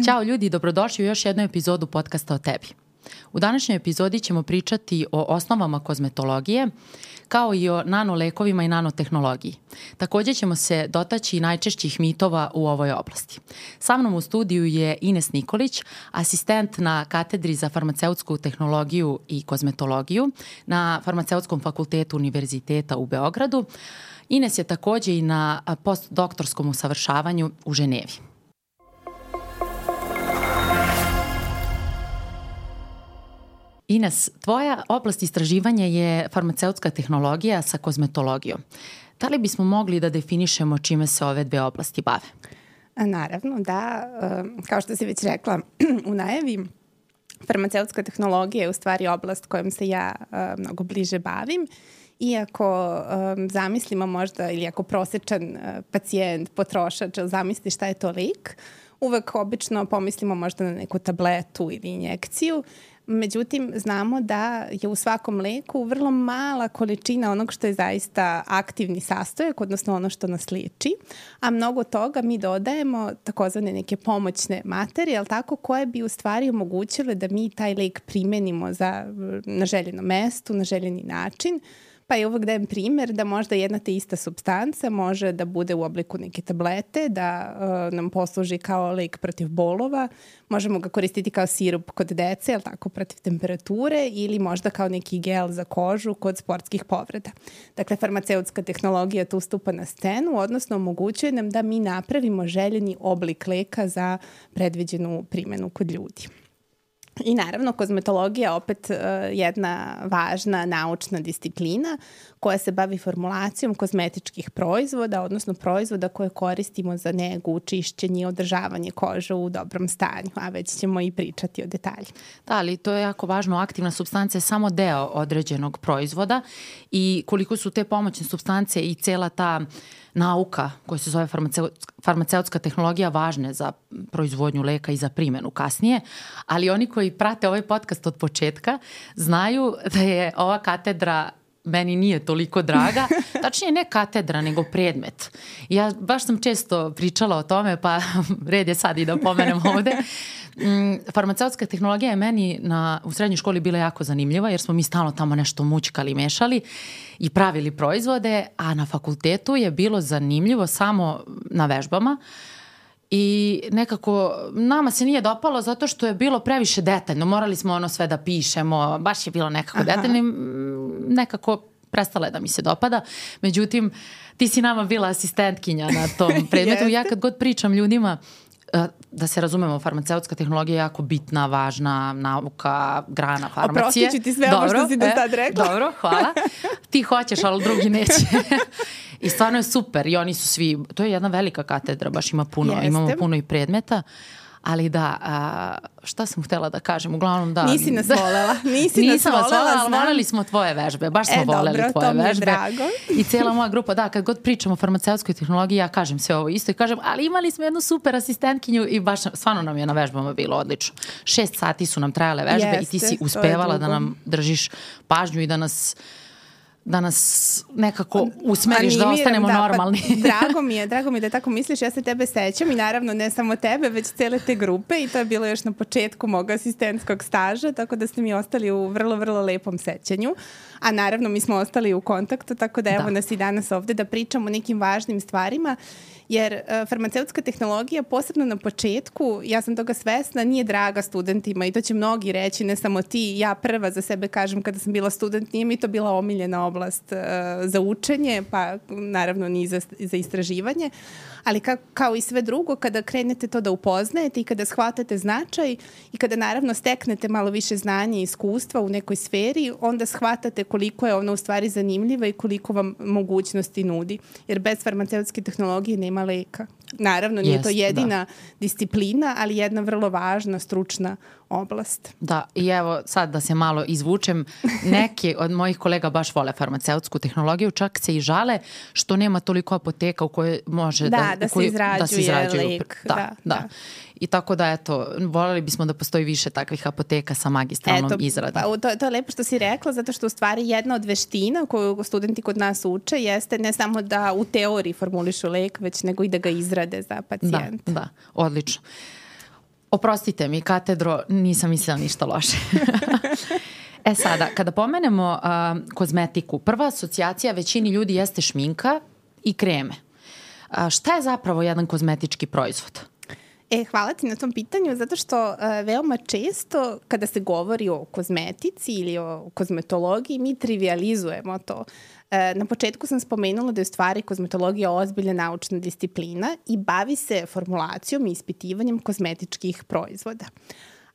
Ćao ljudi, dobrodošli u još jednu epizodu podcasta o tebi. U današnjoj epizodi ćemo pričati o osnovama kozmetologije, kao i o nanolekovima i nanotehnologiji. Takođe ćemo se dotaći najčešćih mitova u ovoj oblasti. Sa mnom u studiju je Ines Nikolić, asistent na katedri za farmaceutsku tehnologiju i kozmetologiju na Farmaceutskom fakultetu Univerziteta u Beogradu. Ines je takođe i na postdoktorskom usavršavanju u Ženevi. Ines, tvoja oblast istraživanja je farmaceutska tehnologija sa kozmetologijom. Da li bismo mogli da definišemo čime se ove dve oblasti bave? Naravno, da. Kao što si već rekla u najavi, farmaceutska tehnologija je u stvari oblast kojom se ja mnogo bliže bavim. Iako um, zamislimo možda, ili ako prosečan uh, pacijent, potrošač, zamisli šta je to lik, uvek obično pomislimo možda na neku tabletu ili injekciju. Međutim, znamo da je u svakom leku vrlo mala količina onog što je zaista aktivni sastojak, odnosno ono što nas liči, a mnogo toga mi dodajemo takozvane neke pomoćne materije, ali tako, koje bi u stvari omogućile da mi taj lek primenimo za, na željeno mestu, na željeni način, Pa uvek dajem primer da možda jedna te ista substanca može da bude u obliku neke tablete, da uh, nam posluži kao lek protiv bolova, možemo ga koristiti kao sirup kod dece, ali tako, protiv temperature ili možda kao neki gel za kožu kod sportskih povreda. Dakle, farmaceutska tehnologija tu stupa na scenu, odnosno omogućuje nam da mi napravimo željeni oblik leka za predviđenu primenu kod ljudi. I naravno, kozmetologija je opet uh, jedna važna naučna disciplina koja se bavi formulacijom kozmetičkih proizvoda, odnosno proizvoda koje koristimo za negu, čišćenje i održavanje kože u dobrom stanju, a već ćemo i pričati o detalji. Da, ali to je jako važno. Aktivna substanca je samo deo određenog proizvoda i koliko su te pomoćne substance i cela ta nauka koja se zove farmaceutska tehnologija važne za proizvodnju leka i za primenu kasnije, ali oni koji prate ovaj podcast od početka znaju da je ova katedra meni nije toliko draga. Tačnije ne katedra, nego predmet. Ja baš sam često pričala o tome, pa red je sad i da pomenem ovde. Mm, farmaceutska tehnologija je meni na, u srednjoj školi bila jako zanimljiva, jer smo mi stalno tamo nešto mućkali, mešali i pravili proizvode, a na fakultetu je bilo zanimljivo samo na vežbama. I nekako nama se nije dopalo zato što je bilo previše detaljno. Morali smo ono sve da pišemo, baš je bilo nekako Aha. detaljno nekako prestala je da mi se dopada. Međutim, ti si nama bila asistentkinja na tom predmetu. ja kad god pričam ljudima, da se razumemo, farmaceutska tehnologija je jako bitna, važna nauka, grana farmacije. Oprostit ću ti sve dobro, ovo što si do e, sad rekla. Dobro, hvala. Ti hoćeš, ali drugi neće. I stvarno je super i oni su svi, to je jedna velika katedra, baš ima puno, Jeste. imamo puno i predmeta. Ali da, a, šta sam htela da kažem, uglavnom da... Nisi nas volela, nisi Nisam nas volela, ali voleli smo tvoje vežbe, baš smo e, voleli dobro, tvoje vežbe. E, dobro, to mi je drago. I cijela moja grupa, da, kad god pričamo o farmaceutskoj tehnologiji, ja kažem sve ovo isto i kažem, ali imali smo jednu super asistentkinju i baš, stvarno nam je na vežbama bilo odlično. Šest sati su nam trajale vežbe Jeste, i ti si uspevala da nam držiš pažnju i da nas da nas nekako usmeriš da ostanemo da, pa normalni. Pa, drago mi je, drago mi je da tako misliš, ja se tebe sećam i naravno ne samo tebe, već cele te grupe i to je bilo još na početku mog asistentskog staža, tako da ste mi ostali u vrlo, vrlo lepom sećanju. A naravno mi smo ostali u kontaktu, tako da evo da. nas i danas ovde da pričamo o nekim važnim stvarima jer uh, farmaceutska tehnologija posebno na početku, ja sam toga svesna, nije draga studentima i to će mnogi reći, ne samo ti, ja prva za sebe kažem kada sam bila student, nije mi to bila omiljena oblast uh, za učenje, pa naravno ni za, za istraživanje, ali ka, kao i sve drugo, kada krenete to da upoznajete i kada shvatate značaj i kada naravno steknete malo više znanja i iskustva u nekoj sferi, onda shvatate koliko je ona u stvari zanimljiva i koliko vam mogućnosti nudi. Jer bez farmaceutske tehnologije nema leka. Naravno, nije Jest, to da. jedina da. disciplina, ali jedna vrlo važna stručna oblast. Da, i evo sad da se malo izvučem, neki od mojih kolega baš vole farmaceutsku tehnologiju, čak se i žale što nema toliko apoteka u kojoj može da, da, da, se, izrađuje da se izrađuju lek. Da, da, da. da. I tako da, eto, voljeli bismo da postoji više takvih apoteka sa magistralnom eto, izradom. Pa, to, to je lepo što si rekla, zato što u stvari jedna od veština koju studenti kod nas uče jeste ne samo da u teoriji formulišu lek, već nego i da ga izrade za pacijenta. Da, da, odlično. Oprostite mi, katedro, nisam mislila ništa loše. e sada, kada pomenemo uh, kozmetiku, prva asocijacija većini ljudi jeste šminka i kreme. A, šta je zapravo jedan kozmetički proizvod? E, hvala ti na tom pitanju, zato što uh, veoma često kada se govori o kozmetici ili o kozmetologiji, mi trivializujemo to. E, na početku sam spomenula da je u stvari kozmetologija ozbiljna naučna disciplina i bavi se formulacijom i ispitivanjem kozmetičkih proizvoda.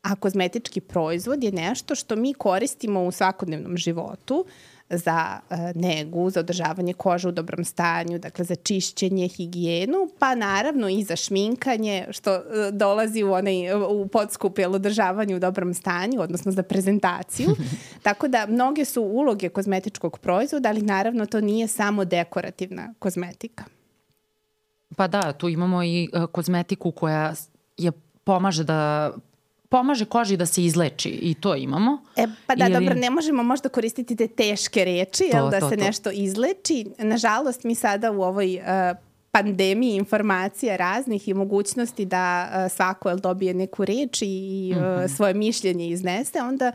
A kozmetički proizvod je nešto što mi koristimo u svakodnevnom životu za uh, negu, za održavanje kože u dobrom stanju, dakle za čišćenje, higijenu, pa naravno i za šminkanje, što uh, dolazi u, onaj, u podskup, jel, održavanje u dobrom stanju, odnosno za prezentaciju. Tako da mnoge su uloge kozmetičkog proizvoda, ali naravno to nije samo dekorativna kozmetika. Pa da, tu imamo i uh, kozmetiku koja je pomaže da pomaže koži da se izleči i to imamo. E, pa da, Ili... dobro, ne možemo možda koristiti te teške reči, to, jel, da to, se to. nešto izleči. Nažalost, mi sada u ovoj uh, pandemiji informacija raznih i mogućnosti da uh, svako jel, dobije neku reč i uh, mm -hmm. svoje mišljenje iznese, onda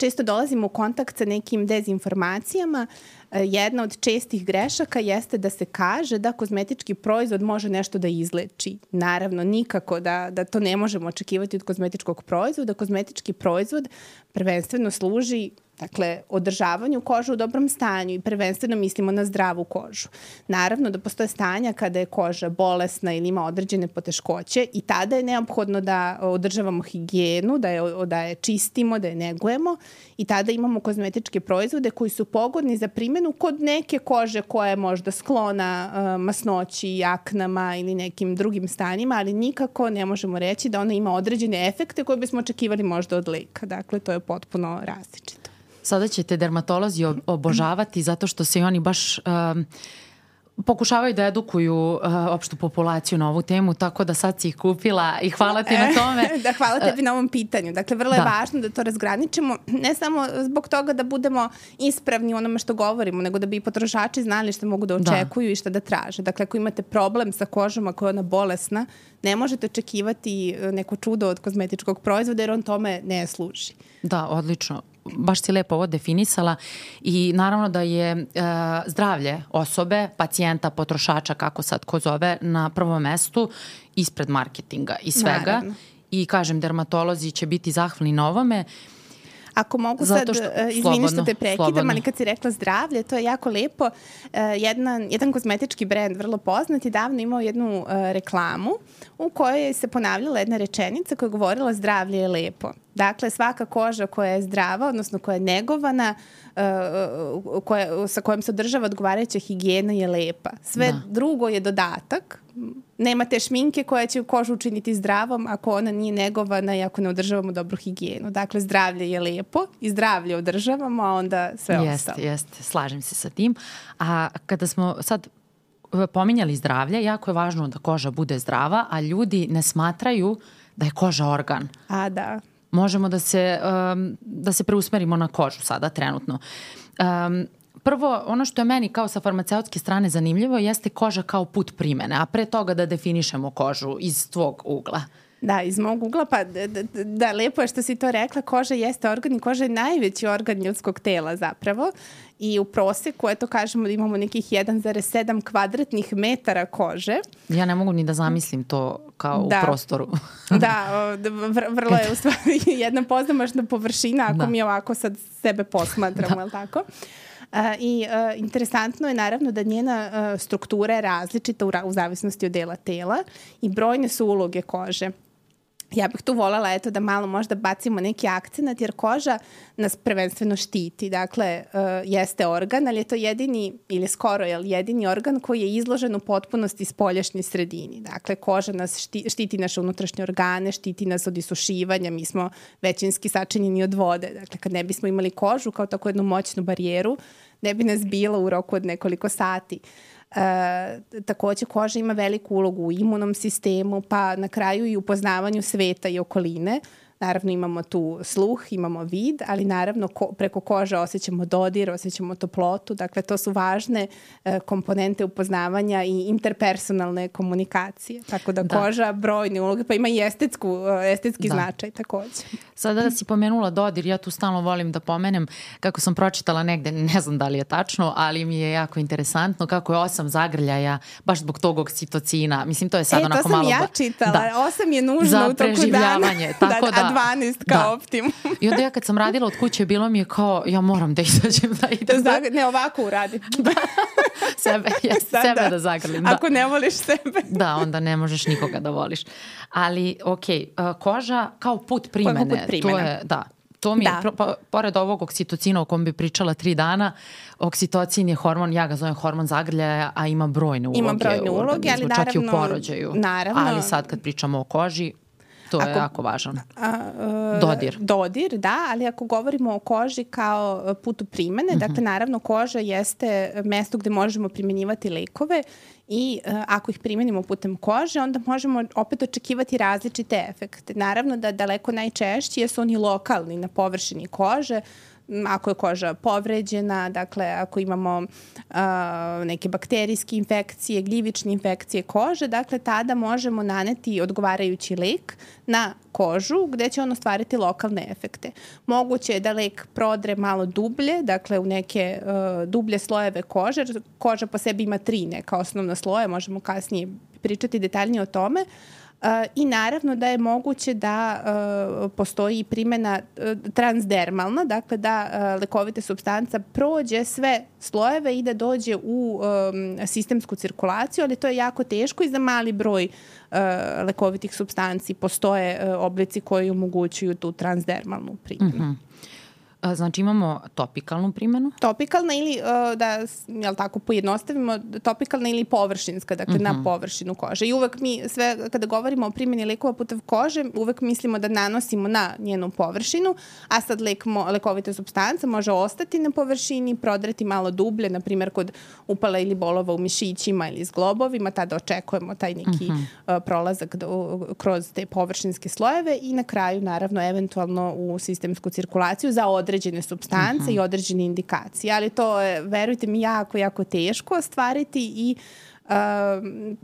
često dolazimo u kontakt sa nekim dezinformacijama. E, jedna od čestih grešaka jeste da se kaže da kozmetički proizvod može nešto da izleči. Naravno, nikako da, da to ne možemo očekivati od kozmetičkog proizvoda. Kozmetički proizvod prvenstveno služi Dakle, održavanju kože u dobrom stanju i prvenstveno mislimo na zdravu kožu. Naravno da postoje stanja kada je koža bolesna ili ima određene poteškoće i tada je neophodno da održavamo higijenu, da je, da je čistimo, da je negujemo i tada imamo kozmetičke proizvode koji su pogodni za primjenu kod neke kože koja je možda sklona uh, masnoći, jaknama ili nekim drugim stanjima, ali nikako ne možemo reći da ona ima određene efekte koje bismo očekivali možda od leka. Dakle, to je potpuno različito. Sada će te dermatolozi obožavati zato što se oni baš um, pokušavaju da edukuju uh, opštu populaciju na ovu temu, tako da sad si ih kupila i hvala ti na tome. da, hvala tebi na ovom pitanju. Dakle, vrlo je da. važno da to razgraničimo, ne samo zbog toga da budemo ispravni u onome što govorimo, nego da bi i potrošači znali šta mogu da, da. očekuju da. i šta da traže. Dakle, ako imate problem sa kožom, ako je ona bolesna, ne možete očekivati neko čudo od kozmetičkog proizvoda jer on tome ne služi. Da, odlično baš si lepo ovo definisala i naravno da je e, zdravlje osobe, pacijenta, potrošača, kako sad ko zove, na prvom mestu ispred marketinga i svega. Naravno. I kažem, dermatolozi će biti zahvalni na ovome. Ako mogu Zato što, sad, uh, izvini što te prekidam, slobodno. ali kad si rekla zdravlje, to je jako lepo. Uh, jedan, jedan kozmetički brend, vrlo poznat, je davno imao jednu uh, reklamu u kojoj se ponavljala jedna rečenica koja je govorila zdravlje je lepo. Dakle, svaka koža koja je zdrava, odnosno koja je negovana, uh, koja, sa kojom se održava odgovarajuća higijena je lepa. Sve da. drugo je dodatak. Nema te šminke koja će kožu učiniti zdravom ako ona nije negovana i ako ne održavamo dobru higijenu. Dakle, zdravlje je lepo i zdravlje održavamo, a onda sve jest, ostalo. Jeste, slažem se sa tim. A kada smo sad pominjali zdravlje, jako je važno da koža bude zdrava, a ljudi ne smatraju da je koža organ. A, da možemo da se, um, da se preusmerimo na kožu sada trenutno. Um, prvo, ono što je meni kao sa farmaceutske strane zanimljivo jeste koža kao put primene, a pre toga da definišemo kožu iz tvog ugla. Da, iz mog ugla, pa da, da, da, lepo je što si to rekla, koža jeste organ i koža je najveći organ ljudskog tela zapravo i u proseku, eto kažemo da imamo nekih 1,7 kvadratnih metara kože. Ja ne mogu ni da zamislim to kao da. u prostoru. da, vr vrlo je u stvari jedna poznamašna površina ako da. mi ovako sad sebe posmatramo, da. je li tako? Uh, I uh, interesantno je naravno da njena uh, struktura je različita u, u zavisnosti od dela tela i brojne su uloge kože ja bih tu volela eto da malo možda bacimo neki akcenat jer koža nas prvenstveno štiti. Dakle, uh, jeste organ, ali je to jedini ili skoro je jedini organ koji je izložen u potpunosti spoljašnjoj sredini. Dakle, koža nas štiti, štiti naše unutrašnje organe, štiti nas od isušivanja, mi smo većinski sačinjeni od vode. Dakle, kad ne bismo imali kožu kao tako jednu moćnu barijeru, ne bi nas bilo u roku od nekoliko sati. Uh, E, takođe koža ima veliku ulogu u imunom sistemu, pa na kraju i u poznavanju sveta i okoline. Naravno imamo tu sluh, imamo vid, ali naravno ko, preko kože osjećamo dodir, osjećamo toplotu, dakle to su važne e, komponente upoznavanja i interpersonalne komunikacije. Tako da, da. koža brojne uloge, pa ima i estetsku, e, estetski da. značaj takođe. Sada da si pomenula dodir, ja tu stalno volim da pomenem kako sam pročitala negde, ne znam da li je tačno, ali mi je jako interesantno kako je osam zagrljaja baš zbog tog oksitocina. Mislim, to je sad e, onako malo... E, to sam ja čitala. Da. Osam je nužno Za u toku dana. Tako da, da, a 12 kao da. optimum. I onda ja kad sam radila od kuće, bilo mi je kao, ja moram da izađem da idem. Da, ne, ovako uradim. da. sebe, ja, da, sebe da, da zagrlim. Da. Ako ne voliš sebe. da, onda ne možeš nikoga da voliš. Ali, ok, uh, koža kao put primene. Kao put primene. To je, da, To mi da. je, po, pored ovog oksitocina o kom bi pričala tri dana, oksitocin je hormon, ja ga zovem hormon zagrljaja, a ima brojne uloge. Ima brojne uloge, ali naravno... Čak i u porođaju. Naravno. Ali sad kad pričamo o koži, To ako, je jako važan. A, uh, dodir. Dodir, da, ali ako govorimo o koži kao putu primene, mhm. -huh. dakle naravno koža jeste mesto gde možemo primenjivati lekove i uh, ako ih primenimo putem kože, onda možemo opet očekivati različite efekte. Naravno da daleko najčešći su oni lokalni na površini kože, ako je koža povređena, dakle ako imamo uh, neke bakterijske infekcije, gljivične infekcije kože, dakle tada možemo naneti odgovarajući lek na kožu gde će on ostvariti lokalne efekte. Moguće je da lek prodre malo dublje, dakle u neke uh, dublje slojeve kože, koža po sebi ima tri neka osnovna sloja, možemo kasnije pričati detaljnije o tome, I naravno da je moguće da uh, postoji primjena uh, transdermalna, dakle da uh, lekovite substanca prođe sve slojeve i da dođe u sistemsku cirkulaciju, ali to je jako teško i za mali broj uh, lekovitih substanci postoje uh, oblici koji omogućuju tu transdermalnu primjenu. Mm -hmm. Znači imamo topikalnu primjenu? Topikalna ili, uh, da jel tako pojednostavimo, topikalna ili površinska, dakle uh -huh. na mhm. površinu kože. I uvek mi, sve kada govorimo o primjeni lekova putem kože, uvek mislimo da nanosimo na njenu površinu, a sad lek, mo, lekovita substanca može ostati na površini, prodreti malo dublje, na primjer kod upala ili bolova u mišićima ili zglobovima, tada očekujemo taj neki uh -huh. uh, prolazak do, kroz te površinske slojeve i na kraju, naravno, eventualno u sistemsku cirkulaciju za određenje određene substance uh -huh. i mhm. određene indikacije, ali to je, verujte mi, jako, jako teško ostvariti i Uh,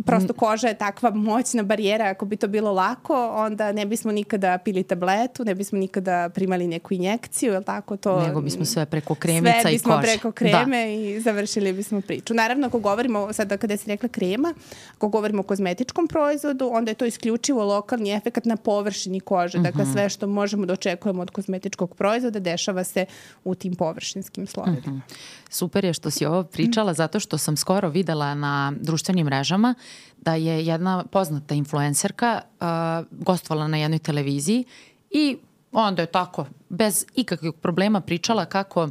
prosto koža je takva moćna barijera, ako bi to bilo lako, onda ne bismo nikada pili tabletu, ne bismo nikada primali neku injekciju, je tako to? Nego bismo sve preko kremica i kože. Sve bismo preko kreme da. i završili bismo priču. Naravno, ako govorimo, sada kada si rekla krema, ako govorimo o kozmetičkom proizvodu, onda je to isključivo lokalni efekt na površini kože. Dakle, mhm. sve što možemo da očekujemo od kozmetičkog proizvoda dešava se u tim površinskim slojevima. Uh mhm. -huh. Super je što si ovo pričala, zato što sam skoro videla na društvenim mrežama da je jedna poznata influencerka uh, gostovala na jednoj televiziji i onda je tako bez ikakvih problema pričala kako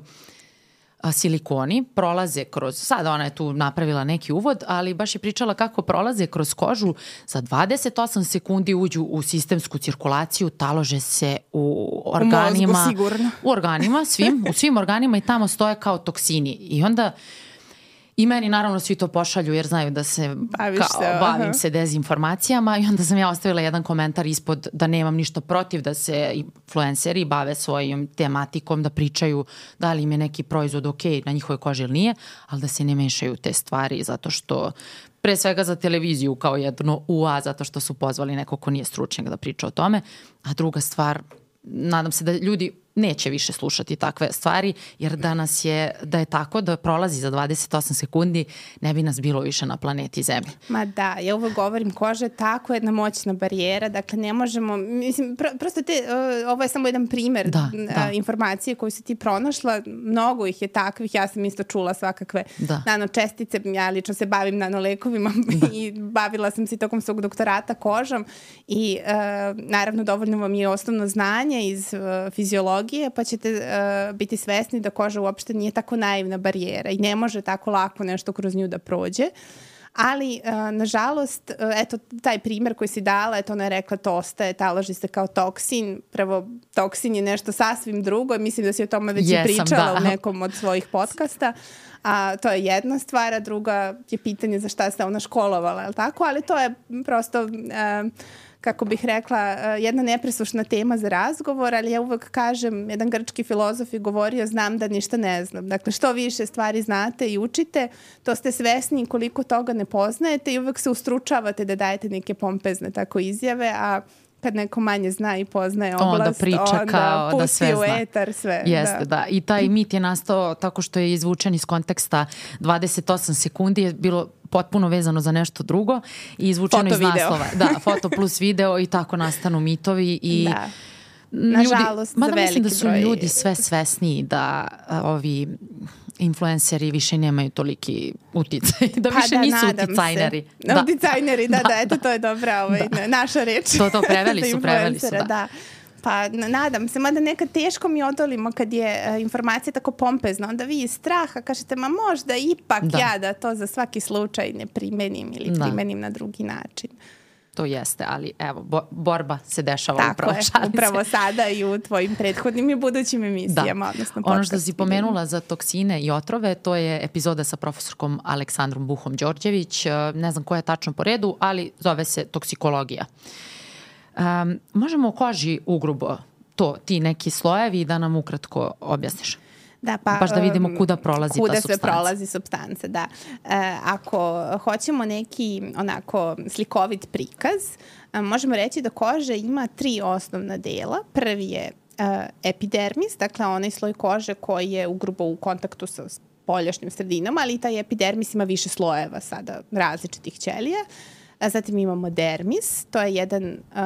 silikoni prolaze kroz, sada ona je tu napravila neki uvod, ali baš je pričala kako prolaze kroz kožu, za 28 sekundi uđu u sistemsku cirkulaciju, talože se u organima. U mozgu sigurno. U organima, svim, u svim organima i tamo stoje kao toksini. I onda I meni naravno svi to pošalju jer znaju da se Baviš kao, se, bavim se dezinformacijama i onda sam ja ostavila jedan komentar ispod da nemam ništa protiv da se influenceri bave svojim tematikom, da pričaju da li im je neki proizvod ok na njihovoj koži ili nije, ali da se ne mešaju te stvari zato što pre svega za televiziju kao jedno UA zato što su pozvali neko ko nije stručnjak da priča o tome, a druga stvar nadam se da ljudi neće više slušati takve stvari, jer danas je, da je tako da prolazi za 28 sekundi, ne bi nas bilo više na planeti Zemlji. Ma da, ja uvek govorim, koža je tako jedna moćna barijera, dakle ne možemo, mislim, pr prosto te, ovo je samo jedan primer da, da. Informacije koju si ti pronašla, mnogo ih je takvih, ja sam isto čula svakakve da. nanočestice, ja lično se bavim nanolekovima da. i bavila sam se tokom svog doktorata kožom i uh, naravno dovoljno vam je osnovno znanje iz uh, fiziologije psihologije, pa ćete uh, biti svesni da koža uopšte nije tako naivna barijera i ne može tako lako nešto kroz nju da prođe. Ali, uh, nažalost, uh, eto, taj primer koji si dala, eto, ona je rekla to ostaje, taloži se kao toksin. Prvo, toksin je nešto sasvim drugo. Mislim da si o tome već i pričala da. u nekom od svojih podcasta. A to je jedna stvar, a druga je pitanje za šta se ona školovala, je li tako? Ali to je prosto... Uh, kako bih rekla, uh, jedna nepresušna tema za razgovor, ali ja uvek kažem, jedan grčki filozof je govorio, znam da ništa ne znam. Dakle, što više stvari znate i učite, to ste svesni koliko toga ne poznajete i uvek se ustručavate da dajete neke pompezne tako izjave, a kad neko manje zna i poznaje oblast, onda priča onda kao da sve u zna. etar sve. Jeste, da. da. I taj mit je nastao tako što je izvučen iz konteksta 28 sekundi je bilo potpuno vezano za nešto drugo i izvučeno foto iz video. naslova. Da, foto plus video i tako nastanu mitovi i da. Nažalost, mada mislim da su broj... ljudi sve svesniji da ovi influenceri više nemaju toliki uticaj, da pa više da, nisu uticajneri. Da. Uticajneri, da, da, da, eto to je dobra ovaj, da. naša reč. To, to preveli su, preveli su, da. da. Pa nadam se, mada nekad teško mi odolimo kad je uh, informacija tako pompezna, onda vi iz straha kažete, ma možda ipak da. ja da to za svaki slučaj ne primenim ili da. primenim na drugi način to jeste, ali evo, bo, borba se dešava Tako upravo. Tako je, upravo sada i u tvojim prethodnim i budućim emisijama. Da. Odnosno ono što si pomenula za toksine i otrove, to je epizoda sa profesorkom Aleksandrom Buhom Đorđević. E, ne znam koja je tačno po redu, ali zove se toksikologija. Um, možemo o koži ugrubo to, ti neki slojevi da nam ukratko objasniš. Da, pa, Baš da vidimo kuda prolazi kuda ta substanca. Kuda se prolazi substanca, da. E, ako hoćemo neki onako slikovit prikaz, možemo reći da koža ima tri osnovna dela. Prvi je e, epidermis, dakle onaj sloj kože koji je ugrubo u kontaktu sa poljašnjim sredinama, ali taj epidermis ima više slojeva sada različitih ćelija. A zatim imamo dermis, to je jedan uh,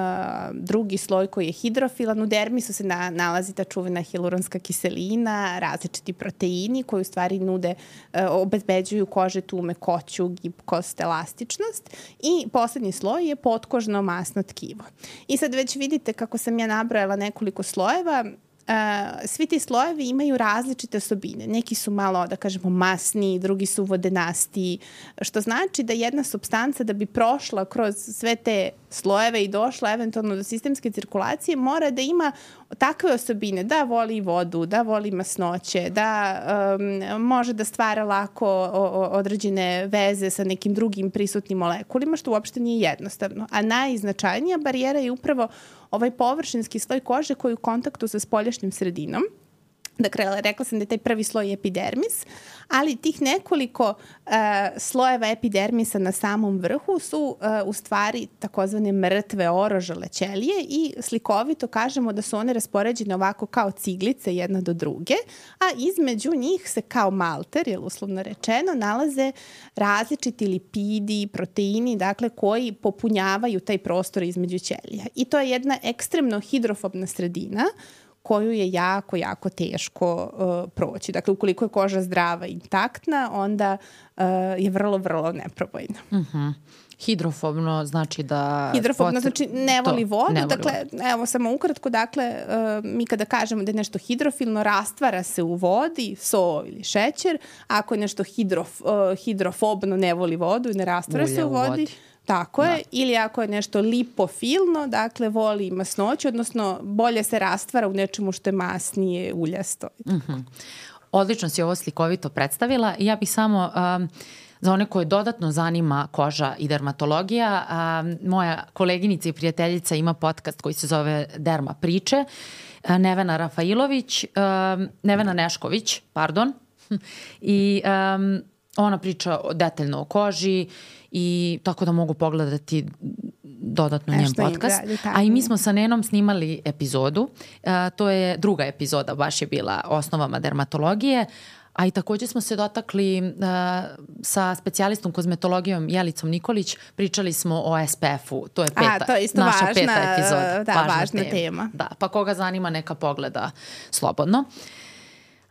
drugi sloj koji je hidrofilan. U dermisu se na, nalazi ta čuvena hiluronska kiselina, različiti proteini koji u stvari nude, uh, obezbeđuju kože tu mekoću, gibkost, elastičnost. I poslednji sloj je potkožno masno tkivo. I sad već vidite kako sam ja nabrojala nekoliko slojeva, svi ti slojevi imaju različite osobine. Neki su malo, da kažemo, masni, drugi su vodenasti, što znači da jedna substanca da bi prošla kroz sve te slojeve i došla eventualno do sistemske cirkulacije mora da ima takve osobine da voli vodu, da voli masnoće, da um, može da stvara lako o, o, određene veze sa nekim drugim prisutnim molekulima, što uopšte nije jednostavno. A najznačajnija barijera je upravo ovaj površinski sloj kože koji je u kontaktu sa spoljašnjim sredinom. Dakle, rekla sam da je taj prvi sloj epidermis, ali tih nekoliko uh, slojeva epidermisa na samom vrhu su uh, u stvari takozvane mrtve orožale ćelije i slikovito kažemo da su one raspoređene ovako kao ciglice jedna do druge, a između njih se kao malter, je uslovno rečeno, nalaze različiti lipidi, proteini, dakle koji popunjavaju taj prostor između ćelija. I to je jedna ekstremno hidrofobna sredina koju je jako, jako teško uh, proći. Dakle, ukoliko je koža zdrava i intaktna, onda uh, je vrlo, vrlo neprobojna. Uh mhm. -huh. Hidrofobno znači da... Hidrofobno pot... znači ne voli vodu. Ne voli dakle, vodu. evo samo ukratko, dakle, uh, mi kada kažemo da je nešto hidrofilno, rastvara se u vodi, so ili šećer. Ako je nešto hidrof, uh, hidrofobno, ne voli vodu i ne rastvara Ulje se u vodi, u vodi Tako da. je, ili ako je nešto lipofilno, dakle voli masnoću, odnosno bolje se rastvara u nečemu što je masnije, uljasto. Mm -hmm. Odlično si ovo slikovito predstavila ja bih samo um, za one koje dodatno zanima koža i dermatologija, um, moja koleginica i prijateljica ima podcast koji se zove Derma priče, uh, Nevena Rafailović, um, Nevena Nešković, pardon, i um, ona priča detaljno o koži i tako da mogu pogledati dodatno njen podcast. A i mi smo sa Nenom snimali epizodu. Uh, to je druga epizoda, baš je bila osnovama dermatologije. A i takođe smo se dotakli uh, sa specijalistom kozmetologijom Jelicom Nikolić, pričali smo o SPF-u, to je peta, A, to je isto naša važna, peta epizoda. Da, važna, važna tema. tema. Da, pa koga zanima neka pogleda slobodno. Uh,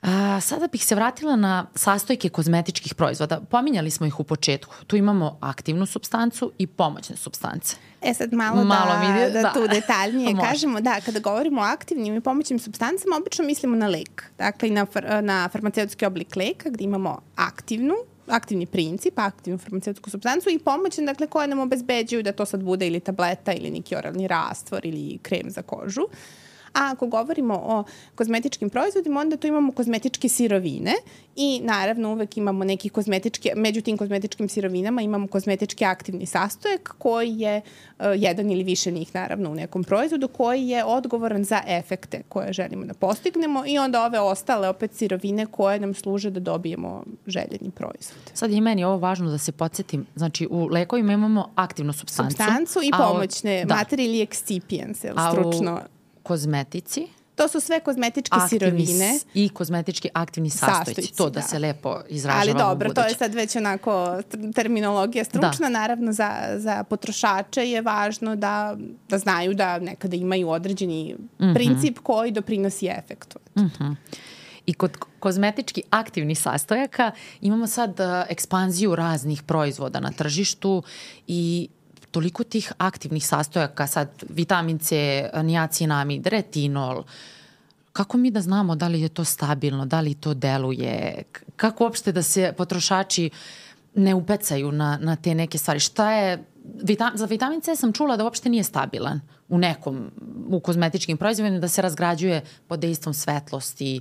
A, sada bih se vratila na sastojke kozmetičkih proizvoda. Pominjali smo ih u početku. Tu imamo aktivnu substancu i pomoćne substance. E sad malo, malo da, mi, da, da tu detaljnije kažemo. Da, kada govorimo o aktivnim i pomoćnim substancama, obično mislimo na lek. Dakle, na, na farmaceutski oblik leka gde imamo aktivnu aktivni princip, aktivnu farmaceutsku substancu i pomoćne, dakle, koje nam obezbeđuju da to sad bude ili tableta ili neki oralni rastvor ili krem za kožu. Uh, A ako govorimo o kozmetičkim proizvodima, onda tu imamo kozmetičke sirovine i naravno uvek imamo neki kozmetički, među tim kozmetičkim sirovinama imamo kozmetički aktivni sastojak koji je uh, jedan ili više njih naravno u nekom proizvodu koji je odgovoran za efekte koje želimo da postignemo i onda ove ostale opet sirovine koje nam služe da dobijemo željeni proizvod. Sad je meni ovo važno da se podsjetim. Znači u lekovima imamo aktivnu substancu. Substancu i pomoćne da. materije ili excipients, stručno. A u kozmetici? To su sve kozmetičke aktivni sirovine. I kozmetički aktivni sastojci. sastojci to da, da se lepo izražava Ali dobro, to je sad već onako terminologija stručna. Da. Naravno, za, za potrošače je važno da, da znaju da nekada imaju određeni mm -hmm. princip koji doprinosi efektu. Mm -hmm. I kod kozmetički aktivnih sastojaka imamo sad uh, ekspanziju raznih proizvoda na tržištu i toliko tih aktivnih sastojaka, sad vitamin C, niacinamid, retinol, kako mi da znamo da li je to stabilno, da li to deluje, kako uopšte da se potrošači ne upecaju na, na te neke stvari. Šta je, vita, za vitamin C sam čula da uopšte nije stabilan u nekom, u kozmetičkim proizvodima, da se razgrađuje pod dejstvom svetlosti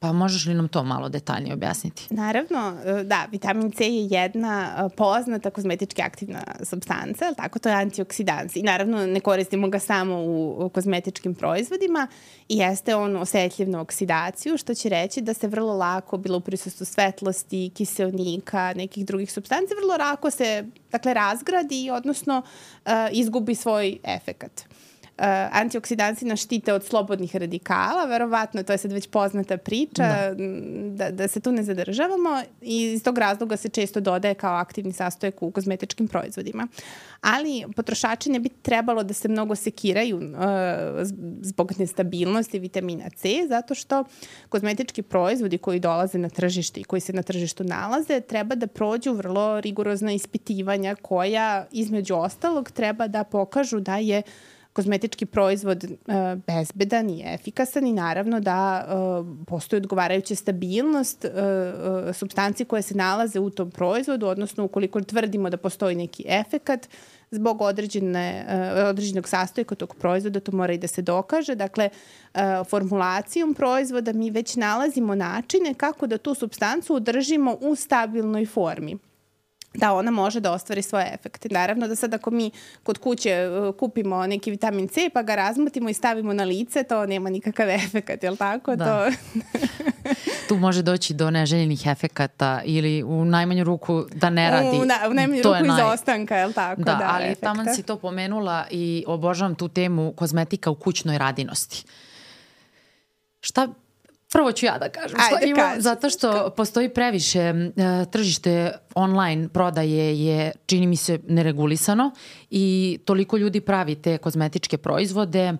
Pa možeš li nam to malo detaljnije objasniti? Naravno, e, da, vitamin C je jedna e, poznata kozmetički aktivna substanca, tako, to je antioksidans. I naravno ne koristimo ga samo u kozmetičkim proizvodima i jeste on osetljiv na oksidaciju, što će reći da se vrlo lako, bilo u prisustvu svetlosti, kiselnika, nekih drugih substanci, vrlo lako se, dakle, razgradi, odnosno uh, izgubi svoj efekat uh, antioksidansi nas štite od slobodnih radikala, verovatno to je sad već poznata priča, da. da, da se tu ne zadržavamo i iz tog razloga se često dodaje kao aktivni sastojak u kozmetičkim proizvodima. Ali potrošači ne bi trebalo da se mnogo sekiraju uh, zbog nestabilnosti vitamina C, zato što kozmetički proizvodi koji dolaze na tržište i koji se na tržištu nalaze treba da prođu vrlo rigorozna ispitivanja koja između ostalog treba da pokažu da je uh, kozmetički proizvod uh, bezbedan i efikasan i naravno da uh, postoji odgovarajuća stabilnost uh, substanci koje se nalaze u tom proizvodu, odnosno ukoliko tvrdimo da postoji neki efekat, zbog određene, određenog sastojka tog proizvoda, to mora i da se dokaže. Dakle, formulacijom proizvoda mi već nalazimo načine kako da tu substancu održimo u stabilnoj formi da ona može da ostvari svoje efekte. Naravno da sad ako mi kod kuće uh, kupimo neki vitamin C pa ga razmotimo i stavimo na lice, to nema nikakav efekat, je li tako? Da. To... tu može doći do neželjenih efekata ili u najmanju ruku da ne radi. U, na, u najmanju to ruku naj... izostanka, je li tako? Da, da ali efekta. taman si to pomenula i obožavam tu temu kozmetika u kućnoj radinosti. Šta Prvo ću ja da kažem Ajde, što imam, zato što postoji previše uh, tržište online prodaje je, čini mi se, neregulisano i toliko ljudi pravi te kozmetičke proizvode,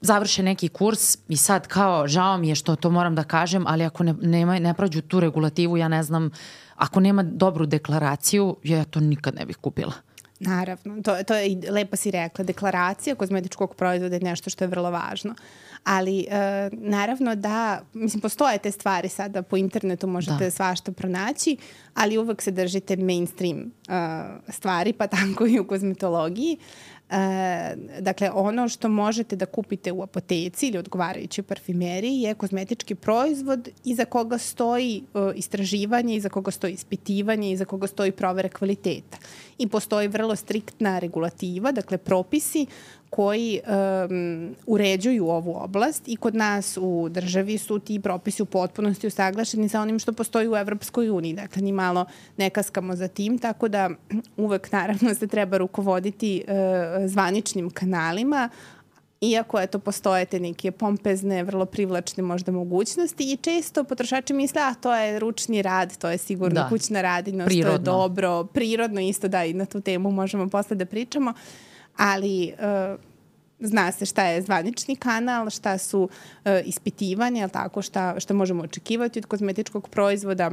završe neki kurs i sad kao žao mi je što to moram da kažem, ali ako ne, nema, ne prođu tu regulativu, ja ne znam, ako nema dobru deklaraciju, ja to nikad ne bih kupila. Naravno, to, to je lepo si rekla, deklaracija kozmetičkog proizvoda je nešto što je vrlo važno. Ali e, naravno da, mislim, postoje te stvari sada po internetu, možete da. svašta pronaći, ali uvek se držite mainstream e, stvari, pa tako i u kozmetologiji. E, dakle, ono što možete da kupite u apoteci ili odgovarajućoj parfimeriji je kozmetički proizvod iza koga stoji e, istraživanje, iza koga stoji ispitivanje, iza koga stoji provere kvaliteta. I postoji vrlo striktna regulativa, dakle propisi koji um, uređuju ovu oblast i kod nas u državi su ti propisi u potpunosti usaglašeni sa onim što postoji u Evropskoj uniji. Dakle, ni malo ne kaskamo za tim, tako da uvek naravno se treba rukovoditi uh, zvaničnim kanalima, iako eto postoje te neke pompezne, vrlo privlačne možda mogućnosti i često potrošači misle, a to je ručni rad, to je sigurno da. kućna radinost, prirodno. to je dobro, prirodno isto da i na tu temu možemo posle da pričamo. Uh, ali uh, zna se šta je zvanični kanal, šta su uh, ispitivanja, tako, šta, šta možemo očekivati od kozmetičkog proizvoda.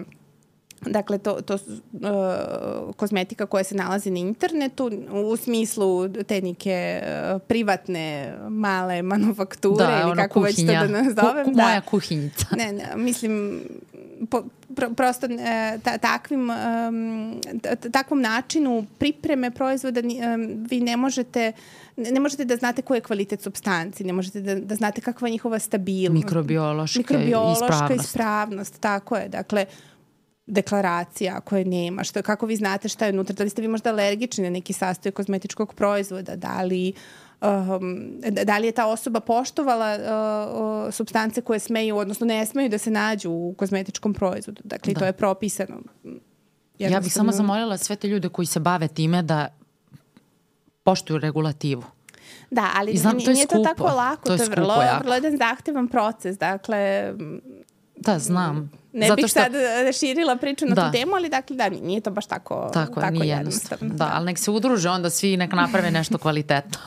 Dakle, to, to su uh, kozmetika koja se nalazi na internetu u smislu te neke uh, privatne male manufakture da, ili kako kuhinja. već to da nazovem. Ku, ku, da. moja kuhinjica. Ne, ne, mislim, po, pro, prosto e, ta, takvim, um, takvom načinu pripreme proizvoda um, vi ne možete ne možete da znate koji je kvalitet substanci, ne možete da, da znate kakva je njihova stabilnost. Mikrobiološka, Mikrobiološka ispravnost. ispravnost. Tako je. Dakle, deklaracija koje nema, što, kako vi znate šta je unutra, da li ste vi možda alergični na neki sastoj kozmetičkog proizvoda, da li um, da li je ta osoba poštovala uh, uh, substance koje smeju, odnosno ne smeju da se nađu u kozmetičkom proizvodu. Dakle, da. to je propisano. Ja bih samo zamolila sve te ljude koji se bave time da poštuju regulativu. Da, ali znam, to, nije to tako lako, to je, to je vrlo, vrlo jedan zahtevan proces. Dakle, Da, znam. Ne Zato bih što... sad e, širila priču na da. tu temu, ali dakle da, nije to baš tako, tako, tako nije jednostavno. Da, ali nek se udruže onda svi nek naprave nešto kvalitetno.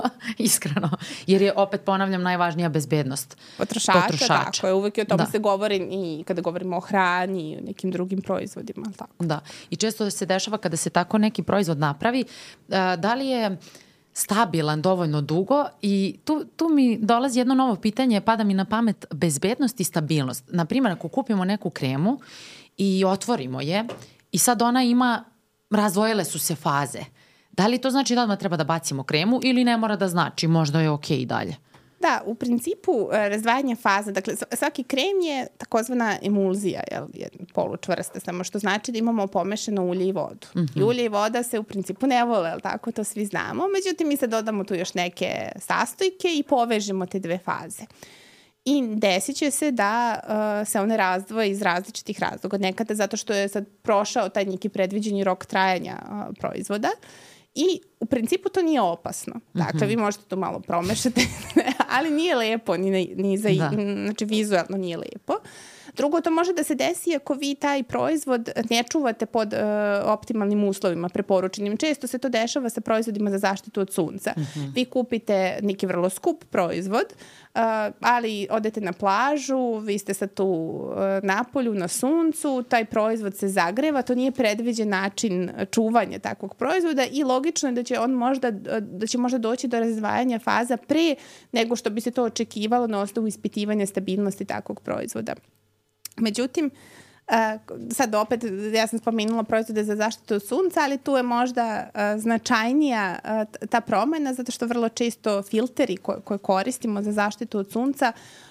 Iskreno. Jer je, opet ponavljam, najvažnija bezbednost potrošača. potrošača. Tako je, uvek je o tome da. se govori i kada govorimo o hrani i o nekim drugim proizvodima. Tako. Da, i često se dešava kada se tako neki proizvod napravi, da li je... Stabilan dovoljno dugo i tu, tu mi dolazi jedno novo pitanje, pada mi na pamet bezbednost i stabilnost. Naprimjer, ako kupimo neku kremu i otvorimo je i sad ona ima, razvojile su se faze. Da li to znači da odmah treba da bacimo kremu ili ne mora da znači, možda je okej okay i dalje? Da, u principu e, razdvajanje faza, dakle svaki krem je takozvana emulzija, jel, je polučvrsta, samo što znači da imamo pomešano ulje i vodu. Mm -hmm. I ulje i voda se u principu ne vole, jel tako, to svi znamo, međutim mi sad dodamo tu još neke sastojke i povežemo te dve faze. I desit će se da uh, se one razdvoje iz različitih razloga. Nekada zato što je sad prošao taj neki predviđeni rok trajanja uh, proizvoda I u principu to nije opasno. Dakle, mm -hmm. vi možete to malo promešati, ali nije lepo, ni, ni za, da. znači vizualno nije lepo. Drugo, to može da se desi ako vi taj proizvod ne čuvate pod uh, optimalnim uslovima preporučenim. Često se to dešava sa proizvodima za zaštitu od sunca. Mm -hmm. Vi kupite neki vrlo skup proizvod, uh, ali odete na plažu, vi ste sad tu uh, na polju, na suncu, taj proizvod se zagreva, to nije predviđen način čuvanja takvog proizvoda i logično je da će on možda, da će možda doći do razdvajanja faza pre nego što bi se to očekivalo na osnovu ispitivanja stabilnosti takvog proizvoda. Međutim, sad opet, ja sam spomenula proizvode za zaštitu sunca, ali tu je možda značajnija ta promena zato što vrlo često filteri koje, koje koristimo za zaštitu od sunca uh,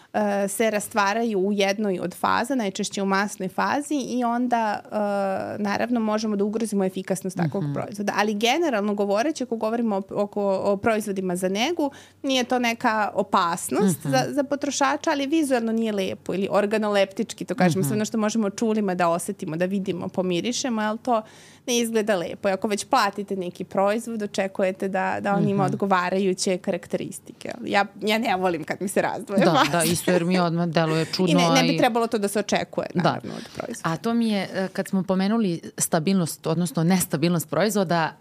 se rastvaraju u jednoj od faza, najčešće u masnoj fazi i onda uh, naravno možemo da ugrozimo efikasnost takvog mm -hmm. proizvoda. Ali generalno govoreći, ako govorimo o, oko, o proizvodima za negu, nije to neka opasnost mm -hmm. za, za potrošača, ali vizualno nije lepo ili organoleptički, to kažemo mm -hmm. sve ono što možemo čulima da osetimo, da vidimo, pomirišemo, ali to ne izgleda lepo. I ako već platite neki proizvod, očekujete da, da on ima mm -hmm. odgovarajuće karakteristike. Ja, ja ne volim kad mi se razdvoje Da, da, isto jer mi odmah deluje čudno. I ne, ne bi trebalo to da se očekuje, da. naravno, da. od proizvoda. A to mi je, e, kad smo pomenuli stabilnost, odnosno nestabilnost proizvoda,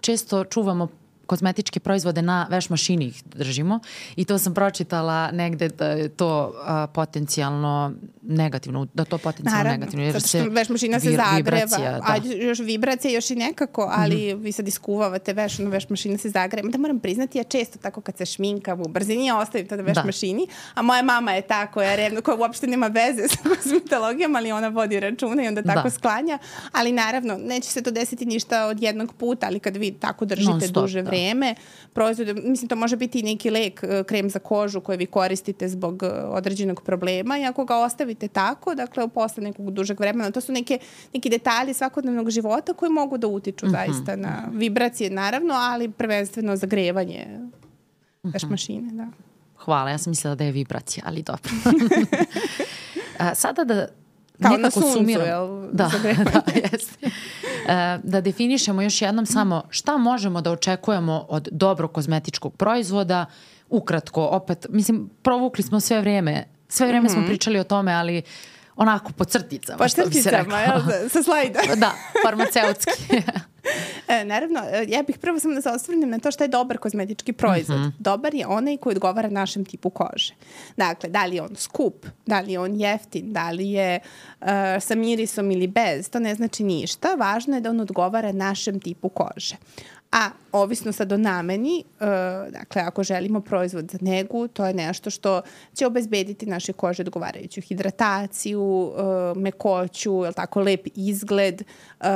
često čuvamo kozmetičke proizvode na veš mašini ih držimo i to sam pročitala negde da je to a, potencijalno negativno, da to potencijalno Naravno, negativno. Jer zato što veš mašina se zagreva, da. a još vibracija još i nekako, ali mm -hmm. vi sad iskuvavate veš, no veš mašina se zagreva. Da moram priznati, ja često tako kad se šminkam u brzini, ja ostavim to da veš da. mašini, a moja mama je ta koja je revna, koja uopšte nema veze sa kozmetologijom, ali ona vodi računa i onda tako da. sklanja. Ali naravno, neće se to desiti ništa od jednog puta, ali kad vi tako držite duže vreme, vreme proizvode, mislim to može biti i neki lek, e, krem za kožu koji vi koristite zbog e, određenog problema i ako ga ostavite tako, dakle posle nekog dužeg vremena, to su neke, neki detalji svakodnevnog života koji mogu da utiču mm -hmm. zaista na vibracije naravno, ali prvenstveno zagrevanje mm -hmm. veš mašine, da. Hvala, ja sam mislila da je vibracija, ali dobro. Sada da Kao na suncu, sumiram. jel? Da, da, jeste. E, da definišemo još jednom samo šta možemo da očekujemo od dobrog kozmetičkog proizvoda. Ukratko, opet, mislim, provukli smo sve vreme, sve vreme mm -hmm. smo mhm. pričali o tome, ali onako po crticama, po što bi se rekao. jel, sa slajda. da, farmaceutski. e, naravno, e, ja bih prvo samo da se osvrnem na to šta je dobar kozmetički proizvod. Mm -hmm. Dobar je onaj koji odgovara našem tipu kože. Dakle, da li je on skup, da li je on jeftin, da li je uh, sa mirisom ili bez, to ne znači ništa. Važno je da on odgovara našem tipu kože. A ovisno sad o nameni, uh, dakle ako želimo proizvod za negu, to je nešto što će obezbediti naše kože odgovarajuću hidrataciju, uh, mekoću, je tako, lep izgled, uh,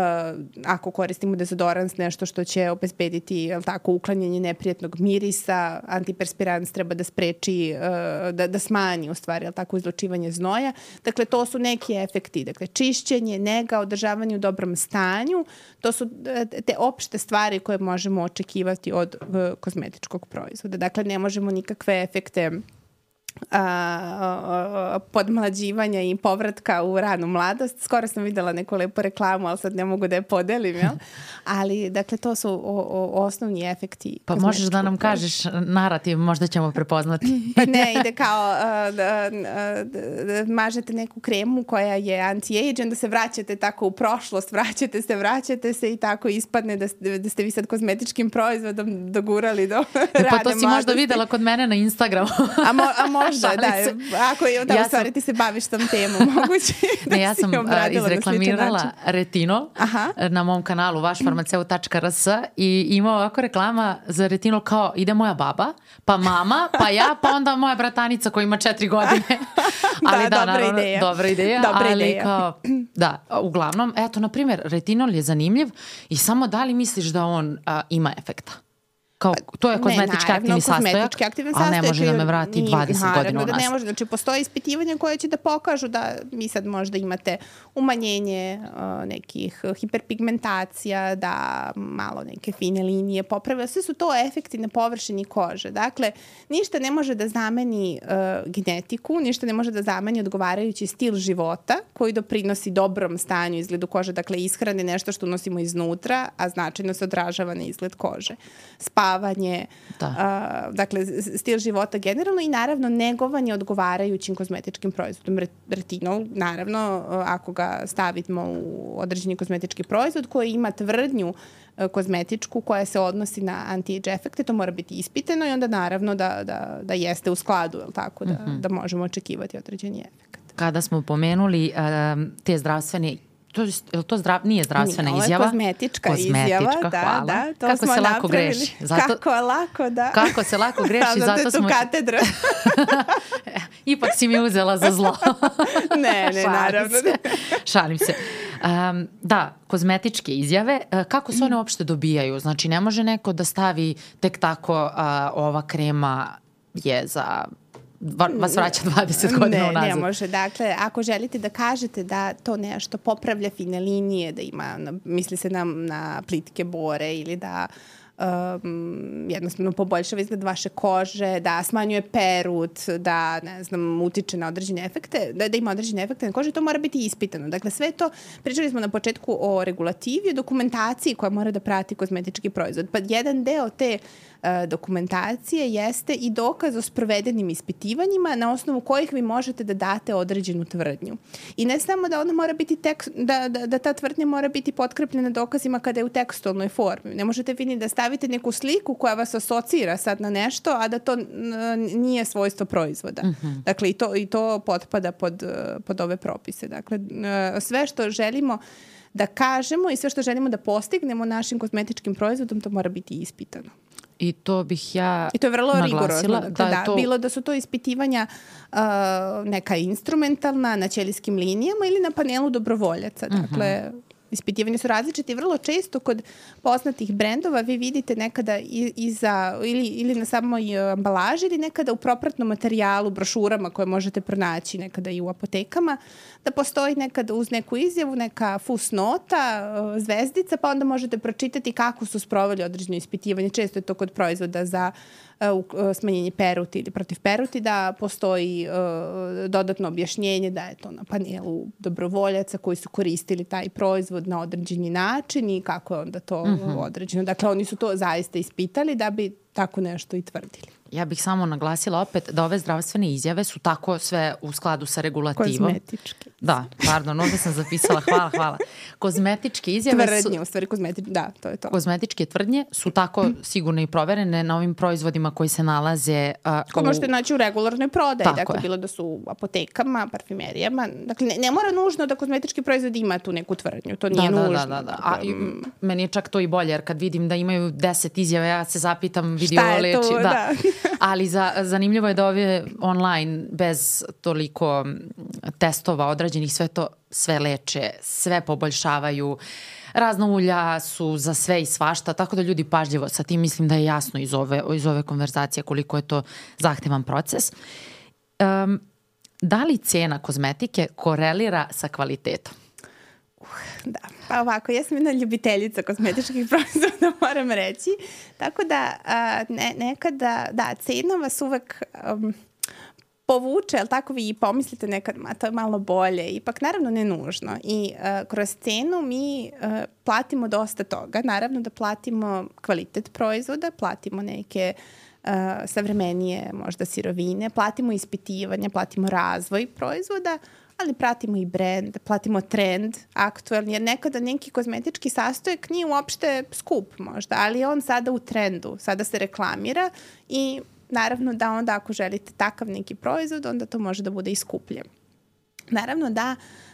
ako koristimo dezodorans, nešto što će obezbediti, je tako, uklanjanje neprijatnog mirisa, antiperspirans treba da spreči, uh, da, da smanji u stvari, je tako, izločivanje znoja. Dakle, to su neki efekti, dakle, čišćenje, nega, održavanje u dobrom stanju, to su te opšte stvari koje možemo očekivati od kozmetičkog proizvoda. Dakle, ne možemo nikakve efekte a, podmlađivanja i povratka u ranu mladost. Skoro sam videla neku lepu reklamu, ali sad ne mogu da je podelim, jel? Ali, dakle, to su o, o, osnovni efekti. Pa možeš da nam kažeš narativ, možda ćemo prepoznati. pa ne, ide kao uh, da, da, mažete neku kremu koja je anti-age, onda se vraćate tako u prošlost, vraćate se, vraćate se i tako ispadne da, da ste vi sad kozmetičkim proizvodom dogurali do rane mladosti. Pa to si mladosti. možda videla kod mene na Instagramu. a, mo, a možda, da. Ako je, da, ja u stvari sam... ti se baviš tom temom, moguće da ne, ja sam izreklamirala retinol Aha. na mom kanalu vašfarmaceu.rs i ima ovako reklama za retinol kao ide moja baba, pa mama, pa ja, pa onda moja bratanica koja ima četiri godine. ali da, da dobra naravno, ideja. Dobra ideja, dobra ali ideja. kao, da, uglavnom, eto, na primjer, retinol je zanimljiv i samo da li misliš da on a, ima efekta? Kao, to je kozmetički ne, aktivni sastojak, aktivni ali ne može da me vrati 20 naravno, godina da ne može. Znači, postoje ispitivanja koje će da pokažu da mi sad možda imate umanjenje uh, nekih hiperpigmentacija, da malo neke fine linije poprave. Sve su to efekti na površini kože. Dakle, ništa ne može da zameni uh, genetiku, ništa ne može da zameni odgovarajući stil života koji doprinosi dobrom stanju izgledu kože. Dakle, ishrane nešto što unosimo iznutra, a značajno se odražava na izgled kože. Spa spavanje, da. a, dakle stil života generalno i naravno negovanje odgovarajućim kozmetičkim proizvodom. Retinol, naravno, ako ga stavimo u određeni kozmetički proizvod koji ima tvrdnju kozmetičku koja se odnosi na anti-age efekte, to mora biti ispitano i onda naravno da, da, da jeste u skladu, je tako, da, mm -hmm. da možemo očekivati određeni efekt. Kada smo pomenuli um, te zdravstvene to, je to zdrav, nije zdravstvena nije, izjava? Ovo je kozmetička, kozmetička izjava, da, hvala. da. To kako smo se lako napravili. greši. Zato, kako lako, da. Kako se lako greši, da, zato smo... katedra. Ipak si mi uzela za zlo. ne, ne, naravno. Se. Šalim se. Um, da, kozmetičke izjave, uh, kako se one uopšte dobijaju? Znači, ne može neko da stavi tek tako uh, ova krema je za vas vraća 20 godina ne, unazad. Ne, ne može. Dakle, ako želite da kažete da to nešto popravlja fine linije, da ima, misli se na, na plitke bore ili da um, jednostavno poboljšava izgled vaše kože, da smanjuje perut, da, ne znam, utiče na određene efekte, da, da ima određene efekte na koži, to mora biti ispitano. Dakle, sve to, pričali smo na početku o regulativi, o dokumentaciji koja mora da prati kozmetički proizvod. Pa jedan deo te uh, dokumentacije jeste i dokaz o sprovedenim ispitivanjima na osnovu kojih vi možete da date određenu tvrdnju. I ne samo da ona mora biti tekst, da, da, da ta tvrdnja mora biti potkrepljena dokazima kada je u tekstualnoj formi. Ne možete vi ni da stavite neku sliku koja vas asocira sad na nešto, a da to nije svojstvo proizvoda. Mm -hmm. Dakle, i to, i to potpada pod, pod ove propise. Dakle, sve što želimo da kažemo i sve što želimo da postignemo našim kozmetičkim proizvodom, to mora biti ispitano. I to bih ja I to je vrlo naglasila. rigorozno. Dakle, da, da, to... Bilo da su to ispitivanja uh, neka instrumentalna na ćelijskim linijama ili na panelu dobrovoljaca. Dakle, uh -huh ispitivanja su različite i vrlo često kod poznatih brendova vi vidite nekada iza ili, ili na samoj e, ambalaži ili nekada u propratnom materijalu, brošurama koje možete pronaći nekada i u apotekama, da postoji nekada uz neku izjavu neka fusnota, e, zvezdica, pa onda možete pročitati kako su sproveli određeno ispitivanje. Često je to kod proizvoda za uh, uh, smanjenje peruti ili protiv peruti, da postoji uh, dodatno objašnjenje da je to na panelu dobrovoljaca koji su koristili taj proizvod na određeni način i kako je onda to mhm. -huh. određeno. Dakle, oni su to zaista ispitali da bi tako nešto i tvrdili. Ja bih samo naglasila opet da ove zdravstvene izjave su tako sve u skladu sa regulativom. Kozmetički. Da, pardon, ovde sam zapisala, hvala, hvala. Kozmetičke izjave tvrdnje, su... Tvrdnje, u stvari kozmetičke, da, to je to. Kozmetičke tvrdnje su tako sigurno i proverene na ovim proizvodima koji se nalaze... Uh, Ko možete naći u regularnoj prodaji, Tako dakle, je. bilo da su u apotekama, parfimerijama, dakle, ne, ne mora nužno da kozmetički proizvod ima tu neku tvrdnju, to nije da, nužno. Da, da, da. A, dakle, i, meni je čak to i bolje, jer kad vidim da imaju deset izjava, ja se zapitam, vidi Šta je leči. to? Da. Da. Ali za, zanimljivo je da ove online, bez toliko testova odrađenih, sve to sve leče, sve poboljšavaju. Razna ulja su za sve i svašta, tako da ljudi pažljivo sa tim mislim da je jasno iz ove, iz ove konverzacije koliko je to zahtevan proces. Um, da li cena kozmetike korelira sa kvalitetom? Da, pa ovako, ja sam jedna ljubiteljica kozmetičkih proizvoda, moram reći. Tako da ne, nekada, da, cena vas uvek um, povuče, ali tako vi i pomislite nekad, ma to je malo bolje, ipak naravno ne nužno. I uh, kroz cenu mi uh, platimo dosta toga. Naravno da platimo kvalitet proizvoda, platimo neke uh, savremenije možda sirovine, platimo ispitivanje, platimo razvoj proizvoda, ali pratimo i brand, platimo trend aktuelni, jer nekada neki kozmetički sastojak nije uopšte skup možda, ali je on sada u trendu, sada se reklamira i naravno da onda ako želite takav neki proizvod, onda to može da bude i skuplje. Naravno da uh,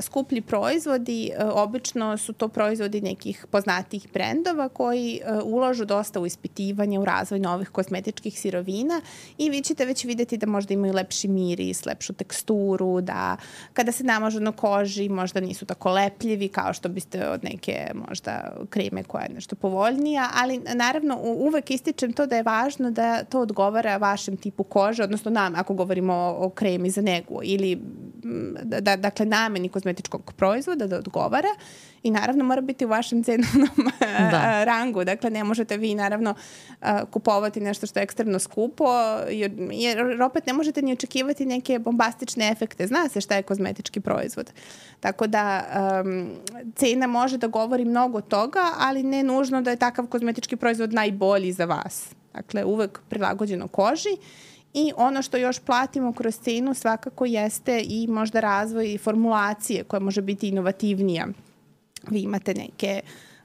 skuplji proizvodi, uh, obično su to proizvodi nekih poznatih brendova koji uh, uložu dosta u ispitivanje, u razvoj novih kozmetičkih sirovina i vi ćete već videti da možda imaju lepši miris, lepšu teksturu, da kada se namažu na koži možda nisu tako lepljivi kao što biste od neke možda kreme koja je nešto povoljnija, ali naravno uvek ističem to da je važno da to odgovara vašem tipu kože, odnosno nam ako govorimo o, o kremi za negu ili da, da, dakle nameni kozmetičkog proizvoda da odgovara i naravno mora biti u vašem cenovnom da. rangu. Dakle, ne možete vi naravno kupovati nešto što je ekstremno skupo jer, jer opet ne možete ni očekivati neke bombastične efekte. Zna se šta je kozmetički proizvod. Tako da um, cena može da govori mnogo toga, ali ne nužno da je takav kozmetički proizvod najbolji za vas. Dakle, uvek prilagođeno koži I ono što još platimo kroz cenu svakako jeste i možda razvoj formulacije koja može biti inovativnija. Vi imate neke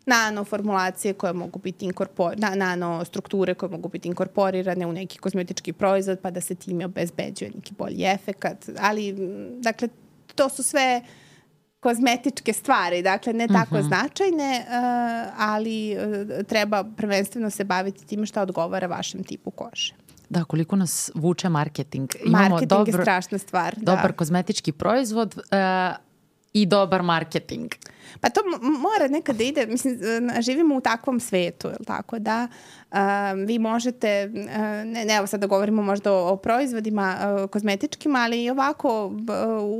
nano formulacije koje mogu biti inkorpor, na, nano strukture koje mogu biti inkorporirane u neki kozmetički proizvod pa da se time obezbeđuje neki bolji efekat. Ali, dakle, to su sve kozmetičke stvari, dakle ne tako uh -huh. značajne, uh, ali uh, treba prvenstveno se baviti time šta odgovara vašem tipu kože. Da, koliko nas vuče marketing. Imamo marketing dobro, je strašna stvar. Dobar da. kozmetički proizvod uh, i dobar marketing. Pa to mora nekad da ide, mislim, živimo u takvom svetu, je tako, da uh, vi možete, uh, ne, ne, evo sad da govorimo možda o, o proizvodima uh, kozmetičkim, ali i ovako uh,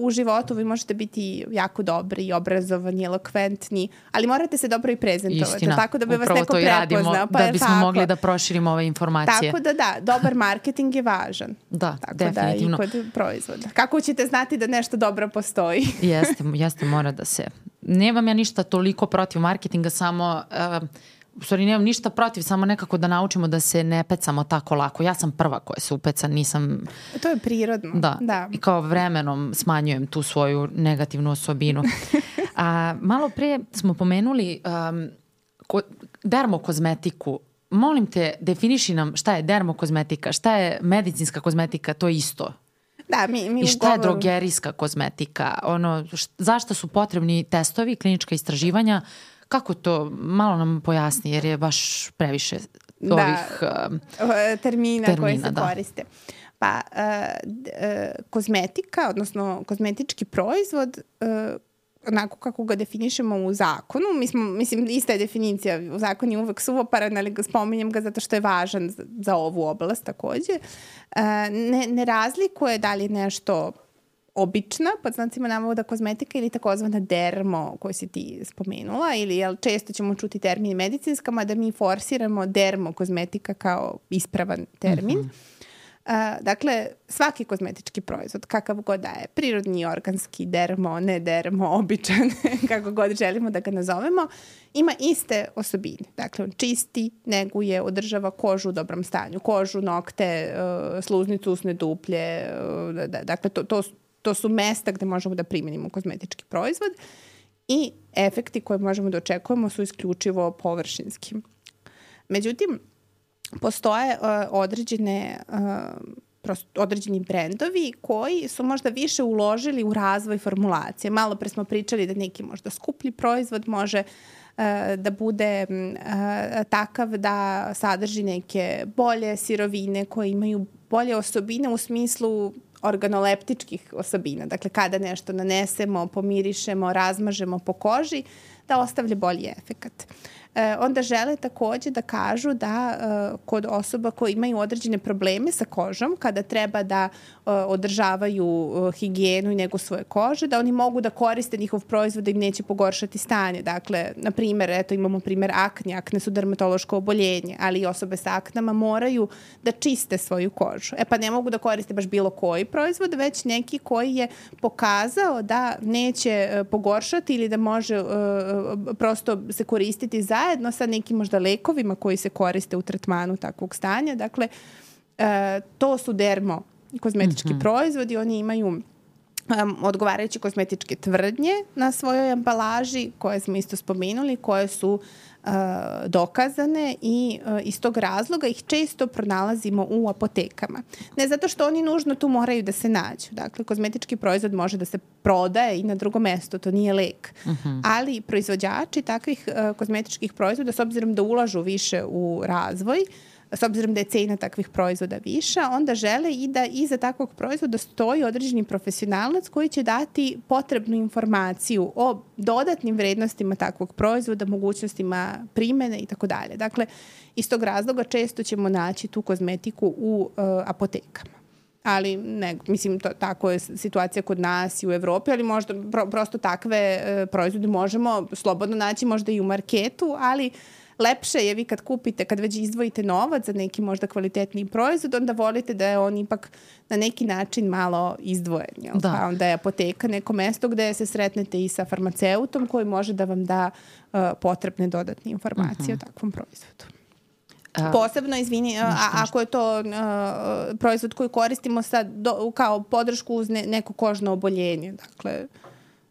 u životu vi možete biti jako dobri obrazovani, elokventni, ali morate se dobro i prezentovati, Istina. tako da bi vas neko to i prepoznao. radimo, Pa da bismo tako. mogli da proširimo ove informacije. Tako da da, dobar marketing je važan. Da, tako definitivno. da i kod proizvoda. Kako ćete znati da nešto dobro postoji? jeste, jeste, mora da se nemam ja ništa toliko protiv marketinga, samo uh, u stvari nemam ništa protiv, samo nekako da naučimo da se ne pecamo tako lako. Ja sam prva koja se upeca, nisam... To je prirodno. Da, da. i kao vremenom smanjujem tu svoju negativnu osobinu. A, malo pre smo pomenuli um, ko, dermokozmetiku. Molim te, definiši nam šta je dermokozmetika, šta je medicinska kozmetika, to je isto. Da, mi, mi I šta je drogerijska kozmetika? Ono, št, zašto su potrebni testovi, klinička istraživanja? Kako to? Malo nam pojasni, jer je baš previše da, ovih um, termina, termina koji se da. koriste. Pa, uh, uh, kozmetika, odnosno kozmetički proizvod, uh, onako kako ga definišemo u zakonu, mi smo, mislim, ista je definicija, u zakon je uvek suvoparan, ali ga spominjem ga zato što je važan za, za ovu oblast takođe, uh, ne, ne razlikuje da li nešto obična, pod znacima navoda kozmetika ili takozvana dermo koju si ti spomenula ili jel, često ćemo čuti termin medicinska, mada mi forsiramo dermo kozmetika kao ispravan termin. Mm -hmm. Uh, dakle, svaki kozmetički proizvod, kakav god da je, prirodni, organski, dermo, ne dermo, običan, kako god želimo da ga nazovemo, ima iste osobine. Dakle, on čisti, neguje, održava kožu u dobrom stanju. Kožu, nokte, uh, sluznicu, usne duplje, uh, da, dakle, to, to to su mesta gde možemo da primenimo kozmetički proizvod i efekti koje možemo da očekujemo su isključivo površinski. Međutim, postoje uh, određene uh, prosto određeni brendovi koji su možda više uložili u razvoj formulacije. Malo pre smo pričali da neki možda skuplji proizvod može uh, da bude uh, takav da sadrži neke bolje sirovine koje imaju bolje osobine u smislu organoleptičkih osobina. Dakle, kada nešto nanesemo, pomirišemo, razmažemo po koži, da ostavlja bolji efekat. Uh, e, onda žele takođe da kažu da e, kod osoba koji imaju određene probleme sa kožom, kada treba da e, održavaju e, higijenu i nego svoje kože, da oni mogu da koriste njihov proizvod da im neće pogoršati stanje. Dakle, na primer, eto imamo primer akne, akne su dermatološko oboljenje, ali i osobe sa aknama moraju da čiste svoju kožu. E pa ne mogu da koriste baš bilo koji proizvod, već neki koji je pokazao da neće e, pogoršati ili da može uh, prosto se koristiti za zajedno sa nekim možda lekovima koji se koriste u tretmanu takvog stanja. Dakle, e, to su dermo kozmetički mm -hmm. proizvodi, oni imaju um, odgovarajuće kozmetičke tvrdnje na svojoj ambalaži, koje smo isto spomenuli, koje su dokazane i iz tog razloga ih često pronalazimo u apotekama. Ne zato što oni nužno tu moraju da se nađu. Dakle, kozmetički proizvod može da se prodaje i na drugo mesto, to nije lek. Uh mhm. -huh. Ali proizvođači takvih kozmetičkih proizvoda, s obzirom da ulažu više u razvoj, uh, s obzirom da je cena takvih proizvoda viša, onda žele i da iza takvog proizvoda stoji određeni profesionalac koji će dati potrebnu informaciju o dodatnim vrednostima takvog proizvoda, mogućnostima primene i tako dalje. Dakle, iz tog razloga često ćemo naći tu kozmetiku u uh, apotekama ali ne, mislim, to, tako je situacija kod nas i u Evropi, ali možda pro, prosto takve e, proizvode možemo slobodno naći možda i u marketu, ali lepše je vi kad kupite, kad već izdvojite novac za neki možda kvalitetni proizvod, onda volite da je on ipak na neki način malo izdvojen. Jel? Da. Pa onda je apoteka neko mesto gde se sretnete i sa farmaceutom koji može da vam da uh, potrebne dodatne informacije uh -huh. o mhm. takvom proizvodu. A, Posebno, izvini, a, ako je to uh, proizvod koji koristimo sad do, kao podršku uz ne, neko kožno oboljenje, dakle,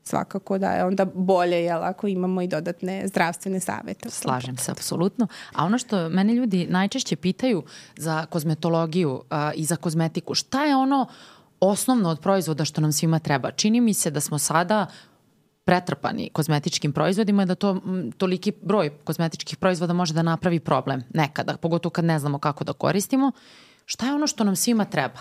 svakako da je onda bolje jel, ako imamo i dodatne zdravstvene savete. Slažem se, apsolutno. A ono što mene ljudi najčešće pitaju za kozmetologiju uh, i za kozmetiku, šta je ono osnovno od proizvoda što nam svima treba? Čini mi se da smo sada pretrpani kozmetičkim proizvodima i da to toliki broj kozmetičkih proizvoda može da napravi problem nekada, pogotovo kad ne znamo kako da koristimo. Šta je ono što nam svima treba?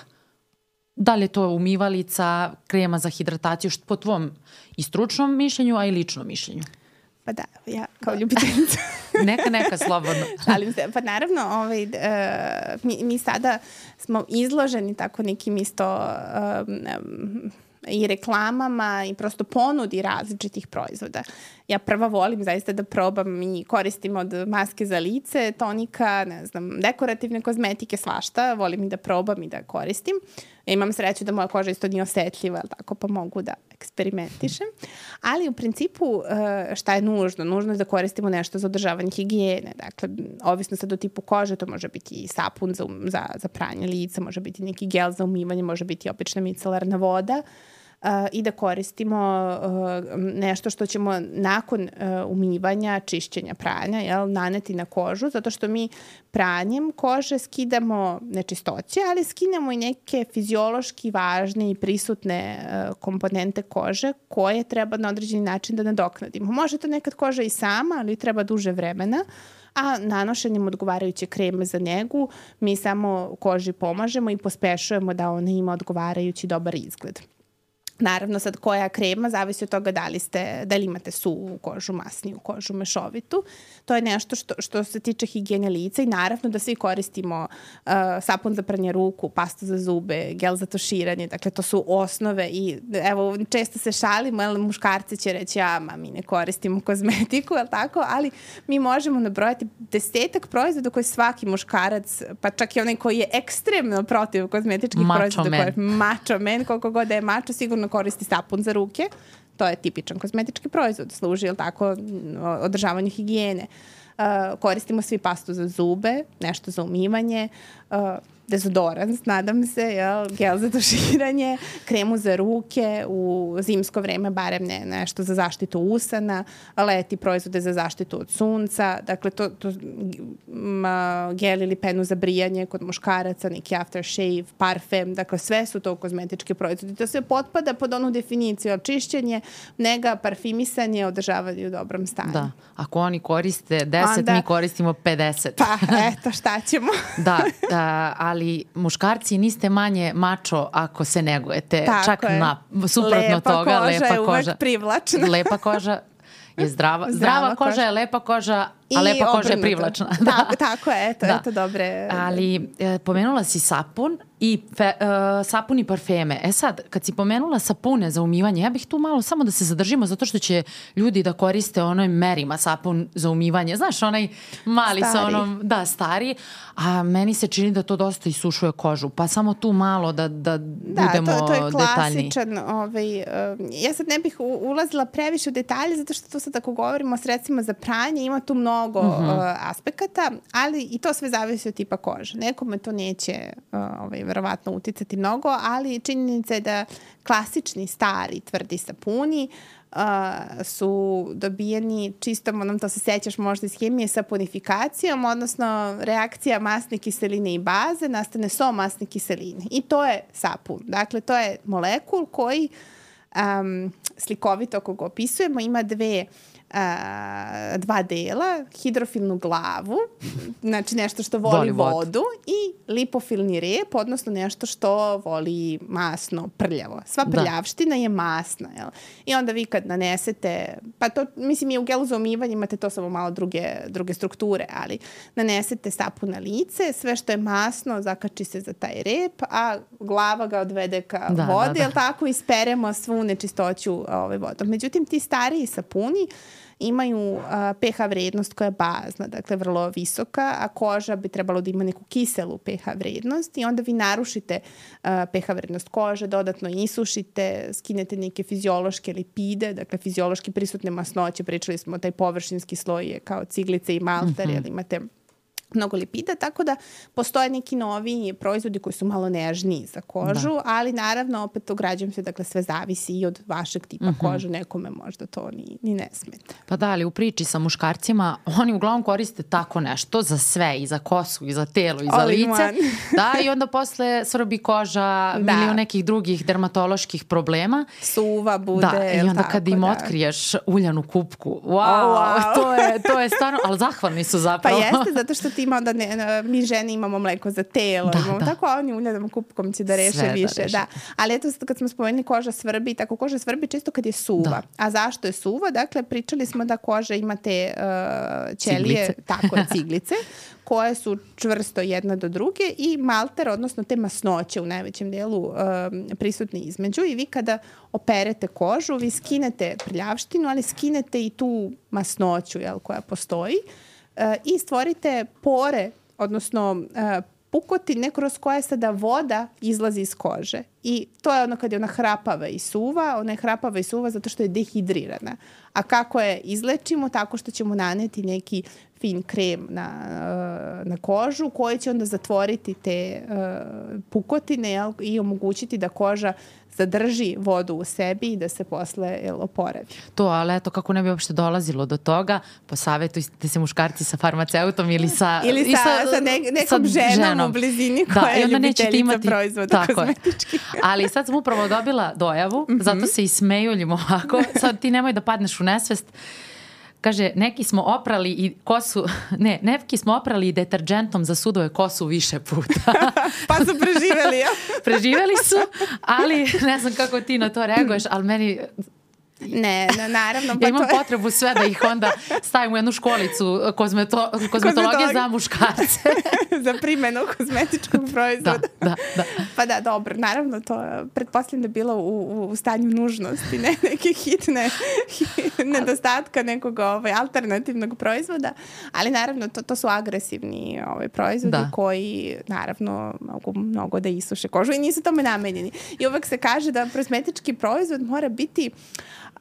Da li je to umivalica, krema za hidrataciju, što po tvom i stručnom mišljenju, a i ličnom mišljenju? Pa da, ja kao ljubiteljica. neka, neka, slobodno. Ali pa naravno, ovaj, uh, mi, mi sada smo izloženi tako nekim isto um, i reklamama i prosto ponudi različitih proizvoda. Ja prva volim zaista da probam i koristim od maske za lice, tonika, ne znam, dekorativne kozmetike, svašta. Volim i da probam i da koristim. Ja imam sreću da moja koža isto nije osetljiva, tako pa mogu da eksperimentišem. Ali u principu eh, šta je nužno? Nužno je da koristimo nešto za održavanje higijene. Dakle, ovisno sad o tipu kože, to može biti i sapun za, um, za, za pranje lica, može biti neki gel za umivanje, može biti obična micelarna voda. Uh, i da koristimo nešto što ćemo nakon umivanja, čišćenja, pranja, jel, naneti na kožu, zato što mi pranjem kože skidamo nečistoće, ali skinemo i neke fiziološki važne i prisutne komponente kože koje treba na određeni način da nadoknadimo. Može to nekad koža i sama, ali treba duže vremena, a nanošenjem odgovarajuće kreme za njegu mi samo koži pomažemo i pospešujemo da ona ima odgovarajući dobar izgled. Naravno, sad koja krema zavisi od toga da li, ste, da li imate suvu kožu, masniju kožu, mešovitu. To je nešto što, što se tiče higijene lica i naravno da svi koristimo uh, sapun za pranje ruku, pastu za zube, gel za tuširanje. Dakle, to su osnove i evo, često se šalimo, ali muškarci će reći, a ma, mi ne koristimo kozmetiku, ali tako? Ali mi možemo nabrojati desetak proizvoda koje svaki muškarac, pa čak i onaj koji je ekstremno protiv kozmetičkih macho proizvoda, man. koje macho men, koliko god da je macho, sigurno koristi sapun za ruke. To je tipičan kozmetički proizvod, služi, ili tako, održavanju higijene. Uh, koristimo svi pastu za zube, nešto za umivanje. Uh, dezodorans, nadam se, jel, gel za tuširanje, kremu za ruke, u zimsko vreme barem ne, nešto za zaštitu usana, leti proizvode za zaštitu od sunca, dakle to, to ma, gel ili penu za brijanje kod muškaraca, neki aftershave, parfem, dakle sve su to kozmetički proizvodi. To sve potpada pod onu definiciju, čišćenje, nega, parfimisanje, održavanje u dobrom stanju. Da, ako oni koriste 10, Onda, mi koristimo 50. Pa, eto, šta ćemo? da, a, ali muškarci niste manje mačo ako se negujete. Tako Čak je. na, suprotno lepa toga, koža lepa je koža. uvek privlačna. Lepa koža je zdrava. Zdrava, Zdrava koža, koža je lepa koža, I a lepa koža je obrnuto. privlačna. Tako, tako je, eto, Da. eto dobre. Ali e, pomenula si sapun i fe, e, sapun i parfeme. E sad, kad si pomenula sapune za umivanje, ja bih tu malo samo da se zadržimo zato što će ljudi da koriste onoj merima sapun za umivanje. Znaš, onaj mali sa Stari. onom, da, stari, a meni se čini da to dosta isušuje kožu. Pa samo tu malo da, da, Da, budemo to, to je klasičan, ovaj, um, ja sad ne bih ulazila previše u detalje, zato što to sad ako govorimo o sredstvima za pranje, ima tu mnogo Mhm. uh, aspekata, ali i to sve zavisi od tipa kože. Nekome to neće uh, ovaj, verovatno uticati mnogo, ali činjenica je da klasični, stari, tvrdi sapuni uh, su dobijeni čistom, onom to se sećaš možda iz hemije, saponifikacijom, odnosno reakcija masne kiseline i baze, nastane so masne kiseline. I to je sapun. Dakle, to je molekul koji um, slikovito ako ga opisujemo ima dve a, dva dela, hidrofilnu glavu, znači nešto što voli, Voli vodu. vodu i lipofilni rep, odnosno nešto što voli masno, prljavo. Sva Da. prljavština je masna, jel? I onda vi kad nanesete, pa to, mislim i u gelu za umivanje imate to samo malo druge, druge strukture, ali nanesete sapu na lice, sve što je masno zakači se za taj rep, a glava ga odvede ka Da, da, vodi, da. jel tako, isperemo svu nečistoću ovaj, vodom. Međutim, ti stariji sapuni imaju a, pH vrednost koja je bazna, dakle vrlo visoka, a koža bi trebalo da ima neku kiselu pH vrednost i onda vi narušite a, pH vrednost kože, dodatno isušite, skinete neke fiziološke lipide, dakle fiziološki prisutne masnoće, pričali smo, taj površinski sloj je kao ciglice i malter, mm -hmm. imate mnogo lipida, tako da postoje neki novi proizvodi koji su malo nežniji za kožu, da. ali naravno opet ograđujem se, dakle sve zavisi i od vašeg tipa mm -hmm. kože, nekome možda to ni, ni ne smeta. Pa da, ali u priči sa muškarcima, oni uglavnom koriste tako nešto za sve, i za kosu, i za telo, i za All lice. da, i onda posle srbi koža, Da. milion nekih drugih dermatoloških problema. Suva bude, Da, i onda tako, kad im da. otkriješ uljanu kupku, wow, O, wow. to, je, to je stvarno, ali zahvalni su Pa zapravo. jeste, zato što ima onda, ne, mi žene imamo mleko za telo, Da, imamo da. tako, a oni uljanom kupkom će da reše Sve da više. reše. Da. Ali eto, kad smo spomenuli koža svrbi, tako koža svrbi čisto kad je suva. Da. A zašto je suva? Dakle, pričali smo da koža ima te uh, ćelije, Ciglice. tako je, ciglice, koje su čvrsto jedna do druge i malter, odnosno te masnoće u najvećem delu um, prisutne između i vi kada operete kožu, vi skinete prljavštinu, ali skinete i tu masnoću jel, koja postoji uh, i stvorite pore, odnosno uh, pukotine kroz koje sada voda izlazi iz kože. I to je ono kad je ona hrapava i suva, ona je hrapava i suva zato što je dehidrirana. A kako je izlečimo? Tako što ćemo naneti neki fin krem na, uh, na kožu koji će onda zatvoriti te uh, pukotine jel, i omogućiti da koža zadrži vodu u sebi i da se posle jel, oporavi. To, ali eto, kako ne bi uopšte dolazilo do toga, posavetujte se muškarci sa farmaceutom ili sa... Ili i sa, sa, ne, nekom sa ženom, u blizini koja Da, i je ljubiteljica imati, proizvoda tako je. Ali sad sam upravo dobila dojavu, Mhm. zato se i smejuljimo ovako. Sad ti nemoj da padneš u nesvest. Kaže, neki smo oprali i kosu, ne, neki smo oprali i deterđentom za sudove kosu više puta. pa su preživeli, ja? Preživeli su, ali ne znam kako ti na to reaguješ, ali meni Ne, ne, naravno. Pa Ja imam to potrebu sve da ih onda stavim u jednu školicu kozmeto, kozmetologije Kozmetolog- za muškarce. za primjenu kozmetičkog da, proizvoda. da, da. Pa da, dobro, naravno to pretpostavljam da je bilo u, u, u stanju nužnosti, ne neke hitne nedostatka nekog ovaj, alternativnog proizvoda, ali naravno to, to su agresivni ovaj, proizvodi Da. koji naravno mogu mnogo da isuše kožu i nisu tome namenjeni. I uvek se kaže da kozmetički proizvod mora biti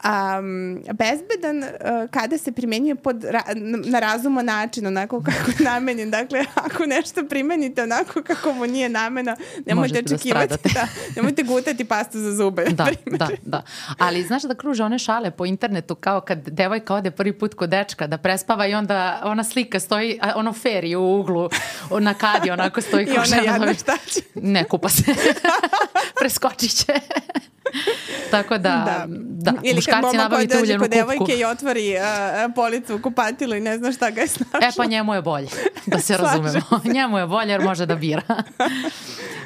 Um, bezbedan uh, kada se primenjuje pod ra na razuman način, onako kako je namenjen. Dakle, ako nešto primenite onako kako mu nije namena, nemojte Možete da očekivati da, da, nemojte gutati pastu za zube. Da, da, da. Ali znaš da kruže one šale po internetu kao kad devojka ode prvi put kod dečka da prespava i onda ona slika stoji, ono feri u uglu na kadi onako stoji. I ona jadna šta će? Ne, kupa se. Preskočit će. Tako da, da, da Ili kad momak dođe kod devojke i otvori uh, policu u kupatilu i ne zna šta ga je snašlo. E pa njemu je bolje, da se razumemo. njemu je bolje jer može da bira.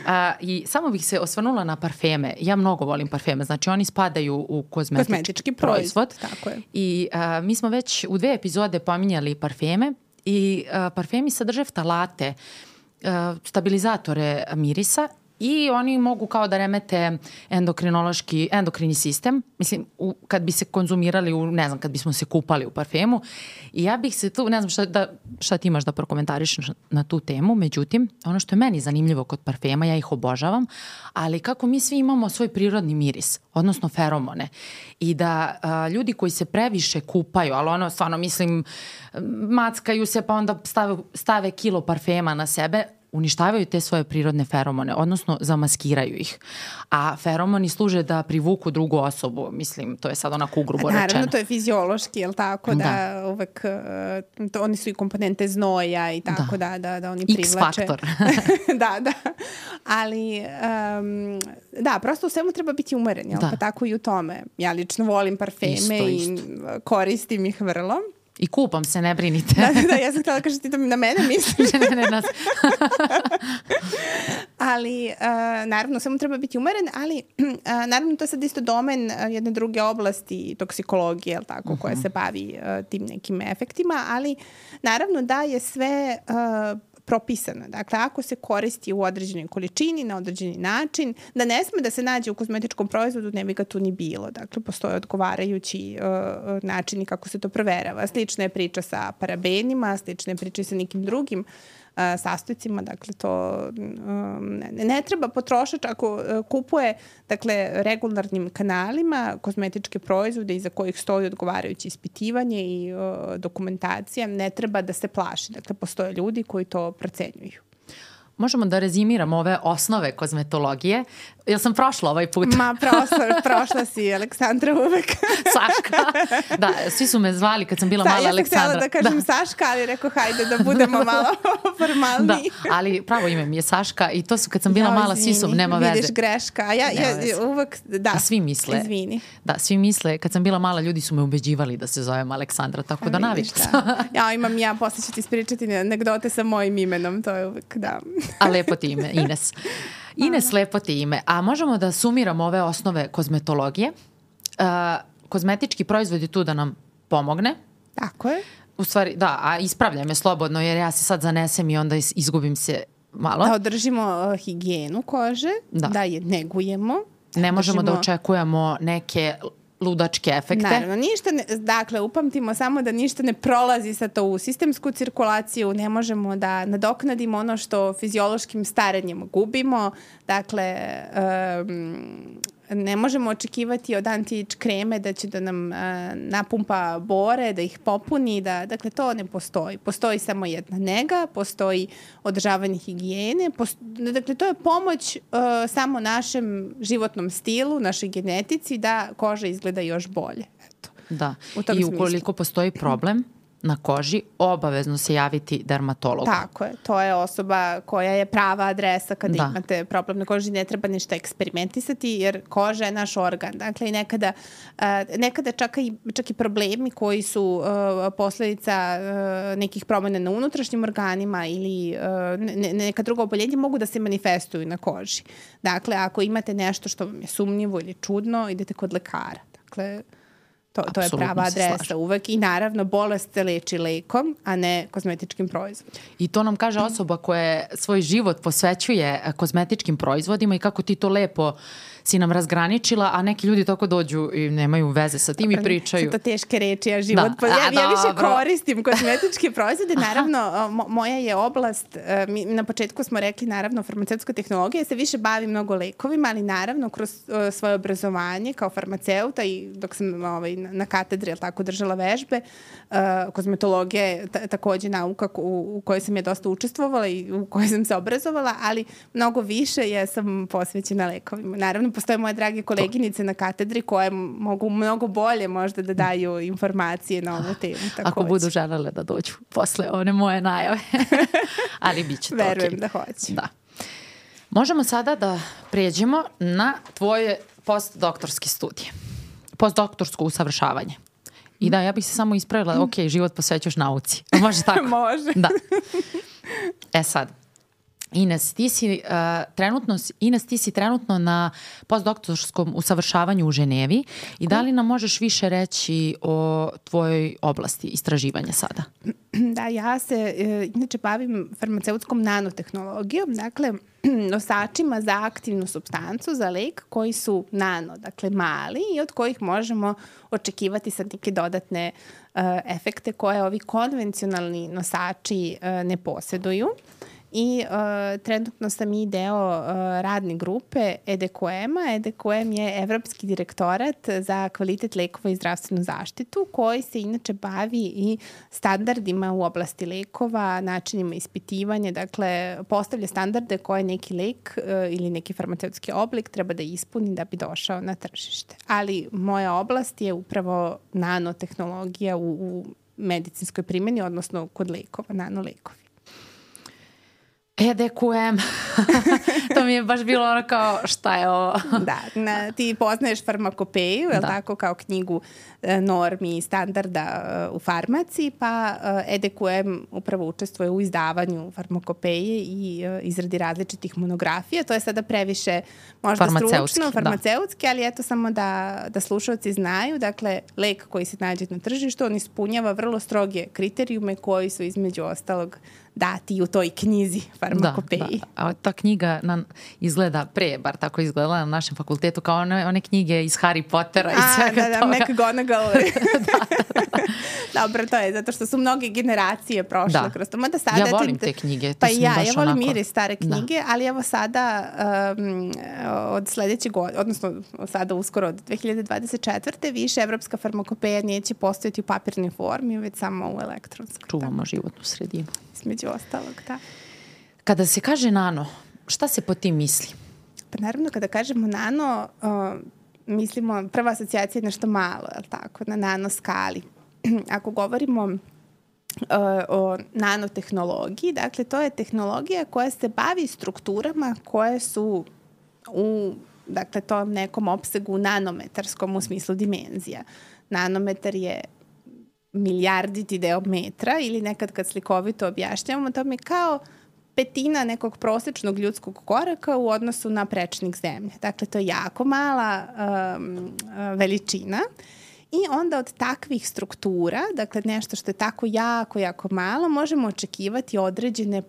Uh, I samo bih se osvrnula na parfeme. Ja mnogo volim parfeme, znači oni spadaju u kozmetički, kozmetički proizvod. proizvod. Tako je. I uh, mi smo već u dve epizode pominjali parfeme i uh, parfemi sadrže ftalate, uh, stabilizatore mirisa i oni mogu kao da remete endokrinološki, endokrini sistem, mislim, u, kad bi se konzumirali, u, ne znam, kad bismo se kupali u parfemu. I ja bih se tu, ne znam šta, da, šta ti imaš da prokomentariš na, tu temu, međutim, ono što je meni zanimljivo kod parfema, ja ih obožavam, ali kako mi svi imamo svoj prirodni miris, odnosno feromone, i da a, ljudi koji se previše kupaju, ali ono, stvarno, mislim, mackaju se pa onda stave, stave kilo parfema na sebe, uništavaju te svoje prirodne feromone, odnosno zamaskiraju ih. A feromoni služe da privuku drugu osobu, mislim, to je sad onako ugrubo rečeno. Naravno, to je fiziološki, je li tako, da, da uvek, uh, to, oni su i komponente znoja i tako da, da, da, da oni privlače. X-faktor. da, da. Ali, um, da, prosto u svemu treba biti umeren, jel? Da. Pa tako i u tome. Ja lično volim parfeme isto, i isto. koristim ih vrlo. I kupam se, ne brinite. da, da, ja sam htjela da kažeš ti to na mene misliš. ne, ne, ne, nas. ali, uh, naravno, samo treba biti umeren, ali uh, naravno to je sad isto domen uh, jedne druge oblasti toksikologije, jel tako, uh -huh. koja mhm. se bavi uh, tim nekim efektima, ali naravno da je sve uh, propisana. Dakle, ako se koristi u određenoj količini, na određeni način, da ne sme da se nađe u kozmetičkom proizvodu, ne bi ga tu ni bilo. Dakle, postoje odgovarajući uh, načini kako se to proverava. Slična je priča sa parabenima, slična je priča sa nekim drugim uh, sastojcima, dakle to um, ne, ne treba potrošač ako uh, kupuje dakle regularnim kanalima kozmetičke proizvode iza kojih stoji odgovarajuće ispitivanje i uh, dokumentacija, ne treba da se plaši. Dakle, postoje ljudi koji to procenjuju. Možemo da rezimiramo ove osnove kozmetologije. Jel sam prošla ovaj put? Ma, prošla, prošla si, Aleksandra uvek. Saška. Da, svi su me zvali kad sam bila da, mala Aleksandra. Ja sam htjela da kažem da. Saška, ali rekao hajde da budemo malo formalni. Da, ali pravo ime mi je Saška i to su kad sam bila ja, mala, svi su, nema veze. Vidiš greška. Ja, ja, ja uvek, da. A svi misle. Izvini. Da, svi misle, kad sam bila mala, ljudi su me ubeđivali da se zovem Aleksandra, tako da naviš. Da. Ja imam ja, posle ću ti ispričati anegdote sa mojim imenom, to je uvek, da. A lepo ti ime, Ines. Ines, lepo ti ime. A možemo da sumiramo ove osnove kozmetologije. Uh, kozmetički proizvod je tu da nam pomogne. Tako je. U stvari, da, a ispravljaj me slobodno jer ja se sad zanesem i onda izgubim se malo. Da održimo uh, higijenu kože, da, da je negujemo. Ne možemo da da očekujemo neke ludačke efekte. Naravno, ništa ne, dakle, upamtimo samo da ništa ne prolazi sa to u sistemsku cirkulaciju, ne možemo da nadoknadimo ono što fiziološkim starenjem gubimo, dakle, um, ne možemo očekivati od anti kreme da će da nam uh, napumpa bore, da ih popuni, da, dakle to ne postoji. Postoji samo jedna nega, postoji održavanje higijene, posto, dakle to je pomoć uh, samo našem životnom stilu, našoj genetici da koža izgleda još bolje. Eto. Da, i ukoliko smislu. postoji problem, na koži, obavezno se javiti dermatologu. Tako je, to je osoba koja je prava adresa kada da. imate problem na koži, ne treba ništa eksperimentisati jer koža je naš organ. Dakle, i nekada, uh, nekada čak i, čak i problemi koji su uh, posledica uh, nekih promena na unutrašnjim organima ili ne, neka druga oboljenja mogu da se manifestuju na koži. Dakle, ako imate nešto što vam je sumnjivo ili čudno, idete kod lekara. Dakle, To, to je prava adresa uvek i naravno bolest se leči lekom, a ne kozmetičkim proizvodima. I to nam kaže osoba koja svoj život posvećuje kozmetičkim proizvodima i kako ti to lepo si nam razgraničila, a neki ljudi toko dođu i nemaju veze sa tim i pričaju. Su to teške reči, a život... Da. Pa, ja, ja više koristim kozmetičke proizvode. Naravno, mo, moja je oblast, e, mi na početku smo rekli, naravno, farmaceutska tehnologija, ja se više bavi mnogo lekovima, ali naravno, kroz uh, svoje obrazovanje kao farmaceuta i dok sam ovaj, na katedri, ali tako, držala vežbe, uh, kozmetologija je takođe nauka u, u kojoj sam je dosta učestvovala i u kojoj sam se obrazovala, ali mnogo više ja sam posvećena lekovima. Naravno, postoje moje drage koleginice na katedri koje mogu mnogo bolje možda da daju informacije na ovu temu. Takođe. Ako budu želele da dođu posle one moje najave. ali bit će to Verujem okay. da hoće. Da. Možemo sada da pređemo na tvoje postdoktorske studije. Postdoktorsko usavršavanje. I da, ja bih se samo ispravila, ok, život posvećaš nauci. Može tako? Može. Da. E sad, Ines, ti si, uh, trenutno, Ines, ti si trenutno na postdoktorskom usavršavanju u Ženevi i da li nam možeš više reći o tvojoj oblasti istraživanja sada? Da, ja se e, inače bavim farmaceutskom nanotehnologijom, dakle nosačima za aktivnu substancu, za lek koji su nano, dakle mali i od kojih možemo očekivati sad neke dodatne uh, efekte koje ovi konvencionalni nosači uh, ne poseduju. Uh, i uh, trenutno sam i deo uh, radne grupe EDQM-a. EDQM je Evropski direktorat za kvalitet lekova i zdravstvenu zaštitu koji se inače bavi i standardima u oblasti lekova, načinima ispitivanja, dakle postavlja standarde koje neki lek uh, ili neki farmaceutski oblik treba da ispuni da bi došao na tržište. Ali moja oblast je upravo nanotehnologija u, u medicinskoj primjeni, odnosno kod lekova, nanolekovi. EDQM. to mi je baš bilo ono kao šta je ovo? da, na, ti poznaješ farmakopeju, je da. tako, kao knjigu e, normi i standarda e, u farmaciji, pa e, EDQM upravo učestvuje u izdavanju farmakopeje i izradi različitih monografija. To je sada previše možda stručno, da. farmaceutski, da. ali eto samo da, da slušalci znaju, dakle, lek koji se nađe na tržištu, on ispunjava vrlo stroge kriterijume koji su između ostalog dati u toj knjizi farmakopeji. Da, da. A ta knjiga nam izgleda pre, bar tako izgledala na našem fakultetu, kao one, one knjige iz Harry Pottera i A, svega da, da, toga. McGonagall. da, da, da. Dobro, to je zato što su mnoge generacije prošle da. kroz to. Mada sada ja volim te knjige. Pa ja, ja volim onako... iris stare da. knjige, da. ali evo sada um, od sledeće godine, odnosno sada uskoro od 2024. više evropska farmakopeja neće postojati u papirnoj formi, već samo u elektronskoj. Čuvamo životnu sredinu između ostalog, da. Kada se kaže nano, šta se po tim misli? Pa naravno, kada kažemo nano, uh, mislimo, prva asocijacija je nešto malo, je tako, na nano skali. Ako govorimo uh, o nanotehnologiji, dakle, to je tehnologija koja se bavi strukturama koje su u dakle, tom nekom opsegu nanometarskom u smislu dimenzija. Nanometar je milijarditi deo metra ili nekad kad slikovito objašnjavamo, to mi kao petina nekog prosečnog ljudskog koraka u odnosu na prečnik zemlje. Dakle, to je jako mala um, veličina. I onda od takvih struktura, dakle nešto što je tako jako, jako malo, možemo očekivati određene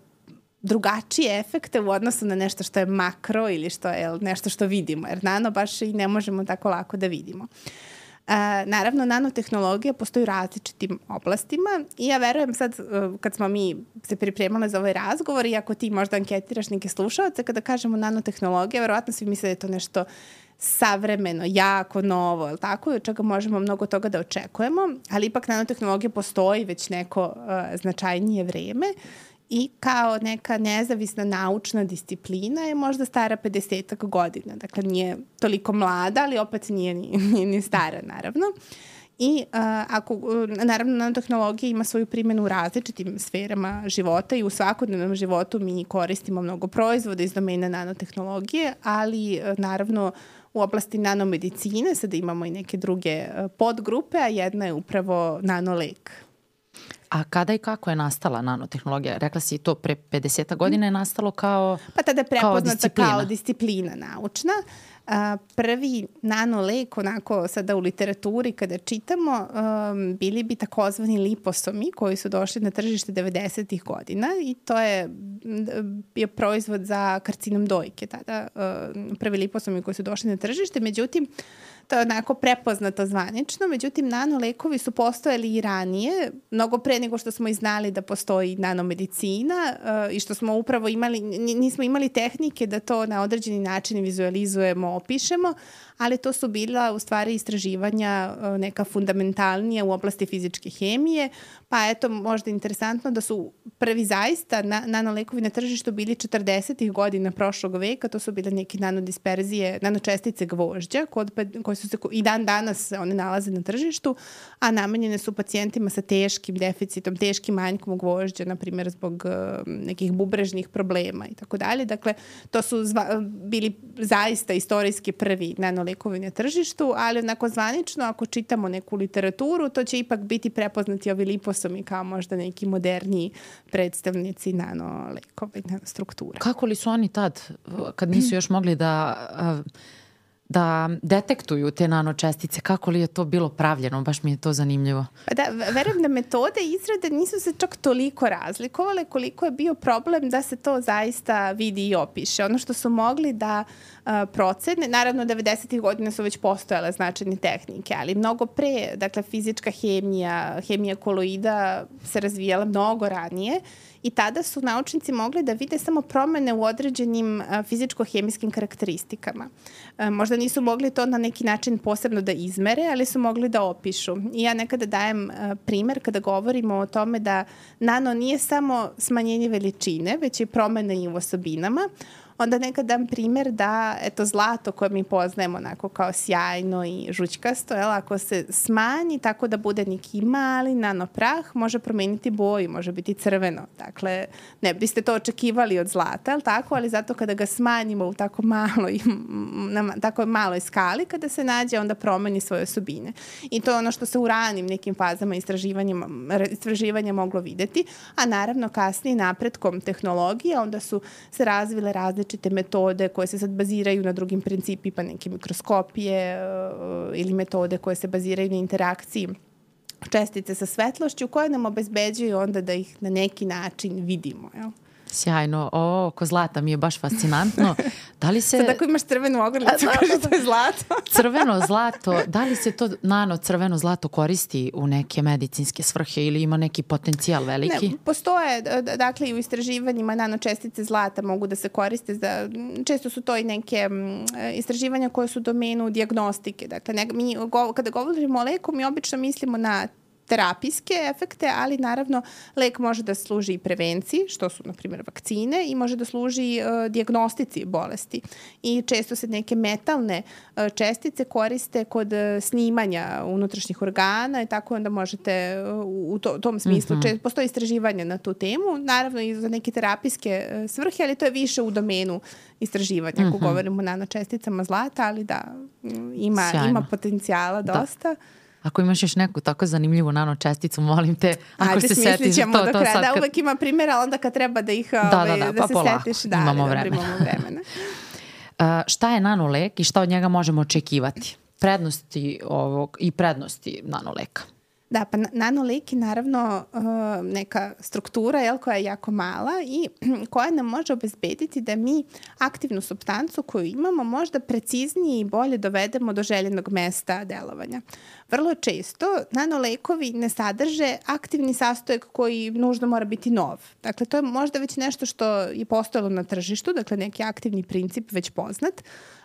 drugačije efekte u odnosu na nešto što je makro ili što je nešto što vidimo, jer nano baš i ne možemo tako lako da vidimo. Uh, E, naravno, nanotehnologija postoji u različitim oblastima i ja verujem sad, e, kad smo mi se pripremali za ovaj razgovor i ako ti možda anketiraš neke slušalce, kada kažemo nanotehnologija, verovatno svi misle da je to nešto savremeno, jako novo, ili tako, od čega možemo mnogo toga da očekujemo, ali ipak nanotehnologija postoji već neko uh, značajnije vreme i kao neka nezavisna naučna disciplina je možda stara 50 godina. Dakle, nije toliko mlada, ali opet nije ni, nije ni stara, naravno. I uh, ako, naravno, nanotehnologija ima svoju primjenu u različitim sferama života i u svakodnevnom životu mi koristimo mnogo proizvoda iz domena nanotehnologije, ali uh, naravno u oblasti nanomedicine sada imamo i neke druge podgrupe, a jedna je upravo nanolek A kada i kako je nastala nanotehnologija? Rekla si to pre 50 godina je nastalo kao Pa tada je prepoznata kao disciplina, kao disciplina naučna. A, prvi nanolek, onako sada u literaturi kada čitamo, um, bili bi takozvani liposomi koji su došli na tržište 90. godina i to je bio proizvod za karcinom dojke tada, uh, prvi liposomi koji su došli na tržište, međutim, to je onako prepoznato zvanično, međutim nanolekovi su postojali i ranije, mnogo pre nego što smo i znali da postoji nanomedicina uh, i što smo upravo imali, nismo imali tehnike da to na određeni način vizualizujemo, opišemo, ali to su bila u stvari istraživanja uh, neka fundamentalnija u oblasti fizičke hemije, pa eto možda interesantno da su prvi zaista na, nanolekovi na tržištu bili 40. godina prošlog veka, to su bile neke nanodisperzije, nanočestice gvožđa, kod, koje su se i dan danas one nalaze na tržištu, a namenjene su pacijentima sa teškim deficitom, teškim manjkom gvožđa, na primjer zbog uh, nekih bubrežnih problema i tako dalje. Dakle, to su zva, bili zaista istorijski prvi nanolekovi na tržištu, ali onako zvanično, ako čitamo neku literaturu, to će ipak biti prepoznati ovi liposomi kao možda neki moderniji predstavnici nanolekova i nanostruktura. Kako li su oni tad, kad nisu još mogli da da detektuju te nanočestice, kako li je to bilo pravljeno, baš mi je to zanimljivo. Pa da, verujem da metode izrade nisu se čak toliko razlikovale koliko je bio problem da se to zaista vidi i opiše. Ono što su mogli da procene, naravno 90. godina su već postojale značajne tehnike, ali mnogo pre, dakle fizička hemija, hemija koloida se razvijala mnogo ranije i tada su naučnici mogli da vide samo promene u određenim fizičko-hemijskim karakteristikama. Možda nisu mogli to na neki način posebno da izmere, ali su mogli da opišu. I ja nekada dajem primer kada govorimo o tome da nano nije samo smanjenje veličine, već i promene i u osobinama onda nekad dam primer da eto zlato koje mi poznajemo onako kao sjajno i žućkasto, jel, ako se smanji tako da bude neki mali nanoprah, može promeniti boju, može biti crveno. Dakle, ne biste to očekivali od zlata, jel tako, ali zato kada ga smanjimo u tako maloj, na tako maloj skali, kada se nađe, onda promeni svoje osobine. I to je ono što se u ranim nekim fazama istraživanja, istraživanja moglo videti, a naravno kasnije napretkom tehnologije onda su se razvile različite različite metode koje se sad baziraju na drugim principima, neke mikroskopije uh, ili metode koje se baziraju na interakciji čestice sa svetlošću koje nam obezbeđuju onda da ih na neki način vidimo. Jel? Sjajno. O, oko zlata mi je baš fascinantno. Da li se... Sad ako imaš crvenu ogrlicu, kaže to je zlato. crveno zlato, da li se to nano crveno zlato koristi u neke medicinske svrhe ili ima neki potencijal veliki? Ne, postoje, dakle i u istraživanjima nanočestice zlata mogu da se koriste za, često su to i neke istraživanja koje su u domenu diagnostike. Dakle, ne, mi, kada govorimo o leku, mi obično mislimo na terapijske efekte, ali naravno lek može da služi i prevenciji, što su, na primjer, vakcine i može da služi uh, diagnostici bolesti. I često se neke metalne uh, čestice koriste kod uh, snimanja unutrašnjih organa i tako onda možete uh, u to, tom smislu, mm -hmm. postoji istraživanje na tu temu, naravno i za neke terapijske uh, svrhe, ali to je više u domenu istraživanja, mm -hmm. ako mhm. govorimo o nanočesticama zlata, ali da, ima, ima potencijala da. dosta. Da. Ako imaš još neku tako zanimljivu nanočesticu, molim te, ako Ajde, se setiš to, to sad. Da, uvek ima primjera, onda kad treba da ih da, ovaj, da, da, da pa se polako. setiš, da, imamo da, vremena. imamo vremena. uh, šta je nanolek i šta od njega možemo očekivati? Prednosti ovog i prednosti nanoleka. Da, pa nanolek je naravno uh, neka struktura jel, koja je jako mala i koja nam može obezbediti da mi aktivnu substancu koju imamo možda preciznije i bolje dovedemo do željenog mesta delovanja. Vrlo često nanolekovi ne sadrže aktivni sastojak koji nužno mora biti nov. Dakle, to je možda već nešto što je postojalo na tržištu, dakle neki aktivni princip već poznat,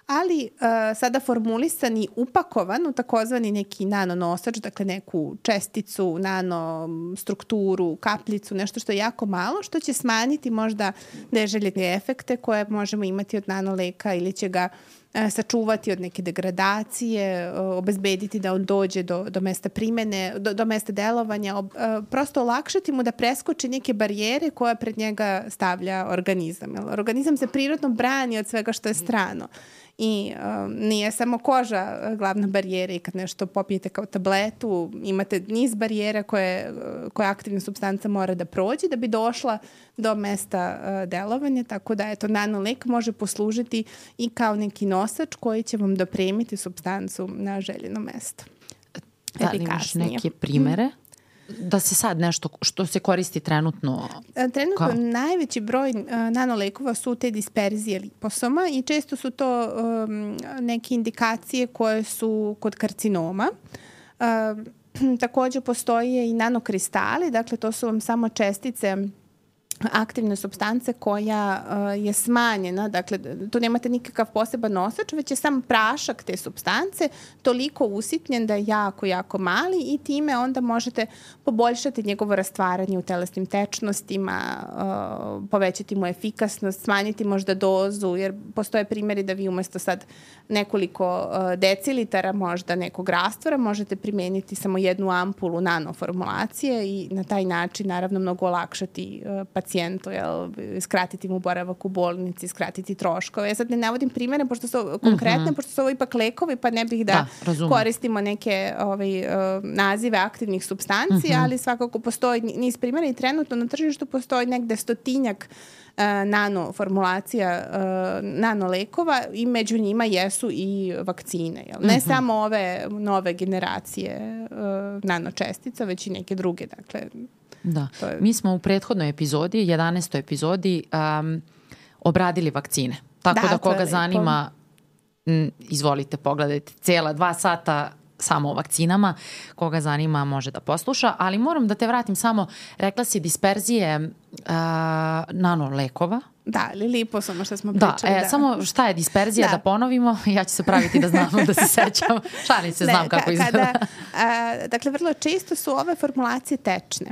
ali uh, sada formulisan i upakovan u takozvani neki nanonosač, dakle neku česticu, nano strukturu, kapljicu, nešto što je jako malo, što će smanjiti možda neželjene efekte koje možemo imati od nanoleka ili će ga uh, sačuvati od neke degradacije, uh, obezbediti da on dođe do, do mesta primene, do, do mesta delovanja, ob, prosto olakšati mu da preskoči neke barijere koje pred njega stavlja organizam. Organizam se prirodno brani od svega što je strano i um, nije samo koža uh, glavna barijera i kad nešto popijete kao tabletu, imate niz barijera koje, uh, koje aktivna substanca mora da prođe da bi došla do mesta uh, delovanja, tako da eto nanolek može poslužiti i kao neki nosač koji će vam dopremiti substancu na željeno mesto. Da, imaš neke primere? Mm da se sad nešto što se koristi trenutno? E, trenutno kao? najveći broj uh, nanolekova su te disperzije liposoma i često su to um, neke indikacije koje su kod karcinoma. Uh, takođe postoje i nanokristali, dakle to su vam samo čestice aktivne substance koja uh, je smanjena, dakle tu nemate nikakav poseban nosač, već je sam prašak te substance toliko usitnjen da je jako, jako mali i time onda možete poboljšati njegovo rastvaranje u telesnim tečnostima, uh, povećati mu efikasnost, smanjiti možda dozu, jer postoje primjeri da vi umesto sad nekoliko uh, decilitara možda nekog rastvora možete primeniti samo jednu ampulu nanoformulacije i na taj način naravno mnogo olakšati uh, pacijentu, jel, skratiti mu boravak u bolnici, skratiti troškove. Ja sad ne navodim primere, pošto su konkretne, mm -hmm. pošto su ovo ipak lekovi, pa ne bih da, da koristimo neke ovaj, uh, nazive aktivnih substanci, mm -hmm. ali svakako postoji niz primjera i trenutno na tržištu postoji negde stotinjak uh, nano formulacija uh, nano lekova i među njima jesu i vakcine. Jel? Ne mm -hmm. samo ove nove generacije uh, nanočestica, već i neke druge. Dakle, Da. Je... Mi smo u prethodnoj epizodi, 11. epizodi, um, obradili vakcine. Tako da, da koga zanima, m, izvolite, pogledajte. Cijela dva sata samo o vakcinama. Koga zanima može da posluša, ali moram da te vratim samo, rekla si disperzije uh, nanolekova. Da, ili liposoma što smo da, pričali. Da, e, da. samo šta je disperzija, da. da ponovimo, ja ću se praviti da znam, da se sećam. Šalim se, znam ne, kako ka, izgleda. Kada, a, dakle, vrlo često su ove formulacije tečne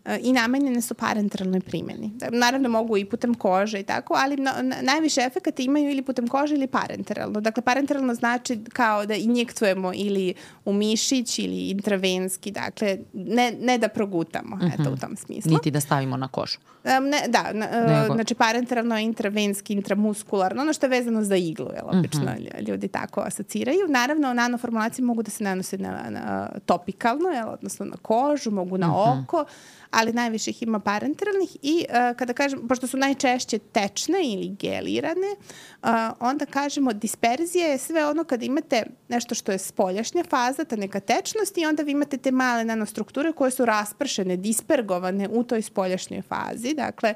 i namenjene su parenteralnoj primjeni. Naravno mogu i putem kože i tako, ali na, na, najviše efekata imaju ili putem kože ili parenteralno. Dakle, parenteralno znači kao da injektujemo ili u mišić ili intravenski, dakle, ne, ne da progutamo, uh -huh. eto, u mhm. tom smislu. Niti da stavimo na kožu. Um, ne, da, na, Nego... znači parenteralno intravenski, intramuskularno, ono što je vezano za iglu, jel, obično uh mhm. -huh. ljudi tako asociraju. Naravno, nanoformulacije mogu da se nanose na, na topikalno, jel, odnosno na kožu, mogu na uh mhm. -huh. Ali najviše ih ima parenteralnih i uh, kada kažem, pošto su najčešće tečne ili gelirane, uh, onda kažemo disperzija je sve ono kada imate nešto što je spoljašnja faza, ta neka tečnost i onda vi imate te male nanostrukture koje su raspršene, dispergovane u toj spoljašnjoj fazi. Dakle,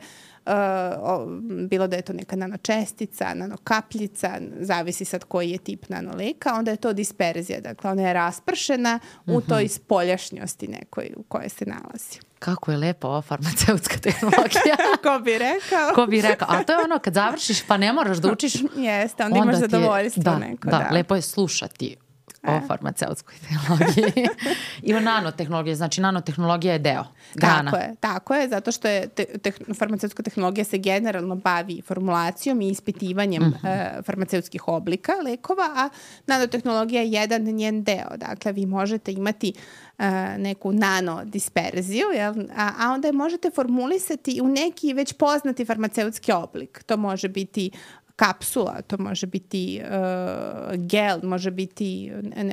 o, bilo da je to neka nanočestica, nanokapljica, zavisi sad koji je tip nanoleka, onda je to disperzija. Dakle, ona je raspršena uh -huh. u mhm. toj spoljašnjosti nekoj u kojoj se nalazi kako je lepa ova farmaceutska tehnologija. Ko bi rekao. Ko bi rekao. A to je ono kad završiš pa ne moraš da učiš. Jeste, onda, onda imaš zadovoljstvo da, neko. Da, da, lepo je slušati o e. farmaceutskoj tehnologiji i o nanotehnologiji. Znači, nanotehnologija je deo, grana. Tako je, tako je, zato što je te, te, farmaceutska tehnologija se generalno bavi formulacijom i ispitivanjem mm -hmm. e, farmaceutskih oblika lekova, a nanotehnologija je jedan njen deo. Dakle, vi možete imati e, neku nanodisperziju, jel? A, a onda je možete formulisati u neki već poznati farmaceutski oblik. To može biti kapsula, to može biti uh, gel, može biti uh,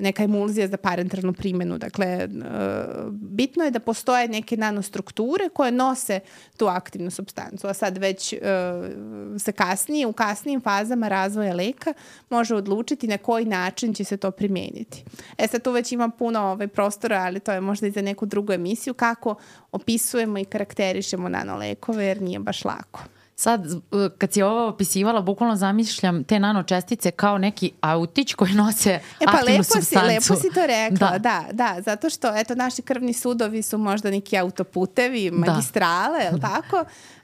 neka emulzija za parenteralnu primjenu. Dakle, uh, bitno je da postoje neke nanostrukture koje nose tu aktivnu substancu, a sad već uh, se kasnije, u kasnijim fazama razvoja leka može odlučiti na koji način će se to primeniti. E sad tu već ima puno ovaj, prostora, ali to je možda i za neku drugu emisiju, kako opisujemo i karakterišemo nanolekove, jer nije baš lako. Sad, kad si ovo opisivala, bukvalno zamišljam te nanočestice kao neki autić koji nose e, pa aktivnu lepo substancu. Si, lepo si to rekla, da. da, da, zato što eto, naši krvni sudovi su možda neki autoputevi, da. magistrale, da. je li tako?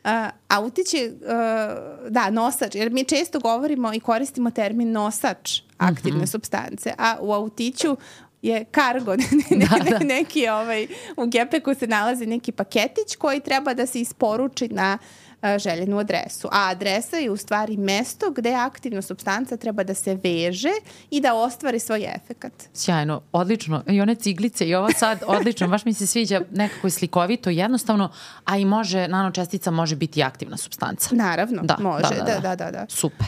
Uh, autić je, uh, da, nosač, jer mi često govorimo i koristimo termin nosač aktivne mhm. -huh. substance, a u autiću je kargo, ne, ne, da, da. neki ovaj, u gepeku se nalazi neki paketić koji treba da se isporuči na uh, željenu adresu. A adresa je u stvari mesto gde aktivna substanca treba da se veže i da ostvari svoj efekat. Sjajno, odlično. I one ciglice i ovo sad odlično, baš mi se sviđa nekako je slikovito, jednostavno, a i može, nanočestica može biti aktivna substanca. Naravno, da, može, da, da, da. da, da, da. Super.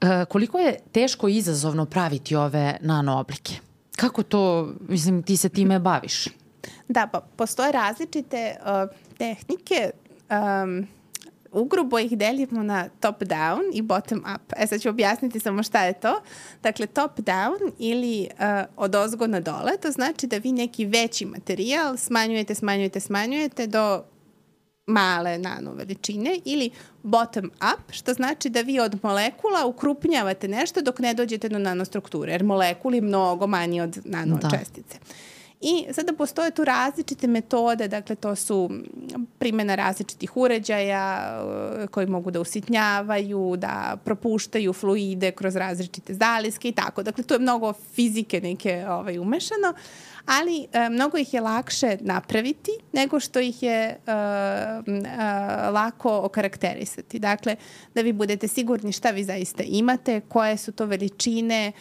E, koliko je teško i izazovno praviti ove nanooblike? Kako to, mislim, ti se time baviš? Da, pa postoje različite uh, tehnike. Um, ugrubo ih delimo na top down i bottom up. E sad ću objasniti samo šta je to. Dakle, top down ili uh, od ozgo na dole, to znači da vi neki veći materijal smanjujete, smanjujete, smanjujete do male nano veličine ili bottom up, što znači da vi od molekula ukrupnjavate nešto dok ne dođete do nanostrukture, jer molekul je mnogo manji od nanočestice. Da. I sada postoje tu različite metode, dakle to su primjena različitih uređaja uh, koji mogu da usitnjavaju, da propuštaju fluide kroz različite zaliske i tako. Dakle, tu je mnogo fizike neke ovaj, umešano, ali e, mnogo ih je lakše napraviti nego što ih je e, e, lako okarakterisati. Dakle, da vi budete sigurni šta vi zaista imate, koje su to veličine, e,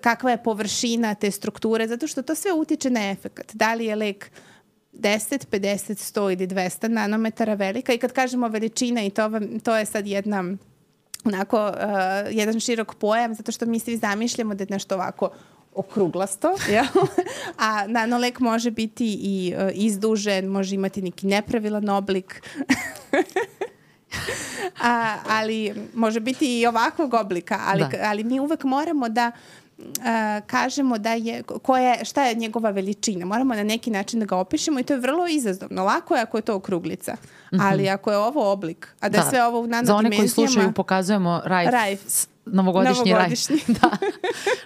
kakva je površina te strukture, zato što to sve utiče na efekt. Da li je lek 10, 50, 100 ili 200 nanometara velika i kad kažemo veličina i to, to je sad jedna onako uh, jedan širok pojam zato što mi svi zamišljamo da je nešto ovako okruglasto, ja? a nanolek može biti i uh, izdužen, može imati neki nepravilan oblik. a, ali može biti i ovakvog oblika, ali, da. ali mi uvek moramo da a, kažemo da je, koja, šta je njegova veličina. Moramo na neki način da ga opišemo i to je vrlo izazovno. Lako je ako je to okruglica, -hmm. ali ako je ovo oblik, a da, da. sve ovo u nanodimenzijama... Za one koji slušaju pokazujemo Rajf, Rajf novogodišnji, novogodišnji. raj. da,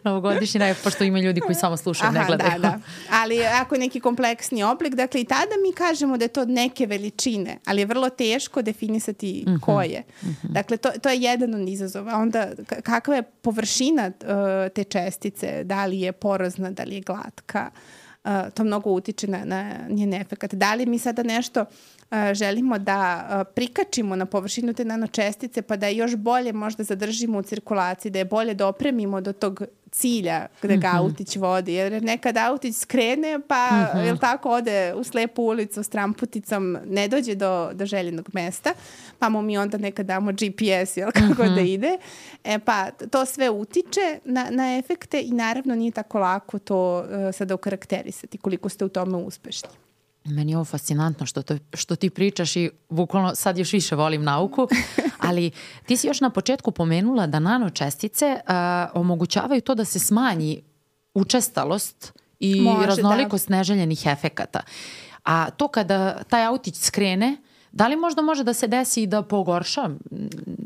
novogodišnji raj, pošto ima ljudi koji samo slušaju, Aha, ne gledaju. Da, da. Ali ako je neki kompleksni oblik, dakle i tada mi kažemo da je to neke veličine, ali je vrlo teško definisati mm -hmm. koje. Mm -hmm. Dakle, to, to je jedan od izazova. Onda, kakva je površina uh, te čestice, da li je porozna, da li je glatka, uh, to mnogo utiče na, na njen efekt. Da li mi sada nešto želimo da prikačimo na površinu te nanočestice pa da je još bolje možda zadržimo u cirkulaciji, da je bolje dopremimo do tog cilja gde ga mm -hmm. autić vodi. Jer nekad autić skrene pa, mm -hmm. jel tako, ode u slepu ulicu s tramputicom, ne dođe do, do željenog mesta, pa mu mi onda nekad damo GPS, jel, kako mm -hmm. da ide. E, pa to sve utiče na, na efekte i naravno nije tako lako to uh, sada okarakterisati koliko ste u tome uspešni. Meni je ovo fascinantno što, to, što ti pričaš i bukvalno sad još više volim nauku, ali ti si još na početku pomenula da nanočestice uh, omogućavaju to da se smanji učestalost i Može, raznolikost da. neželjenih efekata. A to kada taj autić skrene, da li možda može da se desi i da pogorša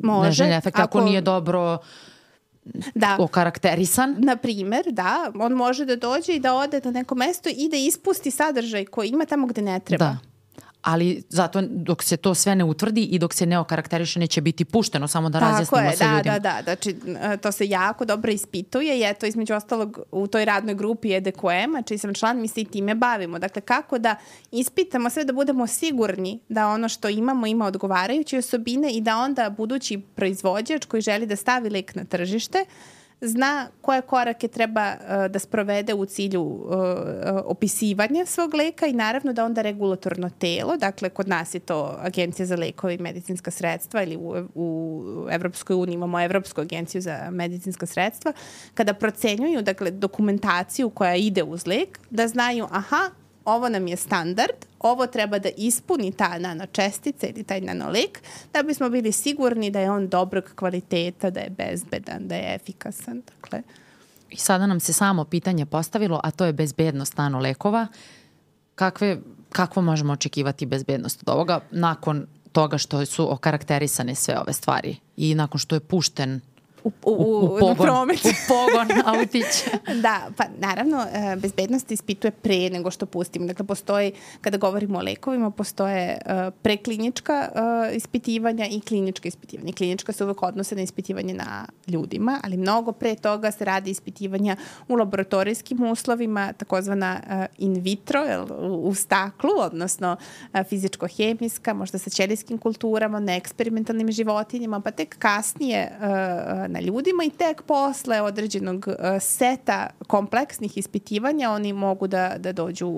Može, neželjene efekte ako, ako nije dobro da. okarakterisan. Na primer, da, on može da dođe i da ode na neko mesto i da ispusti sadržaj koji ima tamo gde ne treba. Da ali zato dok se to sve ne utvrdi i dok se ne okarakteriše neće biti pušteno, samo da Tako razjasnimo je, sa da, ljudima. Da, da, da, znači to se jako dobro ispituje i eto između ostalog u toj radnoj grupi EDQM-a, čiji sam član, mi se i time bavimo. Dakle, kako da ispitamo sve da budemo sigurni da ono što imamo ima odgovarajuće osobine i da onda budući proizvođač koji želi da stavi lek na tržište, zna koje korake treba uh, da sprovede u cilju uh, opisivanja svog leka i naravno da onda regulatorno telo, dakle kod nas je to Agencija za lekove i medicinska sredstva ili u, u Evropskoj uniji imamo Evropsku agenciju za medicinska sredstva, kada procenjuju dakle, dokumentaciju koja ide uz lek, da znaju aha, ovo nam je standard, ovo treba da ispuni ta nanočestica ili taj nanolek, da bismo bili sigurni da je on dobrog kvaliteta, da je bezbedan, da je efikasan. Dakle, I sada nam se samo pitanje postavilo, a to je bezbednost nanolekova. Kakve, kakvo možemo očekivati bezbednost od ovoga nakon toga što su okarakterisane sve ove stvari i nakon što je pušten u, u, u, u pogon, promet. u pogon autića. da, pa naravno e, bezbednost ispituje pre nego što pustimo. Dakle, postoji, kada govorimo o lekovima, postoje e, preklinička e, ispitivanja i klinička ispitivanja. Klinička se uvek odnose na ispitivanje na ljudima, ali mnogo pre toga se radi ispitivanja u laboratorijskim uslovima, takozvana in vitro, u staklu, odnosno fizičko-hemijska, možda sa ćelijskim kulturama, na eksperimentalnim životinjama, pa tek kasnije na ljudima i tek posle određenog e, seta kompleksnih ispitivanja oni mogu da, da dođu,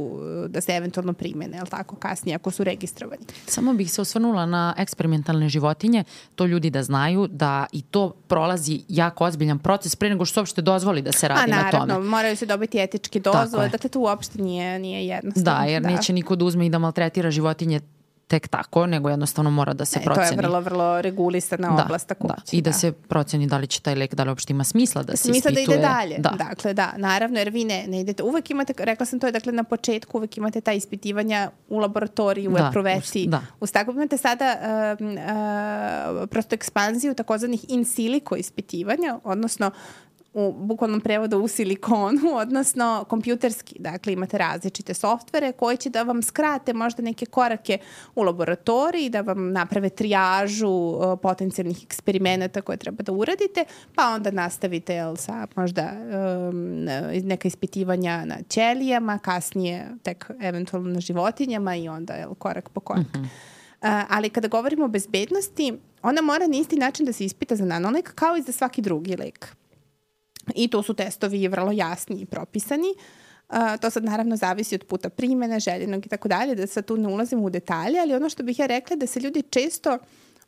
e, da se eventualno primene, jel tako, kasnije ako su registrovani. Samo bih se osvrnula na eksperimentalne životinje, to ljudi da znaju da i to prolazi jako ozbiljan proces pre nego što uopšte dozvoli da se radi A, naravno, na tome. moraju se dobiti etičke dozvole, dakle to uopšte nije, nije jednostavno. Da, jer da. neće niko da uzme i da maltretira životinje tek tako, nego jednostavno mora da se e, proceni. To je vrlo, vrlo regulisana da, oblast tako da. I da, da se proceni da li će taj lek, da li uopšte ima smisla da se smisla ispituje. Da ide dalje. Da. Dakle, da, naravno, jer vi ne, ne idete, uvek imate, rekla sam to je, dakle, na početku uvek imate ta ispitivanja u laboratoriju, u da, epruveti. Da. U staklu imate sada uh, uh, prosto ekspanziju takozvanih in silico ispitivanja, odnosno u bukvalnom prevodu u silikonu, odnosno kompjuterski. Dakle, imate različite softvere koji će da vam skrate možda neke korake u laboratoriji, da vam naprave trijažu potencijalnih eksperimenata koje treba da uradite, pa onda nastavite jel, sa možda um, neka ispitivanja na ćelijama, kasnije tek eventualno na životinjama i onda jel, korak po korak. Mm -hmm. Uh, ali kada govorimo o bezbednosti, ona mora na isti način da se ispita za nanolek kao i za svaki drugi lek. I tu su testovi vrlo jasni i propisani. Uh, to sad naravno zavisi od puta primene, željenog i tako dalje, da sad tu ne ulazimo u detalje, ali ono što bih ja rekla da se ljudi često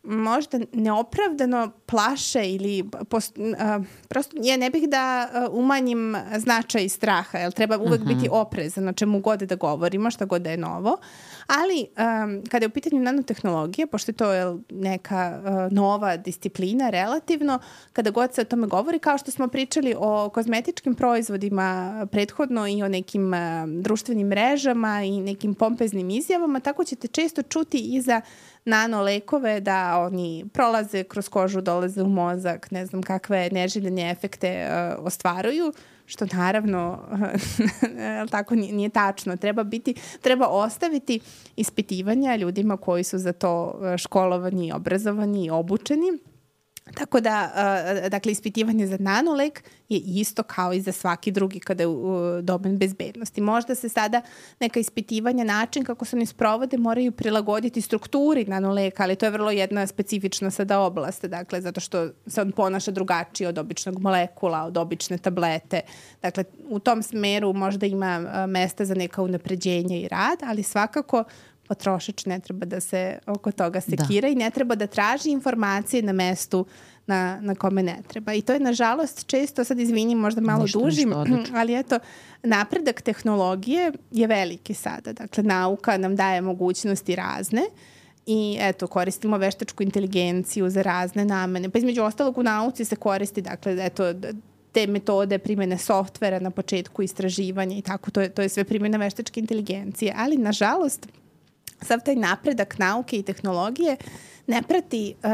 možda neopravdano plaše ili post, uh, prosto ja ne bih da uh, umanjim značaj straha, jer treba uvek uh -huh. biti mhm. oprezan na čemu god da govorimo, šta god da je novo, Ali, um, kada je u pitanju nanotehnologije, pošto je to je neka uh, nova disciplina relativno, kada god se o tome govori, kao što smo pričali o kozmetičkim proizvodima prethodno i o nekim uh, društvenim mrežama i nekim pompeznim izjavama, tako ćete često čuti i za nanolekove da oni prolaze kroz kožu, dolaze u mozak, ne znam kakve neželjene efekte uh, ostvaruju što naravno tako nije, nije tačno. Treba biti, treba ostaviti ispitivanja ljudima koji su za to e, školovani, obrazovani i obučeni Tako da, uh, dakle, ispitivanje za nanolek je isto kao i za svaki drugi kada je uh, domen bezbednosti. Možda se sada neka ispitivanja, način kako se oni sprovode, moraju prilagoditi strukturi nanoleka, ali to je vrlo jedna specifična sada oblast, dakle, zato što se on ponaša drugačije od običnog molekula, od obične tablete. Dakle, u tom smeru možda ima uh, mesta za neka unapređenja i rad, ali svakako potrošač ne treba da se oko toga sekira da. i ne treba da traži informacije na mestu na, na kome ne treba. I to je nažalost često, sad izvinim, možda malo ništa, dužim, ništa ali eto, napredak tehnologije je veliki sada. Dakle, nauka nam daje mogućnosti razne i eto, koristimo veštačku inteligenciju za razne namene. Pa između ostalog u nauci se koristi, dakle, eto, te metode primene softvera na početku istraživanja i tako, to je, to je sve primjena veštačke inteligencije. Ali, nažalost, sav taj napredak nauke i tehnologije ne prati uh,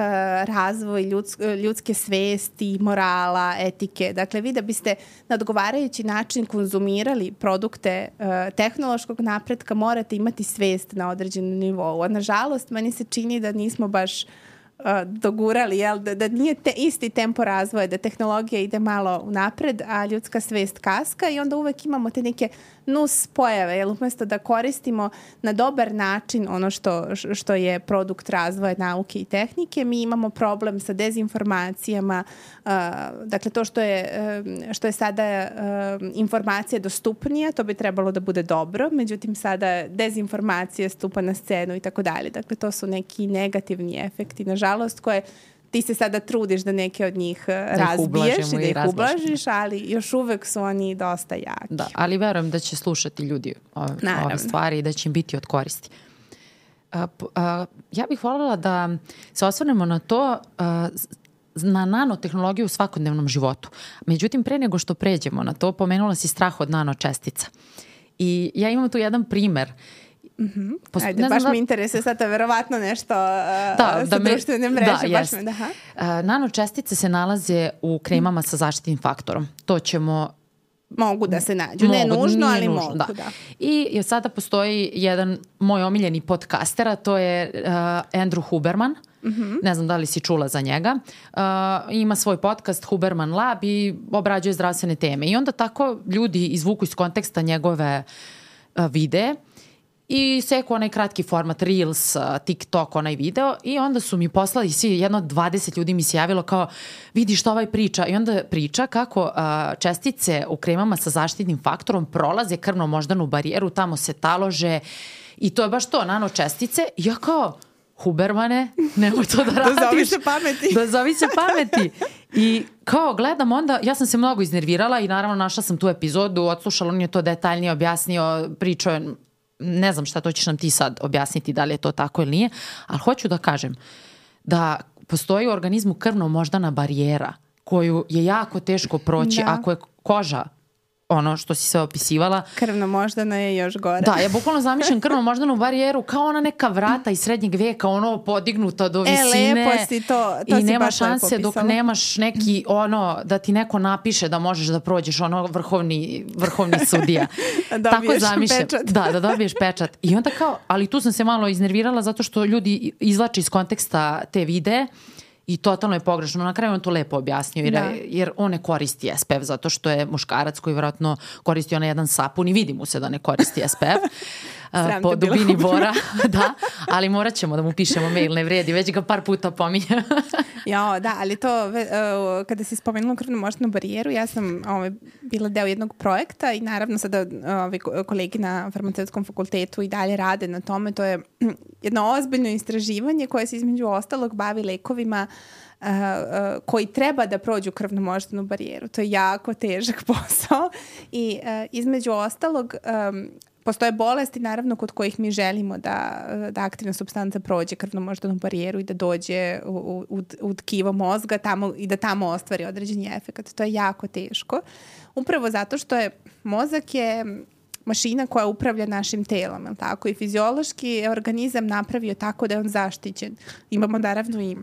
razvoj ljudsk, ljudske svesti, morala, etike. Dakle, vi da biste na odgovarajući način konzumirali produkte uh, tehnološkog napretka, morate imati svest na određenom nivou. A nažalost, meni se čini da nismo baš uh, dogurali, jel, da, da nije te, isti tempo razvoja, da tehnologija ide malo napred, a ljudska svest kaska i onda uvek imamo te neke nus pojave, jel, umesto da koristimo na dobar način ono što, što je produkt razvoja nauke i tehnike, mi imamo problem sa dezinformacijama, uh, dakle to što je, uh, što je sada uh, informacija dostupnija, to bi trebalo da bude dobro, međutim sada dezinformacija stupa na scenu i tako dalje, dakle to su neki negativni efekti, nažalost, koje ti se sada trudiš da neke od njih da razbiješ i da ih ublažiš, ali još uvek su oni dosta jaki. Da, ali verujem da će slušati ljudi ove, ove stvari i da će im biti od koristi. A, a, ja bih voljela da se osvrnemo na to a, na nanotehnologiju u svakodnevnom životu. Međutim, pre nego što pređemo na to, pomenula si strah od nanočestica. I ja imam tu jedan primer Mm -hmm. Post, Ajde, baš da... me interesuje sad, to verovatno nešto uh, da, sa da me, društvene mreže. Da, baš me, da, ha? Uh, nanočestice se nalaze u kremama sa zaštitnim faktorom. To ćemo Mogu da se nađu. Mogu, ne nužno, ali nužno, mogu, da. da. I sada postoji jedan moj omiljeni podcaster, a to je uh, Andrew Huberman. Mm -hmm. Ne znam da li si čula za njega. Uh, ima svoj podcast Huberman Lab i obrađuje zdravstvene teme. I onda tako ljudi izvuku iz konteksta njegove uh, videe i seku onaj kratki format Reels, TikTok, onaj video i onda su mi poslali svi, jedno 20 ljudi mi se javilo kao vidi što ovaj priča i onda priča kako a, čestice u kremama sa zaštitnim faktorom prolaze krvno-moždanu barijeru, tamo se talože i to je baš to, nano čestice i ja kao Hubermane, nemoj to da radiš. da zovi se pameti. da zovi se pameti. I kao gledam onda, ja sam se mnogo iznervirala i naravno našla sam tu epizodu, odslušala, on je to detaljnije objasnio, pričao je ne znam šta to ćeš nam ti sad objasniti da li je to tako ili nije, ali hoću da kažem da postoji u organizmu krvno-moždana barijera koju je jako teško proći da. ako je koža ono što si sve opisivala. Krvno moždano je još gore. Da, ja bukvalno zamišljam krvno moždanu barijeru kao ona neka vrata iz srednjeg veka, ono podignuta do visine. E, lepo si to, to I si nema šanse dok nemaš neki, ono, da ti neko napiše da možeš da prođeš, ono, vrhovni, vrhovni sudija. da Tako zamišljam. pečat. Da, da dobiješ pečat. I onda kao, ali tu sam se malo iznervirala zato što ljudi izlače iz konteksta te videe I totalno je pogrešno. Na kraju on to lepo objasnio jer, da. jer on ne koristi SPF zato što je muškarac koji vjerojatno koristi onaj jedan sapun i vidi mu se da ne koristi SPF. Po dubini bora, da, ali morat ćemo da mu pišemo mail, ne vredi, već ga par puta pominjem. ja, da, ali to, uh, kada si spomenula krvnu moždanu barijeru, ja sam ovaj, bila deo jednog projekta i naravno sada ovaj, kolegi na farmaceutskom fakultetu i dalje rade na tome, to je jedno ozbiljno istraživanje koje se između ostalog bavi lekovima Uh, uh, koji treba da prođu krvnu moždanu barijeru. To je jako težak posao i uh, između ostalog um, Postoje bolesti naravno kod kojih mi želimo da, da aktivna substanca prođe krvno-moždanu barijeru i da dođe u, u, u tkivo mozga tamo, i da tamo ostvari određeni efekt. To je jako teško. Upravo zato što je mozak je mašina koja upravlja našim telom, tako? I fiziološki organizam napravio tako da je on zaštićen. Imamo naravno i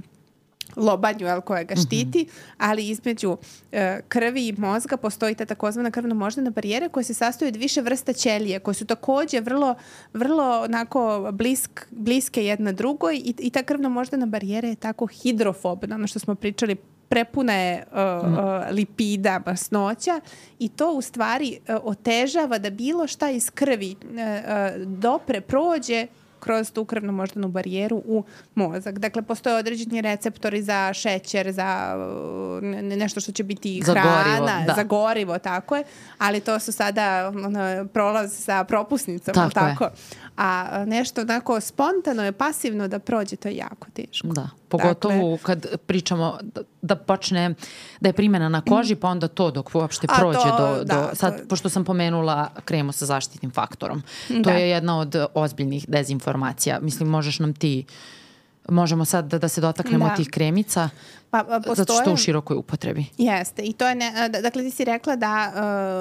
lobanju el, koja ga mhm. štiti, mm -hmm. ali između e, krvi i mozga postoji ta takozvana krvno-moždana barijera koja se sastoji od više vrsta ćelije koje su takođe vrlo, vrlo onako blisk, bliske jedna drugoj i, i ta krvno-moždana barijera je tako hidrofobna, ono što smo pričali prepuna je uh, uh, lipida, masnoća i to u stvari uh, otežava da bilo šta iz krvi uh, uh, dopre prođe kroz tu krvnu moždanu barijeru u mozak. Dakle, postoje određeni receptori za šećer, za nešto što će biti za hrana, gorivo, da. za gorivo, tako je, ali to su sada ono, prolaz sa propusnicom, tako, tako. Je. A nešto onako spontano je pasivno da prođe, to je jako teško. Da, pogotovo dakle, kad pričamo da, da počne, da je primjena na koži, pa onda to dok uopšte prođe to, do, da, do sad, to... pošto sam pomenula kremu sa zaštitnim faktorom. To da. je jedna od ozbiljnih dezinformacija. Mislim, možeš nam ti možemo sad da, da se dotaknemo da. tih kremica pa, pa postoje, zato što u širokoj upotrebi. Jeste i to je, ne, dakle ti si rekla da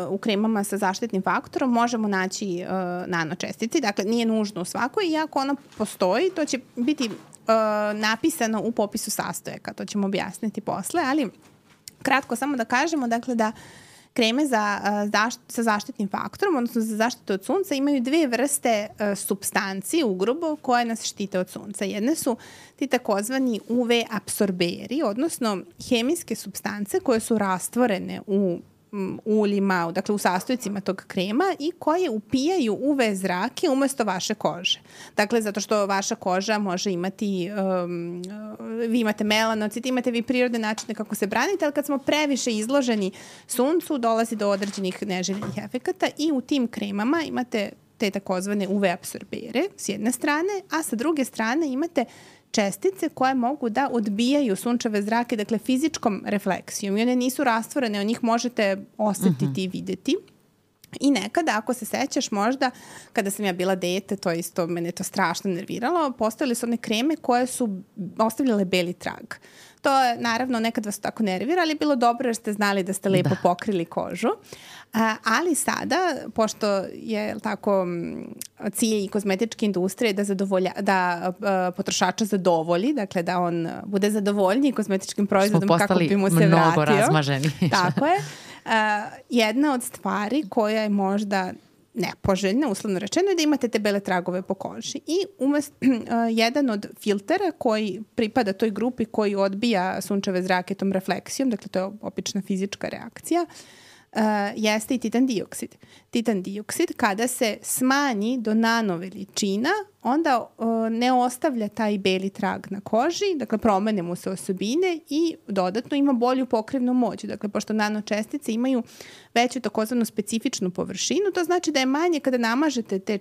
uh, u kremama sa zaštitnim faktorom možemo naći uh, nanočestice, dakle nije nužno u svakoj, iako ona postoji, to će biti uh, napisano u popisu sastojaka, to ćemo objasniti posle, ali kratko samo da kažemo dakle da uh, kreme za, zašt, sa zaštitnim faktorom, odnosno za zaštitu od sunca, imaju dve vrste substanci ugrubo koje nas štite od sunca. Jedne su ti takozvani UV absorberi, odnosno hemijske substance koje su rastvorene u uljima, dakle u sastojcima tog krema i koje upijaju UV zrake umesto vaše kože. Dakle, zato što vaša koža može imati, um, vi imate melanocit, imate vi prirodne načine kako se branite, ali kad smo previše izloženi suncu, dolazi do određenih neželjenih efekata i u tim kremama imate te takozvane UV absorbere s jedne strane, a sa druge strane imate čestice koje mogu da odbijaju sunčeve zrake, dakle fizičkom refleksijom i one nisu rastvorene, o njih možete osetiti uh -huh. i videti I nekada, ako se sećaš možda, kada sam ja bila dete, to isto, mene to strašno nerviralo, postojale su one kreme koje su ostavljale beli trag. To je, naravno, nekad vas tako nervira, ali je bilo dobro jer ste znali da ste lepo da. pokrili kožu. A, ali sada, pošto je tako cilj kozmetičke industrije da, zadovolja, da a, potrošača zadovolji, dakle da on bude zadovoljniji kozmetičkim proizvodom kako bi mu se vratio. Smo postali mnogo razmaženi. Tako je. A, jedna od stvari koja je možda nepoželjna, uslovno rečeno, je da imate te bele tragove po koži. I umest, uh, jedan od filtera koji pripada toj grupi koji odbija sunčeve zrake tom refleksijom, dakle to je opična fizička reakcija, uh, uh, jeste i titan dioksid. Titan dioksid kada se smanji do nano veličina, onda uh, ne ostavlja taj beli trag na koži, dakle promene mu se osobine i dodatno ima bolju pokrivnu moć. Dakle, pošto nanočestice imaju veću takozvanu specifičnu površinu, to znači da je manje kada namažete te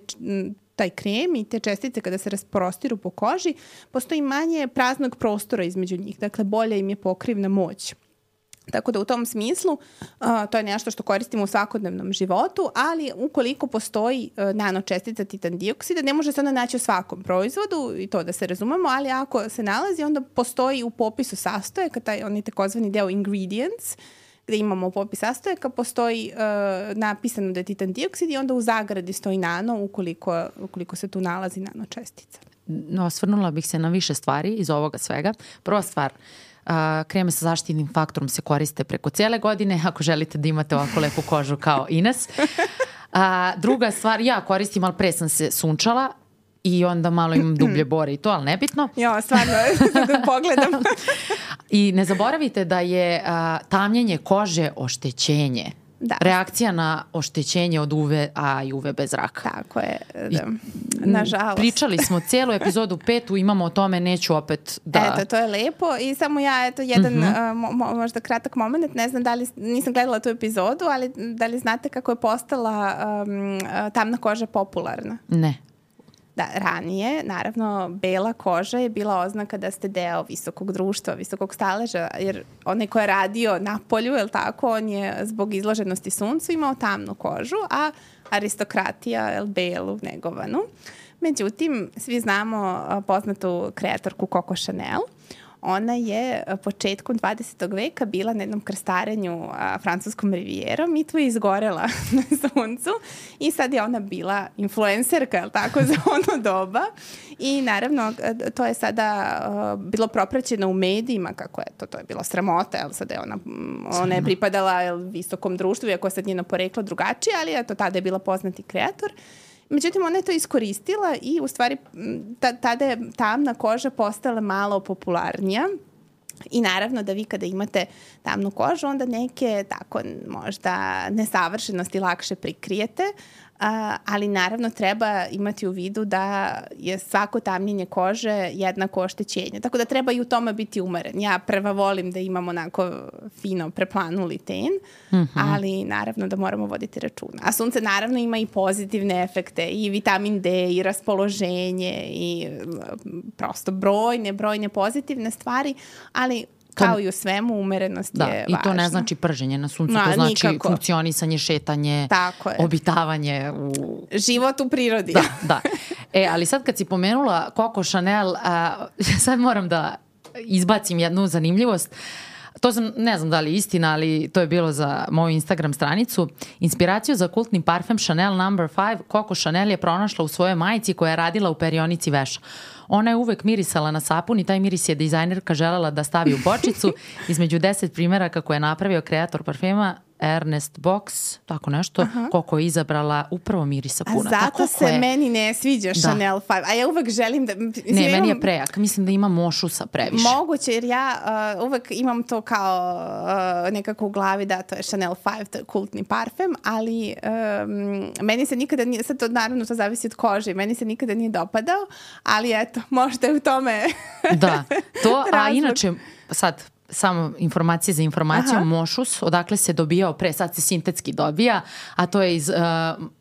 taj krem i te čestice kada se rasprostiru po koži, postoji manje praznog prostora između njih. Dakle, bolja im je pokrivna moć. Tako da u tom smislu to je nešto što koristimo u svakodnevnom životu, ali ukoliko postoji uh, nanočestica titan dioksida, ne može se ona naći u svakom proizvodu i to da se razumemo, ali ako se nalazi, onda postoji u popisu sastojaka, taj onaj takozvani deo ingredients, gde imamo popis sastojaka, postoji uh, napisano da je titan dioksid i onda u zagradi stoji nano ukoliko, ukoliko se tu nalazi nanočestica. No, osvrnula bih se na više stvari iz ovoga svega. Prva stvar, uh, A, kreme sa zaštitnim faktorom se koriste preko cijele godine ako želite da imate ovako lepu kožu kao Ines. A, druga stvar, ja koristim, ali pre sam se sunčala i onda malo imam dublje bore i to, ali nebitno. Jo, stvarno, da pogledam. I ne zaboravite da je a, tamljenje kože oštećenje. Da. Reakcija na oštećenje od UV A i UVB zraka. Tako je, da. nažalost. Pričali smo cijelu epizodu petu, imamo o tome, neću opet da... Eto, to je lepo i samo ja, eto, jedan uh -huh. uh, mo, možda kratak moment, ne znam da li, nisam gledala tu epizodu, ali da li znate kako je postala um, tamna koža popularna? Ne. Da, ranije, naravno, bela koža je bila oznaka da ste deo visokog društva, visokog staleža, jer onaj ko je radio na polju, je tako, on je zbog izloženosti suncu imao tamnu kožu, a aristokratija, je belu, negovanu. Međutim, svi znamo poznatu kreatorku Coco Chanel, Ona je e, početkom 20. veka bila na jednom krstarenju a, francuskom rivijerom i tu je izgorela na suncu i sad je ona bila influencerka, je tako, za ono doba. I naravno, e, to je sada a, bilo propraćeno u medijima kako je to, to je bilo sramota, jel sada je ona, ona je pripadala jel, visokom društvu, iako je sad njeno poreklo drugačije, ali eto, tada je bila poznati kreator. Međutim, ona je to iskoristila i u stvari tada je tamna koža postala malo popularnija. I naravno da vi kada imate tamnu kožu, onda neke tako možda nesavršenosti lakše prikrijete, A, ali naravno treba imati u vidu da je svako tamnjenje kože jednako oštećenje. Tako da treba i u tome biti umeren. Ja prva volim da imam onako fino preplanuli ten, mm -hmm. ali naravno da moramo voditi računa. A sunce naravno ima i pozitivne efekte, i vitamin D, i raspoloženje, i prosto brojne, brojne pozitivne stvari, ali Kao i u svemu, umerenost da, je važna. I to ne znači prženje na suncu, no, to znači nikako. funkcionisanje, šetanje, Tako je. obitavanje. U... Život u prirodi. Da, da. E, ali sad kad si pomenula Coco Chanel, a, sad moram da izbacim jednu zanimljivost. To sam, ne znam da li je istina, ali to je bilo za moju Instagram stranicu. Inspiraciju za kultni parfem Chanel No. 5 Coco Chanel je pronašla u svojoj majici koja je radila u perionici veša. Ona je uvek mirisala na sapun i taj miris je dizajnerka želela da stavi u bočicu. Između deset primjera kako je napravio kreator parfema Ernest Box, tako nešto, Aha. koliko je izabrala upravo mirisa puna. A zato tako se je... meni ne sviđa da. Chanel 5. A ja uvek želim da... Mislim, ne, meni je prejak. Mislim da ima mošusa previše. Moguće, jer ja uh, uvek imam to kao uh, nekako u glavi da to je Chanel 5, to je kultni parfem, ali um, meni se nikada nije, sad to naravno to zavisi od kože, meni se nikada nije dopadao, ali eto, možda je u tome Da, to, a inače, sad, samo informacije za informacijom, Aha. mošus, odakle se dobijao pre, sad se sintetski dobija, a to je iz uh,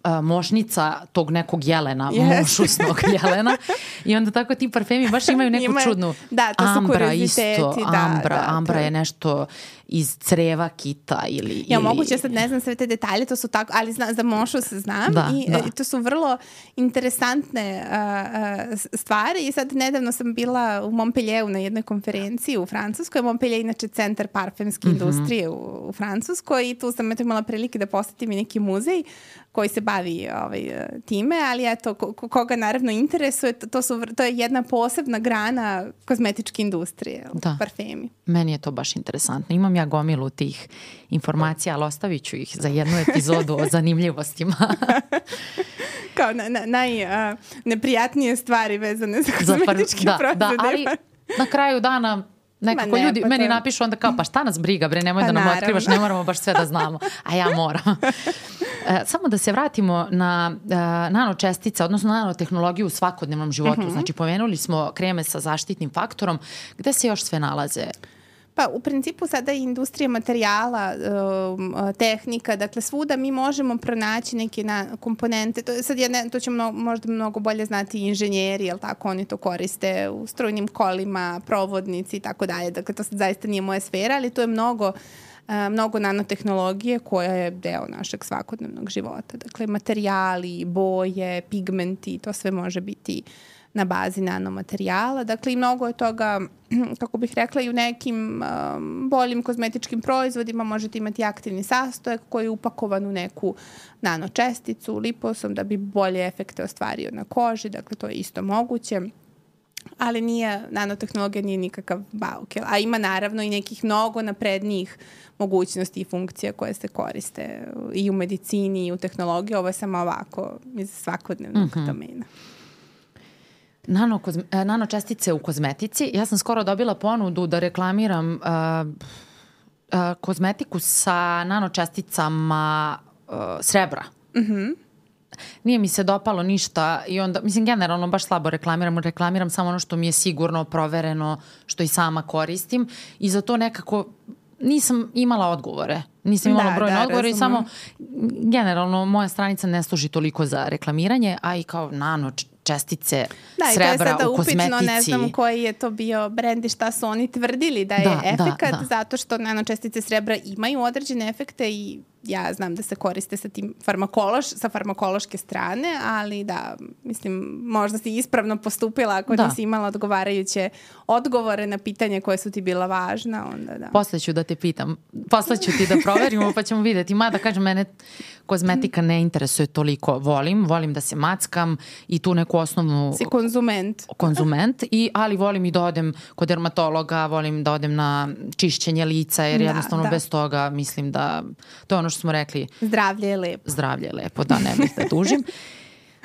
uh, mošnica tog nekog jelena, yes. mošusnog jelena. I onda tako ti parfemi baš imaju neku Ima, čudnu da, to ambra isto, da, ambra, da, ambra je nešto iz creva kita ili... Ja, ili... moguće, sad ne znam sve te detalje, to su tako, ali zna, za Mošu se znam Da, i, da. i to su vrlo interesantne uh, stvari i sad nedavno sam bila u Montpellieru na jednoj konferenciji u Francuskoj. Montpellier je inače centar parfemske Mhm. industrije u, u Francuskoj i tu sam eto imala prilike da posetim i neki muzej koji se bavi ovaj, time, ali eto, ko, ko- koga naravno interesuje, to, to, su, to je jedna posebna grana kozmetičke industrije, Da. parfemi. Meni je to baš interesantno. Imam ja gomilu tih informacija, ali ostavit ću ih za jednu epizodu o zanimljivostima. kao na, na, naj, a, neprijatnije stvari vezane za kozmetičke da, proizvode. da, ali na kraju dana nekako ne, ljudi pa meni to- napišu onda kao pa šta nas briga bre, nemoj Pa da nam naravno. otkrivaš, ne moramo baš sve da znamo, a ja moram. E, samo da se vratimo na uh, nanočestice, odnosno nanotehnologiju u svakodnevnom životu. Mhm. Znači pomenuli smo kreme sa zaštitnim faktorom, gde se još sve nalaze? Pa u principu sada i industrija materijala, um, tehnika, dakle svuda mi možemo pronaći neke na, komponente, to, je sad ja ne, to će možda mnogo bolje znati inženjeri, jel tako, oni to koriste u strojnim kolima, provodnici i tako dalje, dakle to sad zaista nije moja sfera, ali to je mnogo a, mnogo nanotehnologije koja je deo našeg svakodnevnog života. Dakle, materijali, boje, pigmenti, to sve može biti na bazi nanomaterijala. Dakle, i mnogo je toga, kako bih rekla, i u nekim um, boljim kozmetičkim proizvodima možete imati aktivni sastojak koji je upakovan u neku nanočesticu, liposom, da bi bolje efekte ostvario na koži. Dakle, to je isto moguće ali nije, nanotehnologija nije nikakav bauk. jel? A ima naravno i nekih mnogo naprednijih mogućnosti i funkcija koje se koriste i u medicini i u tehnologiji. Ovo je samo ovako iz svakodnevnog mm -hmm. domena. Nano, kozme, e, nanočestice u kozmetici. Ja sam skoro dobila ponudu da reklamiram uh, uh, kozmetiku sa nanočesticama uh, srebra. Mhm. Nije mi se dopalo ništa i onda, mislim, generalno baš slabo reklamiram, reklamiram samo ono što mi je sigurno, provereno, što i sama koristim i za to nekako nisam imala odgovore. Nisam imala Da, brojne da, odgovore i razumem. samo generalno moja stranica ne služi toliko za reklamiranje, a i kao nano čestice Da, i to je srebra sada u upitno, kozmetici. ne znam koji je to bio brend i šta su oni tvrdili da je Da, da, efekat, da. zato što nanočestice srebra imaju određene efekte i ja znam da se koriste sa tim farmakološ, sa farmakološke strane, ali da, mislim, možda si ispravno postupila ako Da. nisi imala odgovarajuće odgovore na pitanje koje su ti bila važna, onda da. Posle ću da te pitam, posle ću ti da proverimo pa ćemo videti. Mada kažem, mene kozmetika ne interesuje toliko. Volim, volim da se mackam i tu neku osnovnu Si konzument. konzument, i, ali volim i da odem kod dermatologa, volim da odem na čišćenje lica, jer Da, jednostavno da. bez toga mislim da, to je ono što smo rekli, Zdravlje je lepo. zdravlje je lepo, da ne bih da dužim.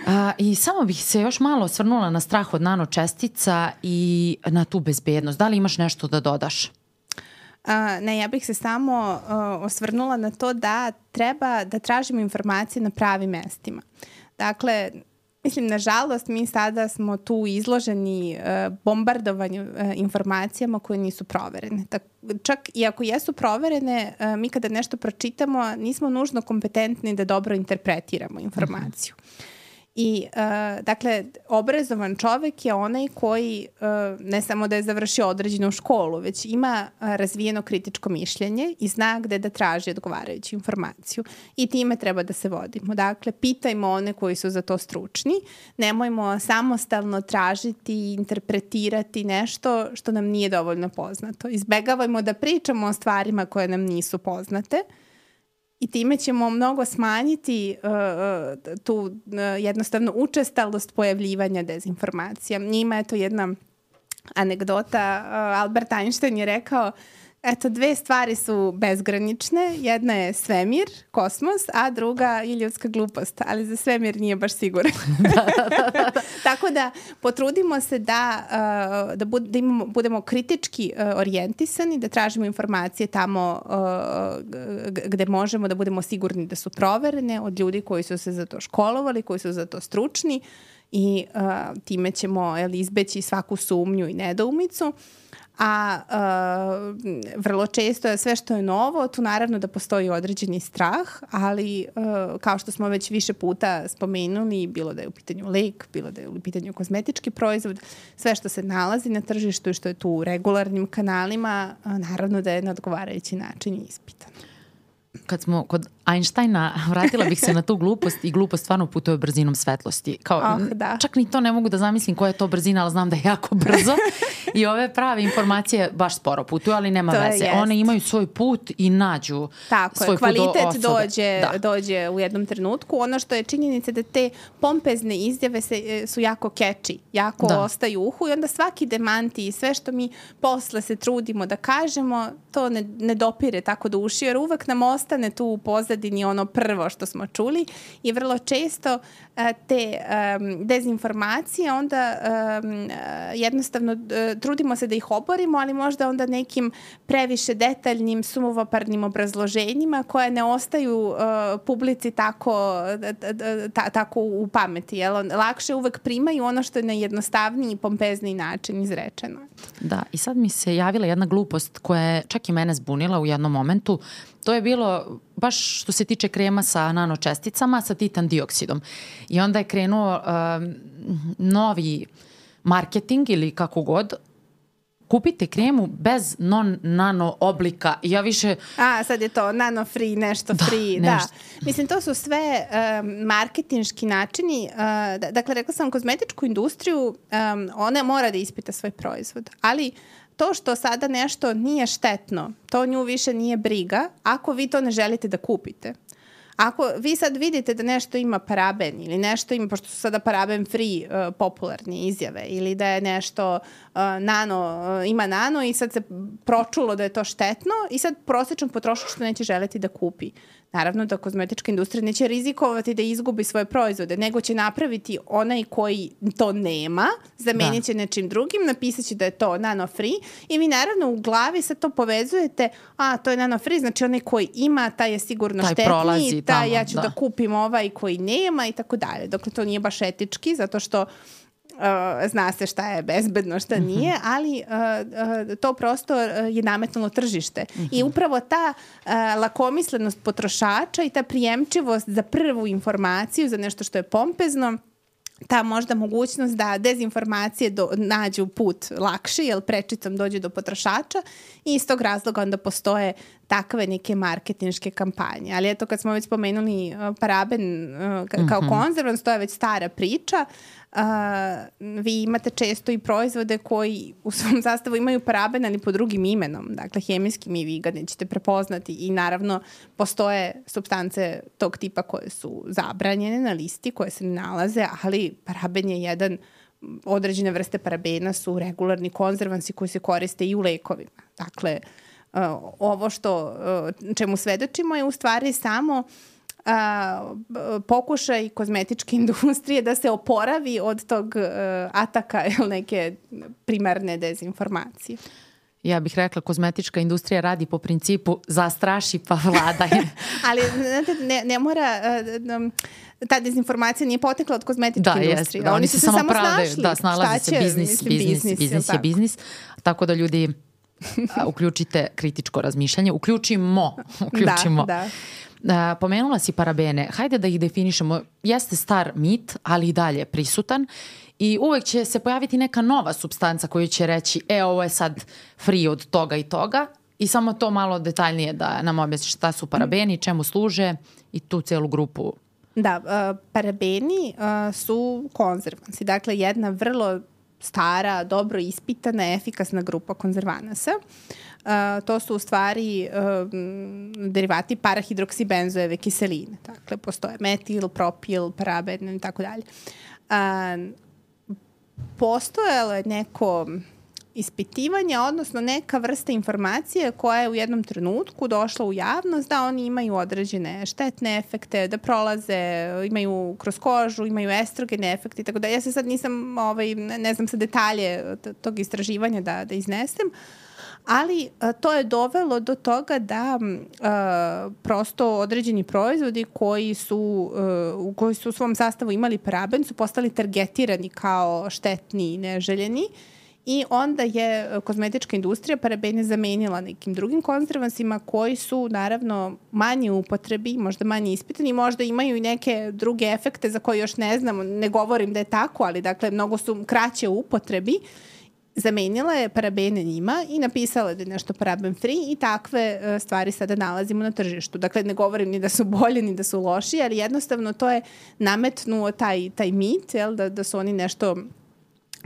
A, I samo bih se još malo osvrnula na strah od nanočestica i na tu bezbednost. Da li imaš nešto da dodaš? Ne, ja bih se samo uh, osvrnula na to da treba da tražimo informacije na pravim mestima. Dakle, mislim, nažalost, mi sada smo tu izloženi uh, bombardovanju uh, informacijama koje nisu proverene. Tak, čak i ako jesu proverene, uh, mi kada nešto pročitamo, nismo nužno kompetentni da dobro interpretiramo informaciju. I, uh, dakle, obrazovan čovek je onaj koji uh, ne samo da je završio određenu školu, već ima uh, razvijeno kritičko mišljenje i zna gde da traži odgovarajuću informaciju. I time treba da se vodimo. Dakle, pitajmo one koji su za to stručni. Nemojmo samostalno tražiti i interpretirati nešto što nam nije dovoljno poznato. Izbegavajmo da pričamo o stvarima koje nam nisu poznate i time ćemo mnogo smanjiti uh, uh, tu uh, jednostavno učestalost pojavljivanja dezinformacija. Njima je to jedna anegdota. Uh, Albert Einstein je rekao Eto, dve stvari su bezgranične. Jedna je svemir, kosmos, a druga je ljudska glupost. Ali za svemir nije baš siguran. Tako da potrudimo se da, uh, da, bud, da imamo, budemo kritički uh, orijentisani, da tražimo informacije tamo uh, g- gde možemo da budemo sigurni da su proverene od ljudi koji su se za to školovali, koji su za to stručni i uh, time ćemo jel, izbeći svaku sumnju i nedoumicu. A uh, vrlo često je sve što je novo, tu naravno da postoji određeni strah, ali uh, kao što smo već više puta spomenuli, bilo da je u pitanju lek, bilo da je u pitanju kozmetički proizvod, sve što se nalazi na tržištu i što je tu u regularnim kanalima, uh, naravno da je na odgovarajući način ispitano kad smo kod Einsteina, vratila bih se na tu glupost i glupost stvarno putuje brzinom svetlosti. Kao, oh, da. Čak ni to ne mogu da zamislim koja je to brzina, ali znam da je jako brzo. I ove prave informacije baš sporo putuju, ali nema to veze. Jest. One imaju svoj put i nađu Tako svoj je, kvalitet put do dođe, da. dođe u jednom trenutku. Ono što je činjenica da te pompezne izjave se, e, su jako catchy, jako da. ostaju uhu i onda svaki demanti i sve što mi posle se trudimo da kažemo, to ne, ne dopire tako do uši, jer uvek nam ostane tu u pozadini ono prvo što smo čuli i vrlo često a, te um, dezinformacije onda um, jednostavno uh, trudimo se da ih oborimo, ali možda onda nekim previše detaljnim, sumovoparnim obrazloženjima koje ne ostaju uh, publici tako, ta, tako u pameti. Jel? Lakše uvek primaju ono što je na jednostavniji i pompezniji način izrečeno. Da, i sad mi se javila jedna glupost koja je čak i mene zbunila u jednom momentu. To je bilo baš što se tiče krema sa nanočesticama, sa titan dioksidom. I onda je krenuo um, novi marketing ili kako god, kupite kremu bez non-nano oblika. Ja više... A, sad je to nano free, nešto da, free. Nešto. Da. Mislim, to su sve um, marketinški načini. Uh, dakle, rekla sam, kozmetičku industriju, um, ona mora da ispita svoj proizvod. Ali to što sada nešto nije štetno, to nju više nije briga, ako vi to ne želite da kupite. Ako vi sad vidite da nešto ima paraben ili nešto ima, pošto su sada paraben free uh, popularne izjave ili da je nešto nano, uh, ima nano i sad se pročulo da je to štetno i sad prosječan potrošač što neće želeti da kupi. Naravno da kozmetička industrija neće rizikovati da izgubi svoje proizvode, nego će napraviti onaj koji to nema, zamenit će da. nečim drugim, napisat će da je to nano free i vi naravno u glavi sad to povezujete, a to je nano free, znači onaj koji ima, taj je sigurno taj štetniji, prolazi, taj tamo, ja ću da. da kupim ovaj koji nema i tako dalje. Dokle to nije baš etički, zato što Uh, zna se šta je bezbedno, šta mhm. nije, ali uh, uh, to prosto je nametnulo tržište. I mhm. upravo ta lakomislenost potrošača i ta prijemčivost za prvu informaciju, za nešto što je pompezno, ta možda mogućnost da dezinformacije do, nađu put lakše, jer prečicom dođe do potrošača i iz tog razloga onda postoje takve neke marketinške kampanje. Ali eto kad smo već spomenuli uh, paraben uh, ka, kao mm -hmm. konzervans, to je već stara priča. Uh, vi imate često i proizvode koji u svom sastavu imaju paraben, ali po drugim imenom. Dakle, hemijskim i vi ga nećete prepoznati. I naravno, postoje substance tog tipa koje su zabranjene na listi, koje se ne nalaze, ali paraben je jedan određene vrste parabena su regularni konzervansi koji se koriste i u lekovima. Dakle, uh, Uh, ovo što uh, čemu svedočimo je u stvari samo a, pokušaj kozmetičke industrije da se oporavi od tog uh, ataka ili neke primarne dezinformacije. Ja bih rekla kozmetička industrija radi po principu zastraši pa vladaj. Ali znate, ne, ne mora uh, ta dezinformacija nije potekla od kozmetičke da, industrije. Da, oni, oni su se samo pravdaju. snašli. Da, snalazi se biznis, mislim, biznis, biznis, biznis je biznis. Tako da ljudi uključite kritičko razmišljanje. Uključimo. Uključimo. Da, da. Uh, pomenula si parabene. Hajde da ih definišemo. Jeste star mit, ali i dalje prisutan. I uvek će se pojaviti neka nova substanca koju će reći e, ovo je sad free od toga i toga. I samo to malo detaljnije da nam objasni šta su parabeni, čemu služe i tu celu grupu Da, uh, parabeni uh, su konzervansi. Dakle, jedna vrlo stara, dobro ispitana, efikasna grupa konzervanasa. Uh, to su u stvari uh, derivati parahidroksibenzoeve kiseline. Dakle, postoje metil, propil, paraben i tako dalje. Uh, postojalo je neko ispitivanja, odnosno neka vrsta informacije koja je u jednom trenutku došla u javnost da oni imaju određene štetne efekte, da prolaze, imaju kroz kožu, imaju estrogene efekte i tako da. Ja se sad nisam, ovaj, ne znam sa detalje tog istraživanja da, da iznesem, ali a, to je dovelo do toga da a, prosto određeni proizvodi koji su, a, u koji su u svom sastavu imali paraben su postali targetirani kao štetni i neželjeni I onda je e, kozmetička industrija parabene zamenila nekim drugim konzervansima koji su naravno manje upotrebi, možda manje ispitani, možda imaju i neke druge efekte za koje još ne znamo, ne govorim da je tako, ali dakle mnogo su kraće u upotrebi zamenila je parabene njima i napisala da je nešto paraben free i takve uh, stvari sada nalazimo na tržištu. Dakle, ne govorim ni da su bolje ni da su loši, ali jednostavno to je nametnuo taj, taj mit, jel, da, da su oni nešto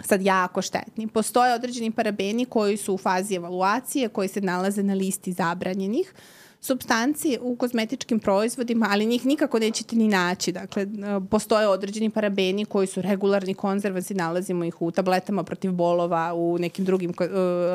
sad jako štetni. Postoje određeni parabeni koji su u fazi evaluacije, koji se nalaze na listi zabranjenih. Uh, substanci u kozmetičkim proizvodima, ali njih nikako nećete ni naći. Dakle, postoje određeni parabeni koji su regularni konzervansi, nalazimo ih u tabletama protiv bolova, u nekim drugim uh,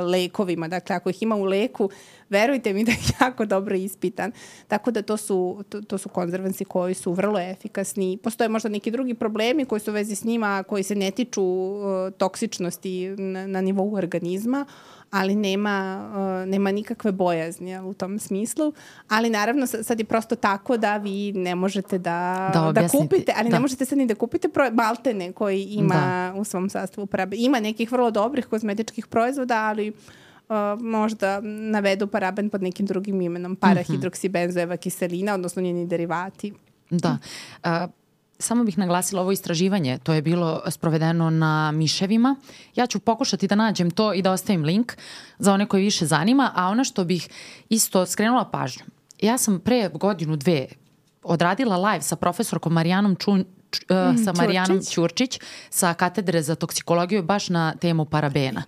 lekovima. Dakle, ako ih ima u leku, verujte mi da je jako dobro ispitan. Tako da to su, to, to su konzervansi koji su vrlo efikasni. Postoje možda neki drugi problemi koji su u vezi s njima, koji se ne tiču uh, toksičnosti na, na nivou organizma, ali nema, uh, nema nikakve bojazni u tom smislu. Ali naravno sad je prosto tako da vi ne možete da, da, da kupite, ali da. ne možete sad ni da kupite pro, maltene koji ima da. u svom sastavu parabe. Ima nekih vrlo dobrih kozmetičkih proizvoda, ali uh, možda navedu paraben pod nekim drugim imenom, parahidroksibenzoeva kiselina, odnosno njeni derivati. Da. Uh, Samo bih naglasila ovo istraživanje, to je bilo sprovedeno na miševima. Ja ću pokušati da nađem to i da ostavim link za one koje više zanima, a ono što bih isto skrenula pažnju. Ja sam pre godinu, dve odradila live sa profesorkom Marijanom Čun, uh, sa Marijanom Ćurčić. Ćurčić sa katedre za toksikologiju baš na temu parabena.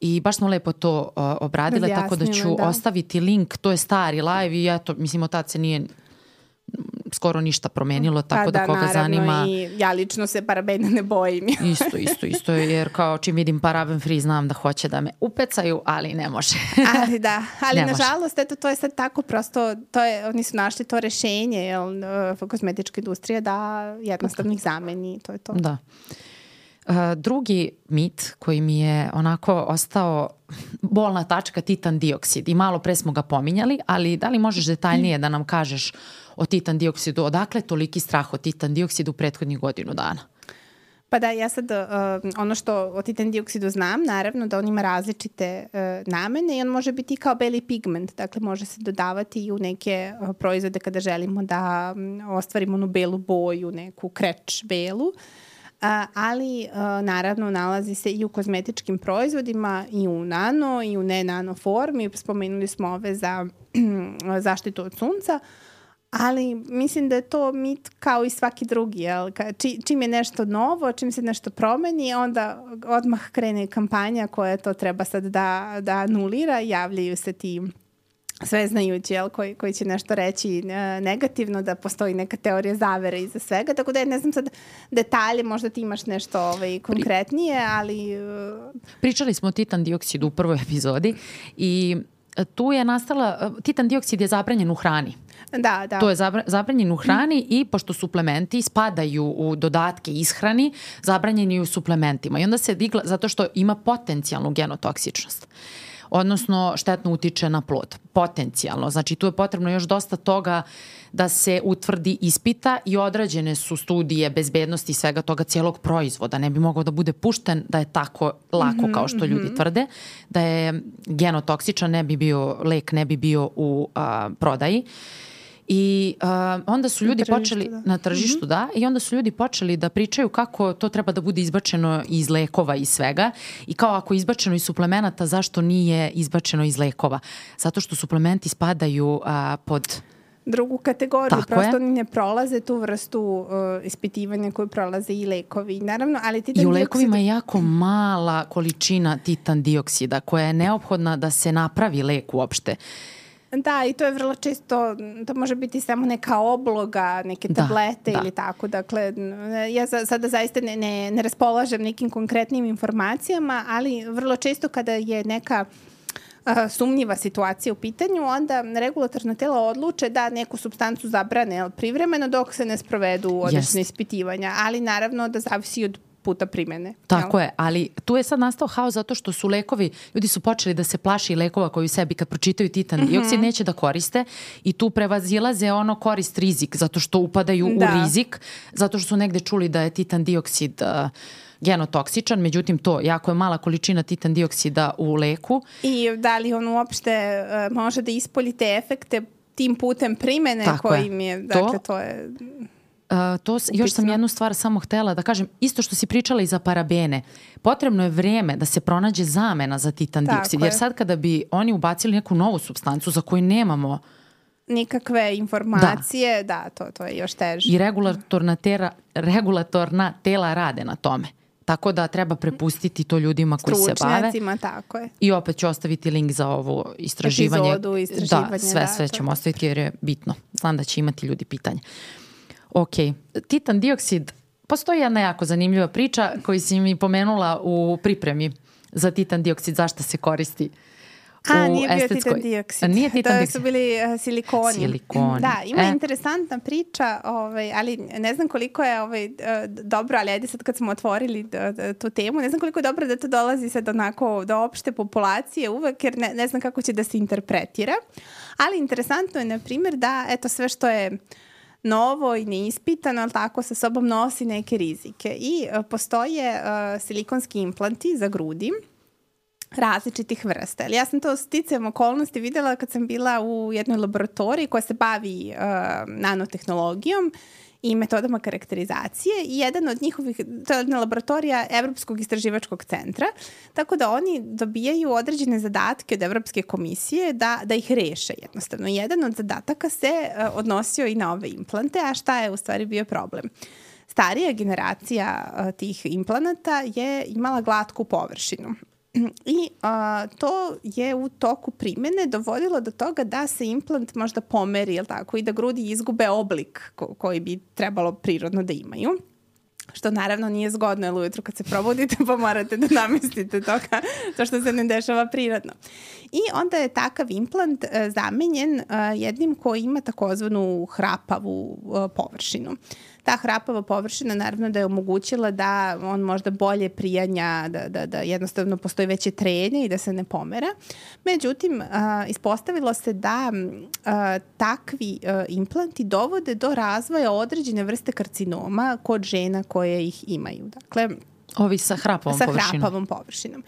I baš smo lepo to uh, obradile, tako da ću da. ostaviti link, to je stari live i eto, mislim, od tad se nije skoro ništa promenilo, tako pa, da, da koga naravno, zanima... i ja lično se parabena ne bojim. isto, isto, isto, jer kao čim vidim paraben free znam da hoće da me upecaju, ali ne može. ali da, ali ne nažalost, eto, to je sad tako prosto, to je, oni su našli to rešenje, jel, kozmetička industrija da jednostavno ih zameni, to je to. Da. Uh, drugi mit koji mi je onako ostao bolna tačka titan dioksid i malo pre smo ga pominjali, ali da li možeš detaljnije da nam kažeš o titan dioksidu. Odakle toliki strah o titan dioksidu u prethodnih godinu dana? Pa da, ja sad uh, ono što o titan dioksidu znam, naravno da on ima različite uh, namene i on može biti kao beli pigment, dakle može se dodavati i u neke uh, proizvode kada želimo da um, ostvarimo onu belu boju, neku kreč belu. Uh, ali naravno nalazi se i u kozmetičkim proizvodima i u nano i u ne nano formi. Spomenuli smo ove za zaštitu od sunca. Ali mislim da je to mit kao i svaki drugi. Jel? Či, čim je nešto novo, čim se nešto promeni, onda odmah krene kampanja koja to treba sad da, da anulira. Javljaju se ti sveznajući jel, koji, koji će nešto reći e, negativno, da postoji neka teorija zavere iza svega, tako da ja ne znam sad detalje, možda ti imaš nešto ovaj, konkretnije, ali... E, Pričali smo o titan dioksidu u prvoj epizodi i tu je nastala, titan dioksid je zabranjen u hrani. Da, da. To je zabranjen u hrani i pošto suplementi spadaju u dodatke ishrani, zabranjeni u suplementima. I onda se digla, zato što ima potencijalnu genotoksičnost odnosno štetno utiče na plod, potencijalno. Znači tu je potrebno još dosta toga da se utvrdi ispita i odrađene su studije bezbednosti svega toga cijelog proizvoda. Ne bi mogao da bude pušten da je tako lako kao što ljudi mhm. tvrde, da je genotoksičan, ne bi bio, lek ne bi bio u a, prodaji. I uh, onda su ljudi na počeli da. na tržištu, mm -hmm. da, i onda su ljudi počeli da pričaju kako to treba da bude izbačeno iz lekova i svega i kao ako je izbačeno iz suplemenata, zašto nije izbačeno iz lekova? Zato što suplementi spadaju uh, pod drugu kategoriju, Tako prosto je. oni ne prolaze tu vrstu uh, ispitivanja koju prolaze i lekovi. Naravno, ali titan I u lekovima je jako mala količina titan dioksida koja je neophodna da se napravi lek uopšte. Da, i to je vrlo često, to može biti samo neka obloga, neke da, tablete da, ili tako. Dakle, ja za, sada zaista ne, ne, ne raspolažem nekim konkretnim informacijama, ali vrlo često kada je neka sumnjiva situacija u pitanju, onda regulatorna tela odluče da neku substancu zabrane privremeno dok se ne sprovedu određene yes. ispitivanja, ali naravno da zavisi od puta primene. Tako jel? je, ali tu je sad nastao haos zato što su lekovi, ljudi su počeli da se plaši lekova koji u sebi kad pročitaju titan mm -hmm. dioksid neće da koriste i tu prevazilaze ono korist rizik zato što upadaju da. u rizik, zato što su negde čuli da je titan dioksid uh, genotoksičan, međutim to jako je mala količina titan dioksida u leku. I da li on uopšte uh, može da ispolji te efekte tim putem primene Tako kojim je, je dakle to, to je to, još sam jednu stvar samo htela da kažem, isto što si pričala i za parabene, potrebno je vreme da se pronađe zamena za titan Tako dioksid, jer sad kada bi oni ubacili neku novu substancu za koju nemamo nikakve informacije, da, da to, to je još teže. I regulatorna, tera, regulatorna tela rade na tome. Tako da treba prepustiti to ljudima koji se bave. tako je. I opet ću ostaviti link za ovo istraživanje. Epizodu, istraživanje. Da, sve, sve ćemo ostaviti jer je bitno. Znam da će imati ljudi pitanje. Ok, titan dioksid, postoji jedna jako zanimljiva priča koju si mi pomenula u pripremi za titan dioksid, zašto se koristi. A, nije bio titan dioksid. Nije titan dioksid. To su bili uh, silikoni. Silikoni. Da, ima e. interesantna priča, ovaj, ali ne znam koliko je ovaj, dobro, ali ajde sad kad smo otvorili tu temu, ne znam koliko je dobro da to dolazi sad onako do opšte populacije uvek, jer ne, ne znam kako će da se interpretira. Ali interesantno je, na primjer, da eto sve što je uh, novo i neispitano, ali tako sa sobom nosi neke rizike. I uh, postoje uh, silikonski implanti za grudi, različitih vrsta. Ali ja sam to sticajem okolnosti videla kad sam bila u jednoj laboratoriji koja se bavi uh, nanotehnologijom i metodama karakterizacije i jedan od njihovih, to je laboratorija Evropskog istraživačkog centra, tako da oni dobijaju određene zadatke od Evropske komisije da, da ih reše jednostavno. Jedan od zadataka se uh, odnosio i na ove implante, a šta je u stvari bio problem? Starija generacija uh, tih implanata je imala glatku površinu I a, to je u toku primene dovodilo do toga da se implant možda pomeri, jel tako, i da grudi izgube oblik ko, koji bi trebalo prirodno da imaju što naravno nije zgodno, jer ujutru kad se probudite pa morate da namestite toga, to što se ne dešava prirodno. I onda je takav implant e, zamenjen e, jednim koji ima takozvanu hrapavu e, površinu. Uh, ta hrapava površina naravno da je omogućila da on možda bolje prijanja, da, da, da jednostavno postoji veće trenje i da se ne pomera. Međutim, a, ispostavilo se da a, takvi a, implanti dovode do razvoja određene vrste karcinoma kod žena koje ih imaju. Dakle, Ovi sa hrapavom sa površinom. Sa hrapavom površinom.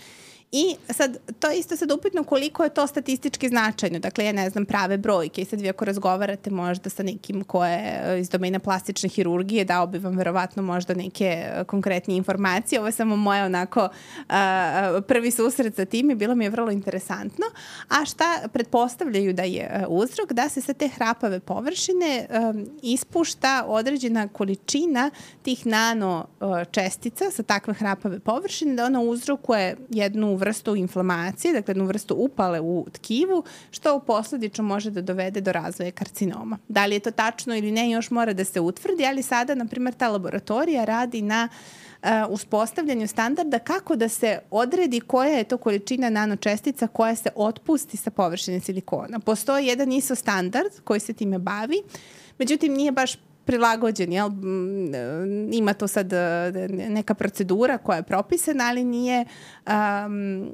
I sad, to je isto sad upitno koliko je to statistički značajno. Dakle, ja ne znam prave brojke i sad vi ako razgovarate možda sa nekim ko je e, iz domena plastične hirurgije, dao bi vam verovatno možda neke e, konkretnije informacije. Ovo je samo moja onako a, prvi susret sa tim i bilo mi je vrlo interesantno. A šta pretpostavljaju da je uzrok? Da se sa te hrapave površine um, ispušta određena količina tih nano čestica sa takve hrapave površine, da ona uzrokuje jednu vrstu inflamacije, dakle jednu vrstu upale u tkivu, što u posledično može da dovede do razvoja karcinoma. Da li je to tačno ili ne, još mora da se utvrdi, ali sada, na primjer, ta laboratorija radi na uh, uspostavljanju standarda kako da se odredi koja je to količina nanočestica koja se otpusti sa površine silikona. Postoji jedan ISO standard koji se time bavi, međutim nije baš prilagođen, jel? Ima to sad e, neka procedura koja je propisana, ali nije, um,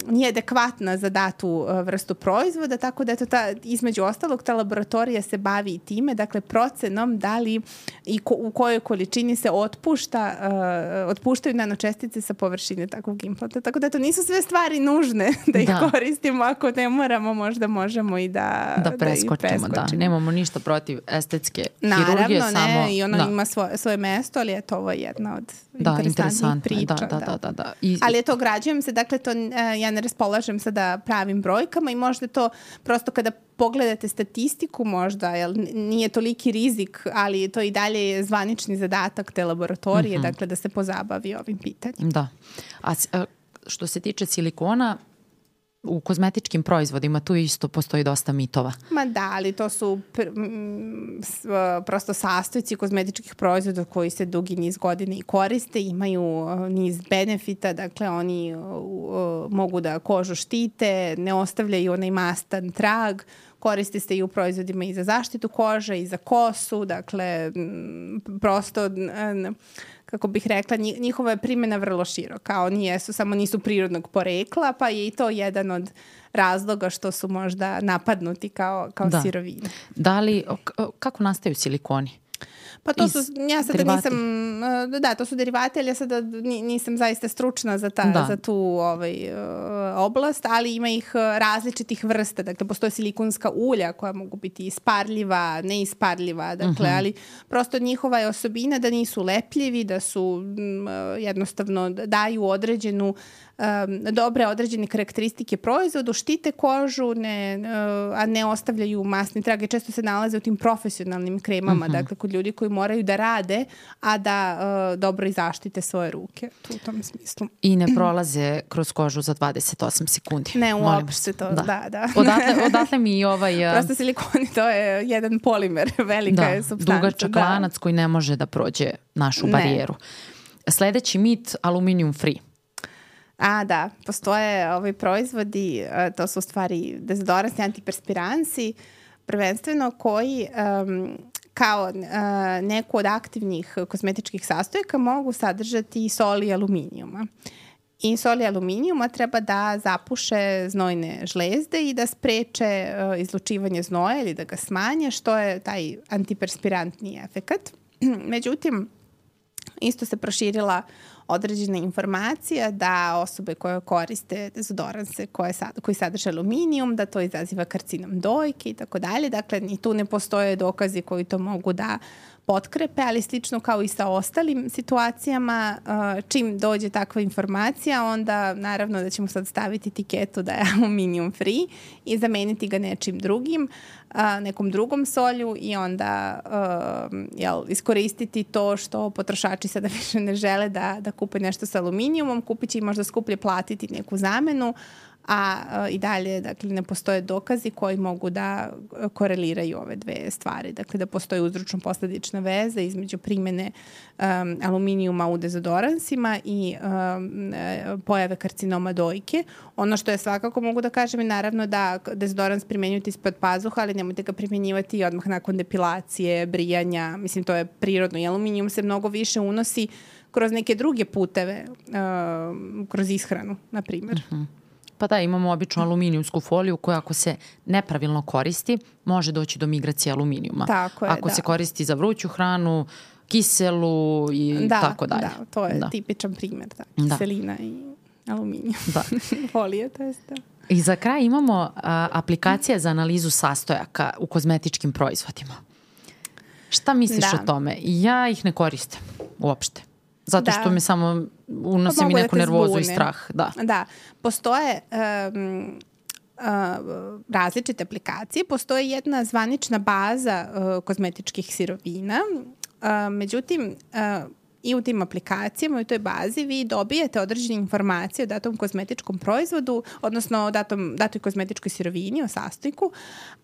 nije adekvatna za datu e, vrstu proizvoda, tako da eto ta, između ostalog ta laboratorija se bavi i time, dakle procenom da li i ko, u kojoj količini se otpušta, uh, otpuštaju nanočestice sa površine takvog implanta. Tako da to nisu sve stvari nužne da ih da. koristimo, ako ne moramo, možda možemo i da, da preskočimo. Da, preskočimo. da. Nemamo ništa protiv estetske Naravno, hirurgije, ne, samo i ona da. ima svoje, svoje mesto, ali je to ovo jedna od da, interesantnih priča. Da, da, da. da, da. I, ali je to građujem se, dakle to, uh, ja ne raspolažem sada pravim brojkama i možda to prosto kada pogledate statistiku možda, jel, nije toliki rizik, ali to i dalje je zvanični zadatak te laboratorije, mm -hmm. dakle da se pozabavi ovim pitanjem. Da. A, a što se tiče silikona, u kozmetičkim proizvodima tu isto postoji dosta mitova. Ma da, ali to su pr prosto sastojci kozmetičkih proizvoda koji se dugi niz godina i koriste, imaju niz benefita, dakle oni uh, mogu da kožu štite, ne ostavljaju onaj mastan trag koriste se i u proizvodima i za zaštitu kože i za kosu, dakle prosto kako bih rekla, njihova je primjena vrlo široka. Oni jesu, samo nisu prirodnog porekla, pa je i to jedan od razloga što su možda napadnuti kao, kao da. sirovine. Da li, kako nastaju silikoni? Pa to su, ja sada derivati. nisam, e, da, to su derivati, ali ja sada nisam zaista stručna za, ta, da. za tu ovaj, e, oblast, ali ima ih e, različitih vrsta. Dakle, postoje silikonska ulja koja mogu biti isparljiva, neisparljiva, dakle, uh mhm. -huh. ali prosto njihova je osobina da nisu lepljivi, da su jednostavno daju određenu um, dobre određene karakteristike proizvodu, štite kožu, ne, uh, a ne ostavljaju masne trage. Često se nalaze u tim profesionalnim kremama, mhm. -huh. dakle kod ljudi koji moraju da rade, a da uh, dobro i zaštite svoje ruke u tom smislu. I ne prolaze kroz kožu za 28 sekundi. Ne, uopšte to, da, da. da. Odatle, odatle mi i ovaj... Uh, Prosto silikoni, to je jedan polimer, velika da, je substanca. Dugačak da. lanac koji ne može da prođe našu barijeru. Ne. Sledeći mit, aluminium free. A, da, postoje ovi proizvodi, e, to su u stvari dezodoransi, antiperspiransi, prvenstveno koji um, kao uh, neku od aktivnih kozmetičkih sastojaka mogu sadržati soli aluminijuma. I soli aluminijuma treba da zapuše znojne žlezde i da spreče uh, izlučivanje znoja ili da ga smanje, što je taj antiperspirantni efekat. Međutim, isto se proširila određena informacija da osobe koje koriste dezodoranse koje sad, koji sadrže aluminijum, da to izaziva karcinom dojke i tako dalje. Dakle, ni tu ne postoje dokazi koji to mogu da potkrepe, ali slično kao i sa ostalim situacijama, uh, čim dođe takva informacija, onda naravno da ćemo sad staviti etiketu da je aluminium free i zameniti ga nečim drugim, uh, nekom drugom solju i onda uh, jel, iskoristiti to što potrošači sada više ne žele da, da kupe nešto sa aluminijumom, kupit će i možda skuplje platiti neku zamenu, a i dalje dakle, ne postoje dokazi koji mogu da koreliraju ove dve stvari. Dakle, da postoje uzročno-posledična veza između primene um, aluminijuma u dezodoransima i um, pojave karcinoma dojke. Ono što je svakako mogu da kažem je naravno da dezodorans primenjujete ispod pazuha, ali nemojte ga primenjivati odmah nakon depilacije, brijanja. Mislim, to je prirodno i aluminijum se mnogo više unosi kroz neke druge puteve, uh, kroz ishranu, na primjer. Uh mhm. -huh. Pa da, imamo običnu aluminijumsku foliju koja ako se nepravilno koristi, može doći do migracije aluminijuma. Tako je, Ako da. se koristi za vruću hranu, kiselu i da, tako dalje. Da, to je da. tipičan primjer, da. da. Kiselina da. i aluminijum. Da. Folije, to je da. I za kraj imamo a, aplikacije za analizu sastojaka u kozmetičkim proizvodima. Šta misliš da. o tome? Ja ih ne koristim uopšte. Zato da. što mi samo unosi pa mi neku da nervozu zbune. i strah. Da. da. Postoje um, uh, različite aplikacije. Postoji jedna zvanična baza uh, kozmetičkih sirovina. Uh, međutim, uh, i u tim aplikacijama i u toj bazi vi dobijete određene informacije o datom kozmetičkom proizvodu, odnosno o datom, datoj kozmetičkoj sirovini, o sastojku,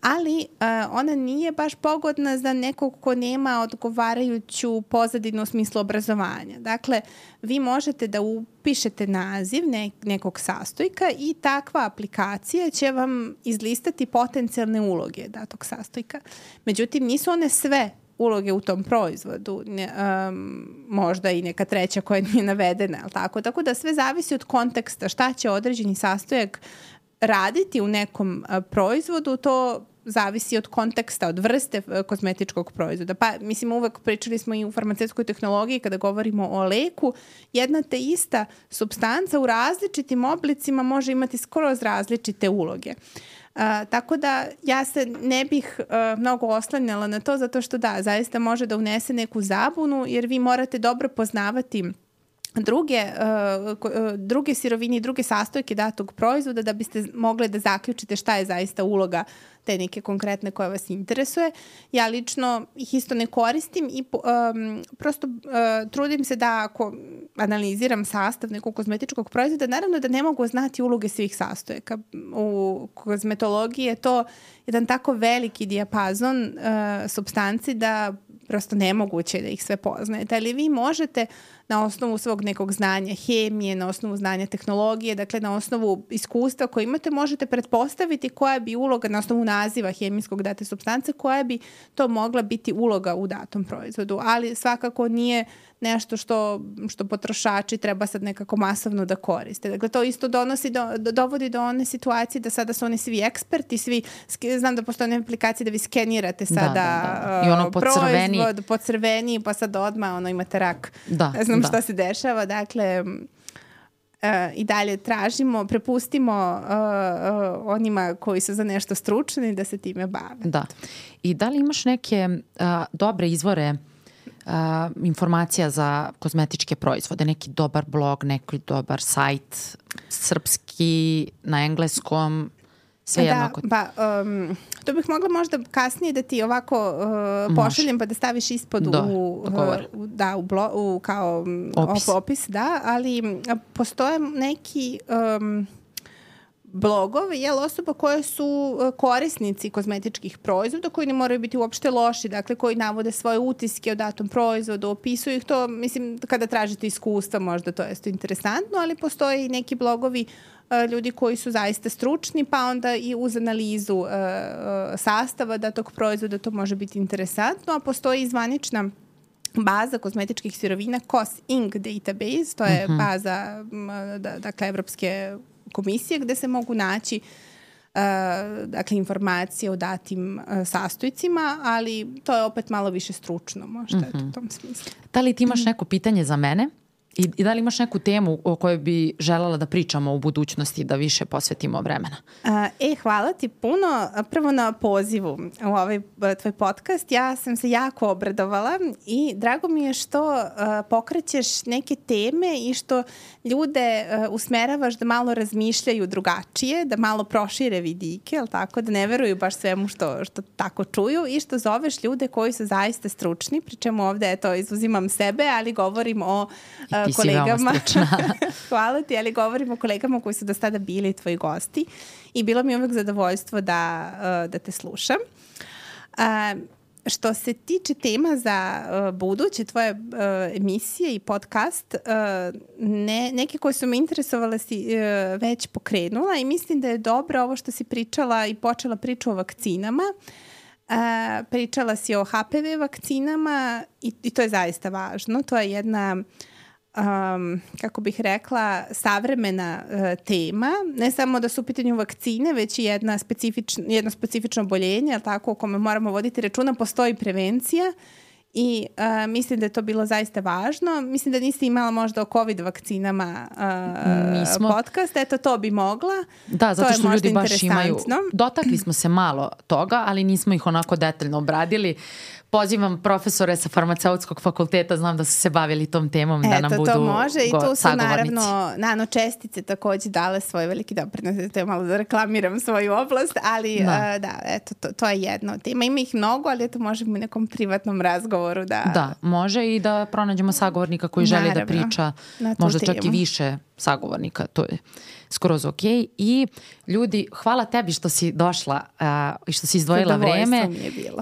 ali uh, ona nije baš pogodna za nekog ko nema odgovarajuću pozadinu u smislu obrazovanja. Dakle, vi možete da upišete naziv ne, nekog sastojka i takva aplikacija će vam izlistati potencijalne uloge datog sastojka. Međutim, nisu one sve uloge u tom proizvodu, ne, um, možda i neka treća koja nije navedena, ali tako? Tako da sve zavisi od konteksta šta će određeni sastojak raditi u nekom uh, proizvodu, to zavisi od konteksta, od vrste uh, kozmetičkog proizvoda. Pa, mislim, uvek pričali smo i u farmaceutskoj tehnologiji kada govorimo o leku, jedna te ista substanca u različitim oblicima može imati skoro različite uloge. Uh, A, tako da ja se ne bih uh, mnogo oslanjala na to zato što da, zaista može da unese neku zabunu jer vi morate dobro poznavati druge, uh, druge sirovine i druge sastojke datog proizvoda da biste mogli da zaključite šta je zaista uloga te neke konkretne koje vas interesuje. Ja lično ih isto ne koristim i um, prosto uh, trudim se da ako analiziram sastav nekog kozmetičkog proizvoda, naravno da ne mogu znati uloge svih sastojaka. U kozmetologiji je to jedan tako veliki dijapazon uh, substanci da prosto nemoguće da ih sve poznajete, ali vi možete na osnovu svog nekog znanja hemije, na osnovu znanja tehnologije, dakle na osnovu iskustva koje imate možete pretpostaviti koja bi uloga na osnovu naziva hemijskog date substance, koja bi to mogla biti uloga u datom proizvodu, ali svakako nije nešto što, što potrošači treba sad nekako masovno da koriste. Dakle, to isto donosi do, do, dovodi do one situacije da sada su oni svi eksperti, svi, znam da postoje neke aplikacije da vi skenirate da, sada da, da, da. I ono po crveni. proizvod, po crveni, pa sad odmah ono, imate rak. Da, ne znam da. šta se dešava. Dakle, Uh, i dalje tražimo, prepustimo uh, uh, onima koji su za nešto stručni da se time bave. Da. I da li imaš neke uh, dobre izvore uh, informacija za kozmetičke proizvode, neki dobar blog, neki dobar sajt, srpski, na engleskom, sve da, jednako. Pa, um, to bih mogla možda kasnije da ti ovako uh, pošaljem pa da staviš ispod da, u, uh, da, u, blo, u kao opis. opis, da, ali postoje neki um, blogovi, jel, osoba koje su e, korisnici kozmetičkih proizvoda koji ne moraju biti uopšte loši, dakle koji navode svoje utiske o datom proizvodu, opisuju ih to, mislim, kada tražite iskustva možda to je interesantno, ali postoje i neki blogovi uh, ljudi koji su zaista stručni, pa onda i uz analizu uh, uh, sastava datog proizvoda to može biti interesantno, a postoji i zvanična baza kozmetičkih sirovina COS Inc. database, to je uh mhm. -huh. baza da, dakle Evropske komisije gde se mogu naći Uh, dakle, informacije o datim uh, sastojcima, ali to je opet malo više stručno možda mm -hmm. u mhm. tom smislu. Da li ti imaš neko pitanje za mene? I, I da li imaš neku temu o kojoj bi želala da pričamo u budućnosti, da više posvetimo vremena? E, hvala ti puno. Prvo na pozivu u ovaj e, tvoj podcast. Ja sam se jako obradovala i drago mi je što uh, pokrećeš neke teme i što ljude uh, usmeravaš da malo razmišljaju drugačije, da malo prošire vidike, ali tako, da ne veruju baš svemu što, što tako čuju i što zoveš ljude koji su zaista stručni, pri čemu ovde, eto, izuzimam sebe, ali govorim o ti kolegama. Hvala ti, ali govorimo o kolegama koji su do sada bili tvoji gosti i bilo mi uvek zadovoljstvo da, uh, da te slušam. Uh, što se tiče tema za uh, buduće tvoje uh, emisije i podcast, uh, ne, neke koje su me interesovale si uh, već pokrenula i mislim da je dobro ovo što si pričala i počela priču o vakcinama. Uh, pričala si o HPV vakcinama i, i to je zaista važno. To je jedna uh, um, kako bih rekla, savremena uh, tema, ne samo da su u pitanju vakcine, već i jedna specifična, jedno specifično oboljenje, tako, o kome moramo voditi računa, postoji prevencija i uh, mislim da je to bilo zaista važno. Mislim da niste imala možda o COVID vakcinama uh, Nismo. podcast, eto to bi mogla. Da, zato što ljudi baš imaju, dotakli smo se malo toga, ali nismo ih onako detaljno obradili. Uh, pozivam profesore sa farmaceutskog fakulteta, znam da su se bavili tom temom, da Eto, da nam budu to može i tu su naravno nanočestice takođe dale svoj veliki doprinos, to je malo da reklamiram svoju oblast, ali da, uh, da eto, to, to je jedno tema. Ima ih mnogo, ali eto možemo u nekom privatnom razgovoru da... Da, može i da pronađemo sagovornika koji naravno, želi da priča, možda temu. čak i više sagovornika, to je skroz ok. I ljudi, hvala tebi što si došla uh, i što si izdvojila vreme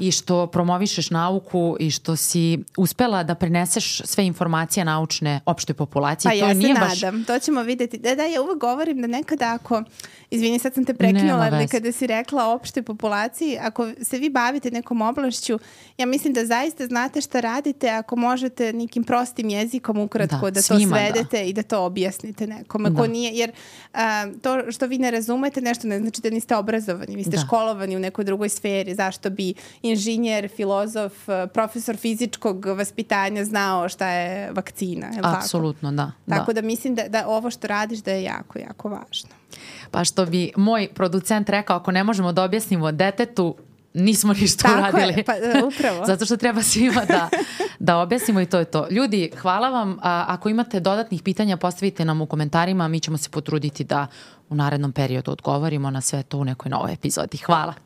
i što promovišeš nauku i što si uspela da preneseš sve informacije naučne opštoj populaciji. Pa to ja nije se baš... nadam, to ćemo videti. Da, da, ja uvek govorim da nekada ako, izvini sad sam te prekinula, ali kada si rekla opštoj populaciji, ako se vi bavite nekom oblašću, ja mislim da zaista znate šta radite ako možete nekim prostim jezikom ukratko da, da to svima, svedete da. i da to objasnite nekome da. ko nije, jer a, to što vi ne razumete nešto ne znači da niste obrazovani, vi ste da. školovani u nekoj drugoj sferi, zašto bi inženjer, filozof, profesor fizičkog vaspitanja znao šta je vakcina, je Apsolutno, tako? da. Tako da. da mislim da, da ovo što radiš da je jako, jako važno. Pa što bi moj producent rekao, ako ne možemo da objasnimo detetu, nismo ništa Tako uradili. Je, pa e, upravo. Zato što treba svima da, da objasnimo i to je to. Ljudi, hvala vam. A, ako imate dodatnih pitanja, postavite nam u komentarima. Mi ćemo se potruditi da u narednom periodu odgovorimo na sve to u nekoj novoj epizodi. Hvala.